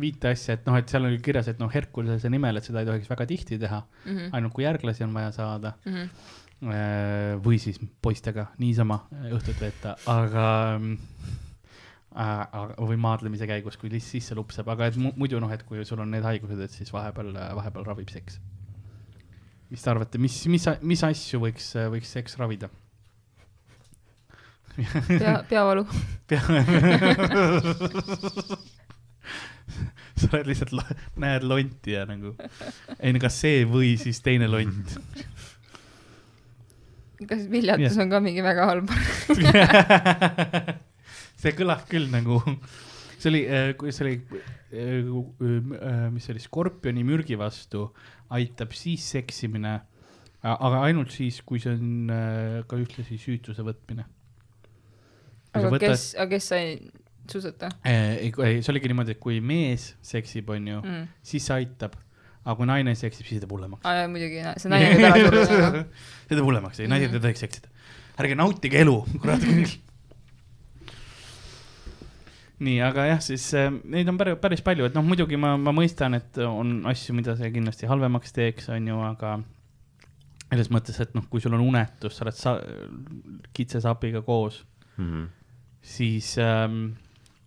viite asja, et noh, et seal oli kirjas, et noh, Herkulese nimel, et seda ei tohiks väga tihti teha, Mhm. ainult kui järglasi on vaja saada Äh, või siis poistega niisama õhtut veeta, aga äh, või maadlemise käigus, kui lihtsalt sisse lupsab, aga et mu- muidu noh, et kui sul on need haigused, et siis vahepeal, vahepeal ravib seks. mis te arvate, mis, mis, mis asju võiks, võiks seks ravida? pea, peavalu. sa oled lihtsalt, näed lonti ja nagu, ei no kas see või siis teine lont. kas viljatus on ka mingi väga halb? see kõlab küll nagu, see oli, kui see oli, mis see oli, skorpioni mürgi vastu aitab siis seksimine, aga ainult siis, kui see on äh, ka ühtlasi süütuse võtmine. aga kes, aga kes sai suusata ei, ei, see oligi niimoodi, et kui mees seksib, onju, mm.? siis see aitab, aga kui naine seksib, siis teeb hullemaks. aa jaa, muidugi, see naine võib ära surra. see teeb hullemaks, ei naised ei tohiks seksida. ärge nautige elu, kurat küll. nii, aga jah, siis äh, neid on päris, päris palju, et noh, muidugi ma, ma mõistan, et on asju, mida see kindlasti halvemaks teeks, on ju, aga selles mõttes, et noh, kui sul on unetus, sa oled sa kitsesapiga koos, Mhm. siis ähm,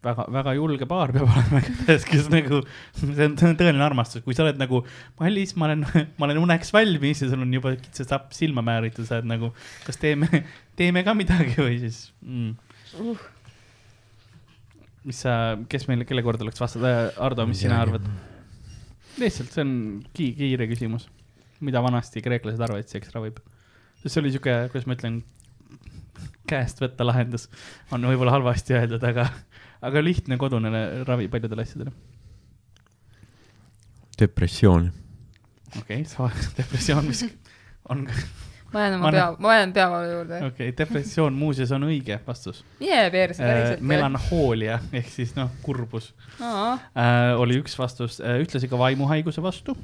väga, väga julge paar peab olema kätes, kes nagu, see on see on tõeline armastus, kui sa oled nagu, Mallis, ma olen, ma olen uneks valmis ja sul on juba kitsesapp silma määritud, sa oled nagu, kas teeme, teeme ka midagi või siis mm. Uh. Mis sa, kes meil, kelle kord oleks vastata, Ardo, mis sina arvad? lihtsalt see on ki-, kiire küsimus. mida vanasti kreeklased arvasid, seks ravib? sest see oli sihuke, kuidas ma ütlen, käest võtta lahendus, on võib-olla halvasti öeldud, aga, aga lihtne kodune ravi paljudele asjadele. depressioon. okei okay, depressioon, mis on, ma jään Ma oma pea ma jään peavalu juurde. okei okay,, depressioon muuseas on õige vastus perse, äh,. päriselt. melanhoolia ehk siis noh, kurbus aa, äh, oli üks vastus äh,, ühtlasi ka vaimuhaiguse vastu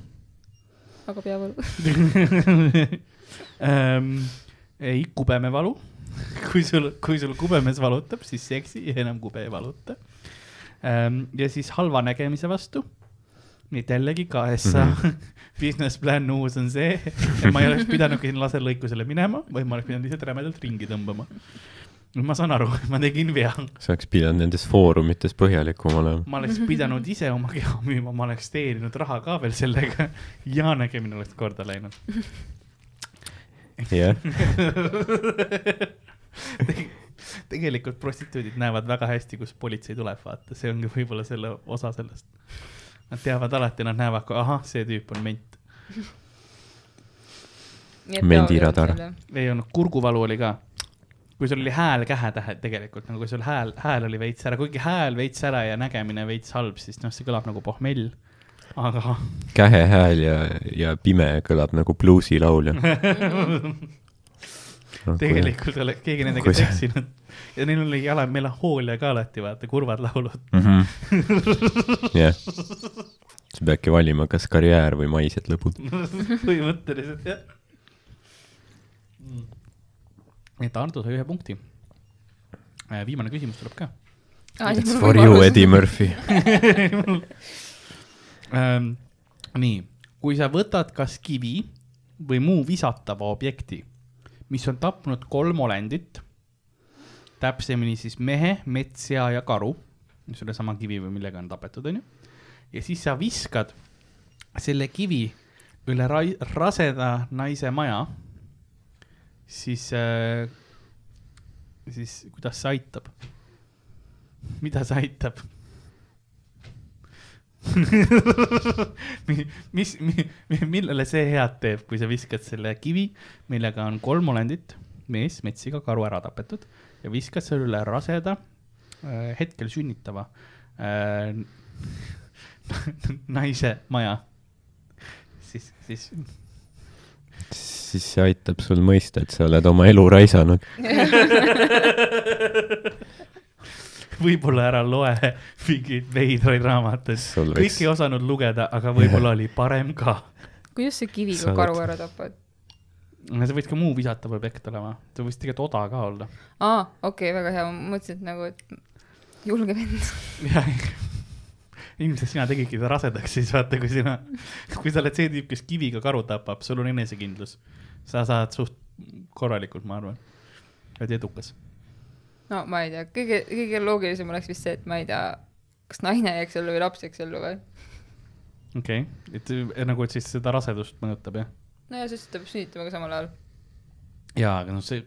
aga peavalu. ähm,. ikupämevalu kui sul, kui sul kubemees valutab, siis seksi enam kube ei valuta. ja siis halva nägemise vastu. Et jällegi KSA mm -hmm. business plan uus on see, et ma ei oleks pidanudki sinna laserlõikusele minema, vaid ma oleks pidanud lihtsalt rämedalt ringi tõmbama. nüüd ma saan aru, ma tegin vea, sa oleks pidanud nendes foorumites põhjalikum olema. ma oleks pidanud ise oma keha müüma, ma oleks teeninud raha ka veel sellega ja nägemine oleks korda läinud. jah, tegelikult prostituudid näevad väga hästi, kus politsei tuleb, vaata, see ongi võib-olla selle osa sellest. Nad teavad alati, nad näevad, ahah, see tüüp on ment. Mendiradar.. ei olnud, kurguvalu oli ka. kui sul oli hääl kähetähe tegelikult nagu kui sul hääl, hääl oli veits ära, kuigi hääl veits ära ja nägemine veits halb, siis noh, see kõlab nagu pohmell. aga kähehääl ja, ja pime kõlab nagu bluusilaulja. tegelikult oleks keegi nendega kui seksinud ja neil oli jala, melanhoolia ka alati, vaata, kurvad laulud. jah, sa peadki valima, kas karjäär või maised lõbud. põhimõtteliselt jah. et Ardo sai ühe punkti. viimane küsimus tuleb ka. It's for you, Eddie Murphy. Ähm, nii, kui sa võtad kas kivi või muu visatava objekti, mis on tapnud kolm olendit, täpsemini siis mehe, metssea ja karu, sellesama kivi või millega on tapetud, onju, ja siis sa viskad selle kivi üle rai- raseda naise maja, siis äh,, siis kuidas see aitab? mida see aitab? Mi- mis mi,, millele see head teeb, kui sa viskad selle kivi, millega on kolm olendit, mees, metsiga karu ära tapetud ja viskad selle üle raseda äh,, hetkel sünnitava äh, naise maja, siis, siis siis see aitab sul mõista, et sa oled oma elu raisanud. võib-olla ära loe mingeid veidraid raamatuid, Sul kõik ei osanud lugeda, aga võib-olla oli parem ka. kuidas sa kiviga Sa oled- karu ära tapad? see võiks ka muu visatav objekt olema, see võiks tegelikult oda ka olla. aa, okei okay,, väga hea, ma mõtlesin, et nagu, et julge vend. jah, ilmselt sina tegidki ta rasedaks siis vaata, kui sina, kui sa oled see tüüp, kes kiviga karu tapab, sul on enesekindlus. sa saad suht korralikult, ma arvan, oled edukas. No ma ei tea, kõige, kõige loogilisem oleks vist see, et ma ei tea, kas naine jääks ellu või laps jääks ellu või? okei okay., et nagu, et siis seda rasedust mõjutab jah? no ja siis ta peab sünnitama ka samal ajal. jaa, aga noh, see,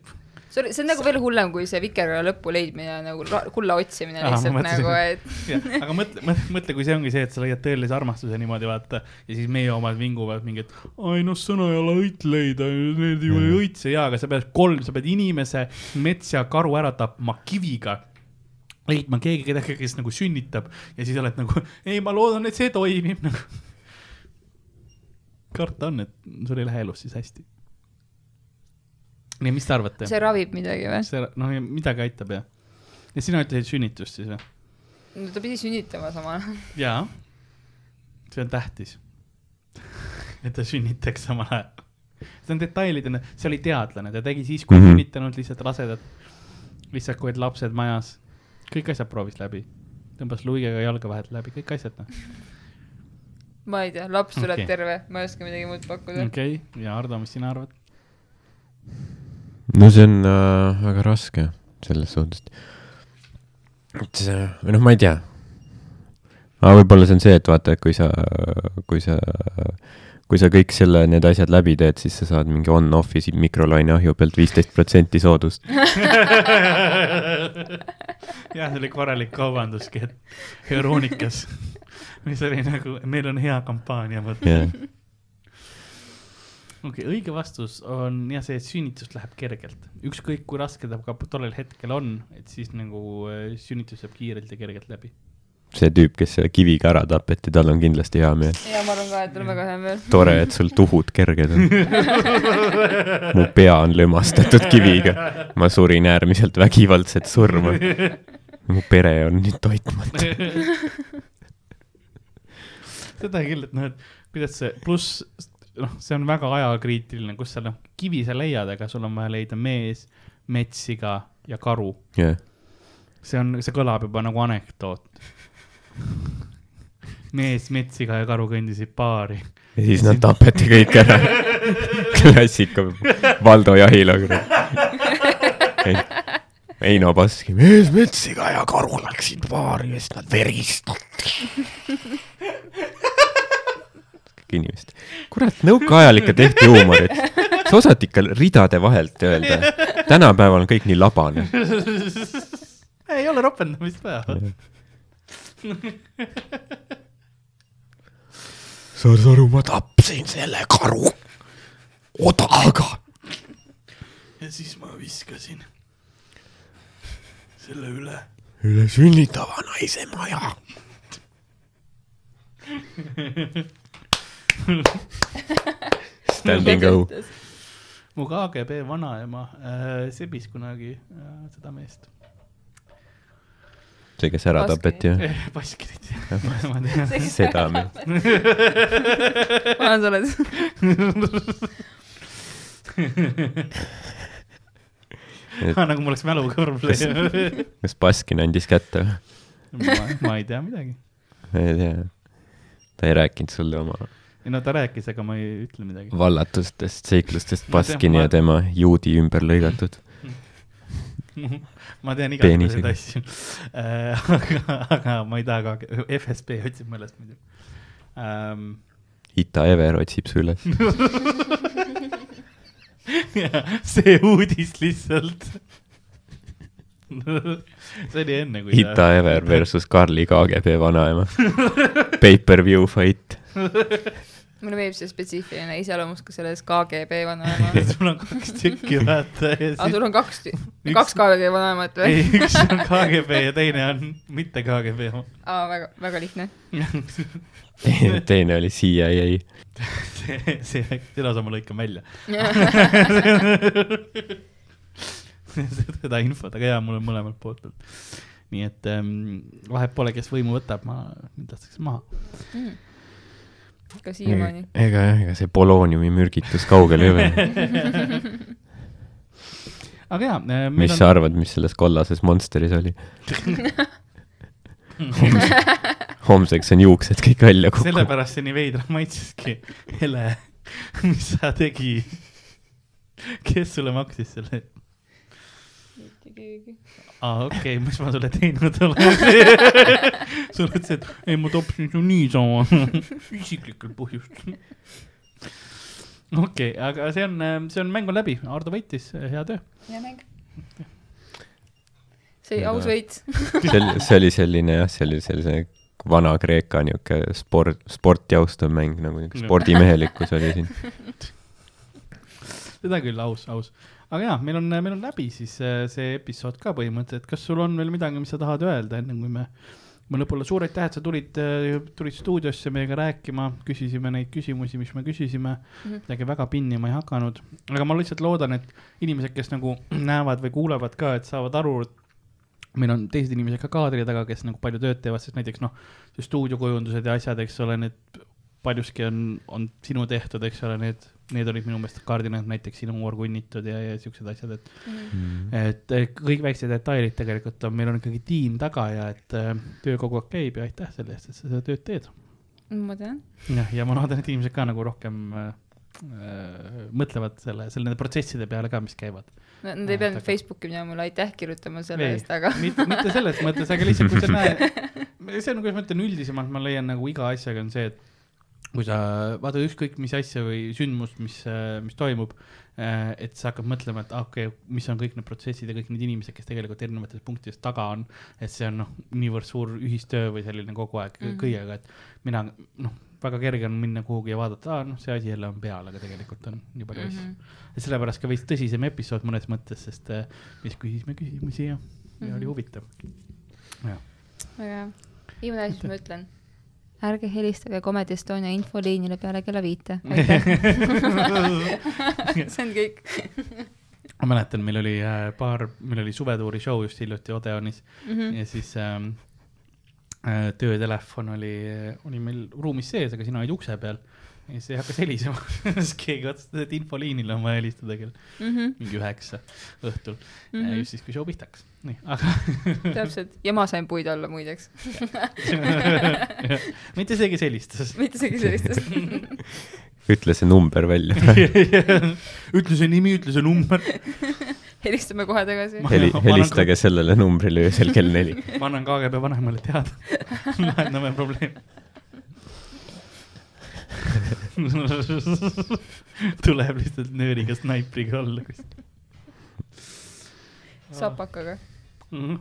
see oli, see on nagu veel hullem kui see vikerkaare lõpu leidmine ja nagu kulla otsimine Aa, ma lihtsalt nagu, et aga mõtle, mõtle, mõtle, kui see ongi see, et sa leiad tõelise armastuse niimoodi vaata ja siis meie omad vinguvad mingi, et ai noh, sõna ei ole õit leida, need ju ei õitse. Jaa, aga sa pead kolm, sa pead inimese, mets ja karu ära tapma kiviga. Leidma keegi, kedagi, kes nagu sünnitab. Ja siis oled nagu, ei, ma loodan, et see toimib. Nagu. karta on, et sul ei lähe elus siis hästi. nii, mis te arvate? see ravib midagi või? see, noh, midagi aitab jah. ja sina ütlesid sünnitust siis või? no ta pidi sünnitama samal ajal. jaa, see on tähtis. et ta sünnitaks samal ajal. see on detailidena, see oli teadlane, ta tegi siis, kui mm. -hmm. sünnitanud lihtsalt rasedad, lihtsalt kui olid lapsed majas, kõik asjad proovis läbi, tõmbas luigega jalga vahelt läbi, kõik asjad noh. ma ei tea, laps tuleb okay. terve, ma ei oska midagi muud pakkuda okei okay., ja Ardo, mis sina arvad? No see on äh, väga raske selles suhtes. et see, või noh, ma ei tea. aga võib-olla see on see, et vaata, et kui sa, kui sa, kui sa kõik selle, need asjad läbi teed, siis sa saad mingi on-off'i siit mikrolaineahju pealt viisteist protsenti soodust. jah, see oli korralik kaubanduskeett, Euronikas, mis oli nagu, meil on hea kampaania, vot. jah, okei okay,, õige vastus on jah see, et sünnitus läheb kergelt, ükskõik kui raske ta ka tollel hetkel on, et siis nagu äh, sünnitus saab kiirelt ja kergelt läbi. see tüüp, kes selle kiviga ära tapeti, tal on kindlasti hea meel. ja ma arvan ka, et tal on väga hea meel. tore, et sul tuhud kerged on. mu pea on lömastatud kiviga. ma surin äärmiselt vägivaldset surma. mu pere on nüüd toitmatu. seda küll, et noh, et kuidas see, pluss noh, see on väga ajakriitiline, kus sa noh, kivi sa leiad, aga sul on vaja leida mees, metssiga ja karu. jah, see on, see kõlab juba nagu anekdoot. mees, metssiga ja karu kõndisid paari. ja siis nad tapeti kõik ära. klassika, Valdo Jahila. Eino Baski, mees, metssiga ja karu läksid paari ja siis nad veristati. Kõik inimesed, kurat, nõukaajal ikka tehti huumorit. sa osad ikka ridade vahelt öelda. tänapäeval on kõik nii labane. ei ole ropendamist vaja. saad aru, ma tapsin selle karu odaga. ja siis ma viskasin selle üle. üle sünnitava naise maja. Standing O. mu KGB vanaema äh, sebis kunagi äh, seda meest. see, kes ära tapeti, jah? Baskirit, ma tean. seda meest. vana sa oled? nagu mul oleks mäluga probleem. kas Baskin andis kätte või? ma, ma ei tea midagi. ma ei tea. ta ei rääkinud sulle oma ei no ta rääkis, aga ma ei ütle midagi. vallatustest seiklustest Baskini ja tema juudi ümber lõigatud. ma tean igasuguseid asju äh,. aga, aga ma ei taha ka, FSB otsib mu üles muidu ähm,. Ita Ever otsib su üles. see uudis lihtsalt. see oli enne, kui Ita Ever versus Karli KGB vanaema. Pay-per-view fight. Mulle meeldib see spetsiifiline iseloomustus selles KGB vanaema. sul on kaks tükki vaata ja aa, siis sul on kaks, Üks- kaks KGB vanemat ei või?, üks on KGB ja teine on mitte KGB oma. aa, väga, väga lihtne. teine oli CIA. see, see, selle osa ma lõikan välja. seda infot, aga jaa, mul on mõlemalt poolt olnud. nii et ähm, vahet pole, kes võimu võtab, ma lastakse maha. Ka siiamaani. ega jah, ega see polooniumi mürgitus kaugel ei ole. aga jaa äh,, mis sa arvad, mis selles kollases Monsteris oli? homseks on juuksed kõik välja kukkunud. sellepärast see nii veidralt maitseski. Hele, mis sa tegi? kes sulle maksis selle? aa, okei okay,, mis ma sulle teinud olen? sa ütlesid, et ei, ma tapsin su niisama, isiklikel põhjustel. okei okay,, aga see on, see on, mäng on läbi, Ardo võitis, hea töö. hea mäng. see oli aus võit. see oli, see oli selline jah, see oli sellise Vana-Kreeka niuke sport, sporti austav mäng nagu niuke spordimehelikkus oli siin. seda küll, aus, aus. Aga jaa, meil on, meil on läbi siis äh, see episood ka põhimõtteliselt, kas sul on veel midagi, mis sa tahad öelda, enne kui me, me lõpule, suur aitäh, et sa tulid, tulid stuudiosse meiega rääkima, küsisime neid küsimusi, mis me küsisime. Mm, Mhm. midagi väga pinni ma ei hakanud, aga ma lihtsalt loodan, et inimesed, kes nagu näevad või kuulevad ka, et saavad aru, et meil on teised inimesed ka kaadri taga, kes nagu palju tööd teevad, sest näiteks noh, stuudiokujundused ja asjad, eks ole, need paljuski on, on sinu tehtud, eks ole, need, need olid minu meelest kardinad, näiteks sinu orgunnitud ja, ja siuksed asjad, et et eh, kõik väiksed detailid tegelikult on, meil on ikkagi tiim taga ja et eh, töö kogu aeg käib ja aitäh selle eest, et sa seda tööd teed. ma tean. jah, ja ma loodan, et inimesed ka nagu rohkem äh, äh, mõtlevad selle, selle nende protsesside peale ka, mis käivad. Nad ei Aa, pidanud taga. Facebooki minema mulle aitäh kirjutama selle Ei, eest, aga mitte, mitte selles mõttes, aga lihtsalt kui sa näed, see on, kuidas ma ütlen, üldisemalt ma leian nagu iga asjaga on see, et kui sa vaatad ükskõik mis asja või sündmust, mis, mis toimub, et sa hakkad mõtlema, et ah, okei okay,, mis on kõik need protsessid ja kõik need inimesed, kes tegelikult erinevates punktides taga on, et see on noh, niivõrd suur ühistöö või selline kogu aeg mm. -hmm. kõigega, et mina noh, väga kerge on minna kuhugi ja vaadata, aa noh, see asi jälle on peal, aga tegelikult on nii palju asju Mhm. ja sellepärast ka veits tõsisem episood mõnes mõttes, sest äh, me siis küsisime küsimusi ja, ja oli Mhm. huvitav. väga hea. viimane asi, mis ma ütlen. Ärge helistage Comedy Estonia infoliinile peale kella viite. see on kõik. ma mäletan, meil oli äh, paar, meil oli suvetuuri show just hiljuti Odeonis Mhm. ja siis ähm, äh, töötelefon oli, oli meil ruumis sees, aga sina olid ukse peal. ja siis hakkas helisema siis keegi otsustas, et infoliinile on vaja helistada kell Mhm, mingi üheksa õhtul mm. -hmm. just siis, kui show pihta hakkas. nii, aga täpselt, ja ma sain puid alla muideks, mitte see, kes helistas. mitte see, kes helistas. ütle see number välja. ütle see nimi, ütle see number. helistame kohe tagasi. Heli- helistage sellele numbrile öösel kell neli. ma annan KGB vanemale teada, lahendame probleemi. tuleb lihtsalt nööriga snaipriga olla kuskil. sapakaga. Mhm.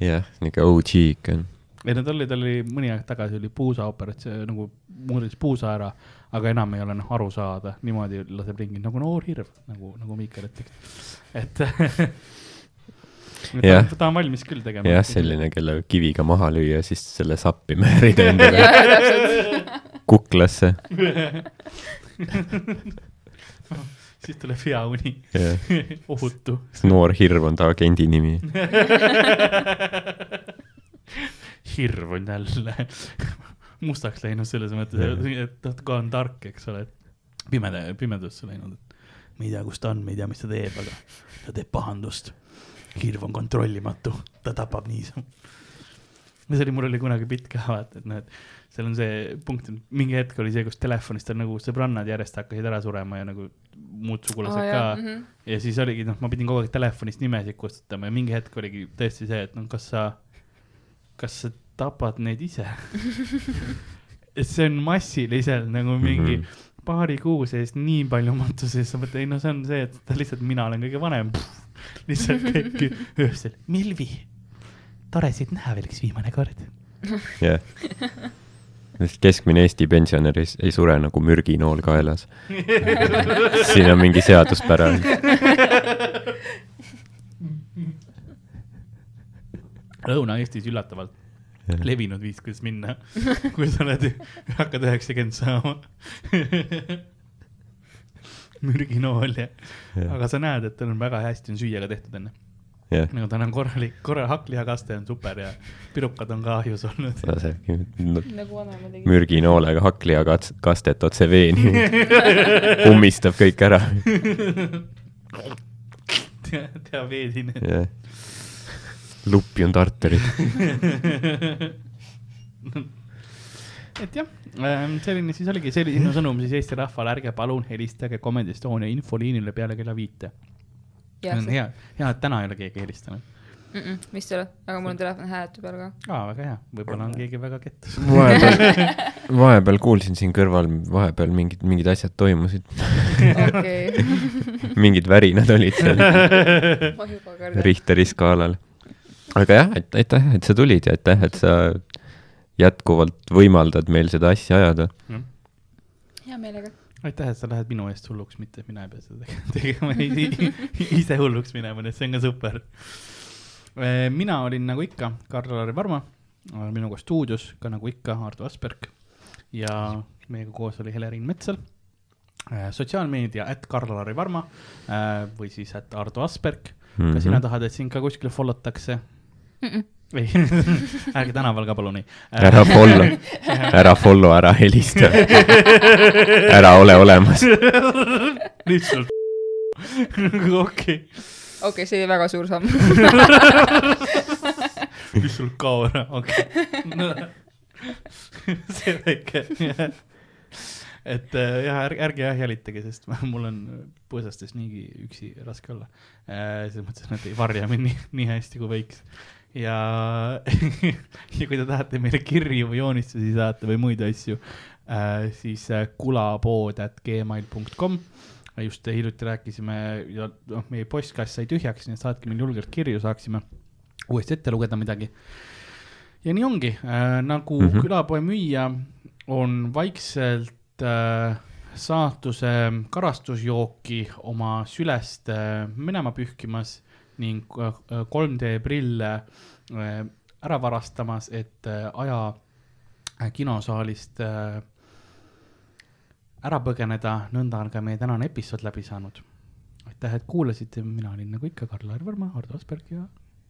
jah, niuke OG ikka on. ei no tal oli, tal oli mõni aeg tagasi oli puusaoperatsioon nagu murdis puusa ära, aga enam ei ole noh aru saada, niimoodi laseb ringi nagu noor hirv, nagu, nagu Miikal ütleks, et Jah. ta, ta on valmis küll tegema. jah, selline, kelle kiviga maha lüüa, siis selle sappi määrida endale ja, ja. Kuklasse. siis tuleb hea uni, ohutu. noor hirv on ta agendi nimi. hirv on jälle mustaks läinud selles mõttes, et ta ka on tark, eks ole, et pimeda, pimedusse läinud, et me ei tea, kus ta on, me ei tea, mis ta teeb, aga ta teeb pahandust. hirv on kontrollimatu, ta tapab niisama. ja see oli, mul oli kunagi bitt ka vaata, et noh, et seal on see punkt, et mingi hetk oli see, kus telefonist on nagu sõbrannad järjest hakkasid ära surema ja nagu muud sugulased ka Mhm. ja siis oligi, noh, ma pidin kogu aeg telefonist nimesid kustutama ja mingi hetk oligi tõesti see, et noh, kas sa, kas sa tapad neid ise? see on massiliselt nagu mingi mm. -hmm. paari kuu sees nii palju matuses, sa mõtled, ei no see on see, et ta lihtsalt, mina olen kõige vanem. lihtsalt kõik öösel, Milvi, tore sind näha veel üks viimane kord. jah. Keskmine Eesti pensionär ei, ei sure nagu mürginool kaelas. siin on mingi seaduspära. Lõuna-Eestis üllatavalt levinud viis, kuidas minna, kui sa oled, hakkad üheksakümmend saama. mürginool ja, aga sa näed, et tal on väga hästi on süüa ka tehtud enne. jah, nagu tal on korralik, korra hakklihakaste on super ja pirukad on ka ahjus olnud. no, nagu vanemad tegid. mürginoolega hakklijakastet otse veeni. ummistab kõik ära. diabeedine. jah. lupjunud arterid. et jah, selline siis oligi, see oli sinu sõnum siis Eesti rahvale, ärge palun helistage Comedy Estonia infoliinile peale kella viite. On hea, hea, et täna ei ole keegi helistanud. vist ei ole, aga mul on telefon hääletu peal ka. aa, väga hea, võib-olla on keegi väga kettas. vahepeal, vahepeal kuulsin siin kõrval, vahepeal mingid, mingid asjad toimusid. okei, mingid värinad olid seal. Richteri skaalal. aga jah, aitäh, et sa tulid ja aitäh, et sa jätkuvalt võimaldad meil seda asja ajada. hea meelega. aitäh, et sa lähed minu eest hulluks, mitte mina ei pea seda tegema, ise hulluks minema, nii et see on ka super. mina olin nagu ikka Karl-Lari Varma, minuga stuudios ka nagu ikka Ardo Asperg ja meiega koos oli Heleriin Metsal. sotsiaalmeedia at Karl-Lari Varma äh, või siis at Ardo Asperg. kas Mhm. sina tahad, et sind ka kuskile follow takse? Ei, ärge tänaval ka palun ei. ära follow, ära follow, ära helista. ära ole olemas. lihtsalt, okei, okei, see oli väga suur samm. lihtsalt kao ära, okei. see väike, et äh, jah, ärge, ärge jah jälitage, sest mul on põõsastes niigi üksi raske olla. selles mõttes, et nad ei varja mind nii, nii hästi kui võiks. Ja, ja kui te tahate meile kirju või joonistusi saata või muid asju, siis äh, kulapood at gmail.com just hiljuti rääkisime ja noh, meie postkast sai tühjaks, nii et saatke meile julgelt kirju, saaksime uuesti ette lugeda midagi. ja nii ongi äh,, nagu mm. -hmm. külapoe müüja on vaikselt äh, saatuse karastusjooki oma sülest äh, minema pühkimas ning äh, 3D prille äh, ära varastamas, et äh, aja äh, kinosaalist äh, ära põgeneda, nõnda on ka meie tänane episood läbi saanud. aitäh, et kuulasite, mina olin nagu ikka Karl-Lari Varma, Hardo Asperg ja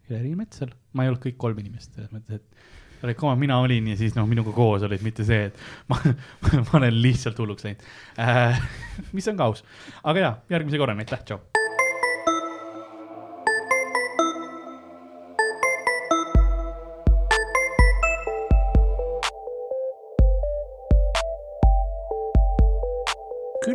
Heleriin Metsal. ma ei olnud kõik kolm inimest, selles mõttes, et reklaam mina olin ja siis noh, minuga koos olid, mitte see, et ma, ma olen lihtsalt hulluks läinud äh. mis on ka aus, aga ja järgmise korrani, aitäh, tšau.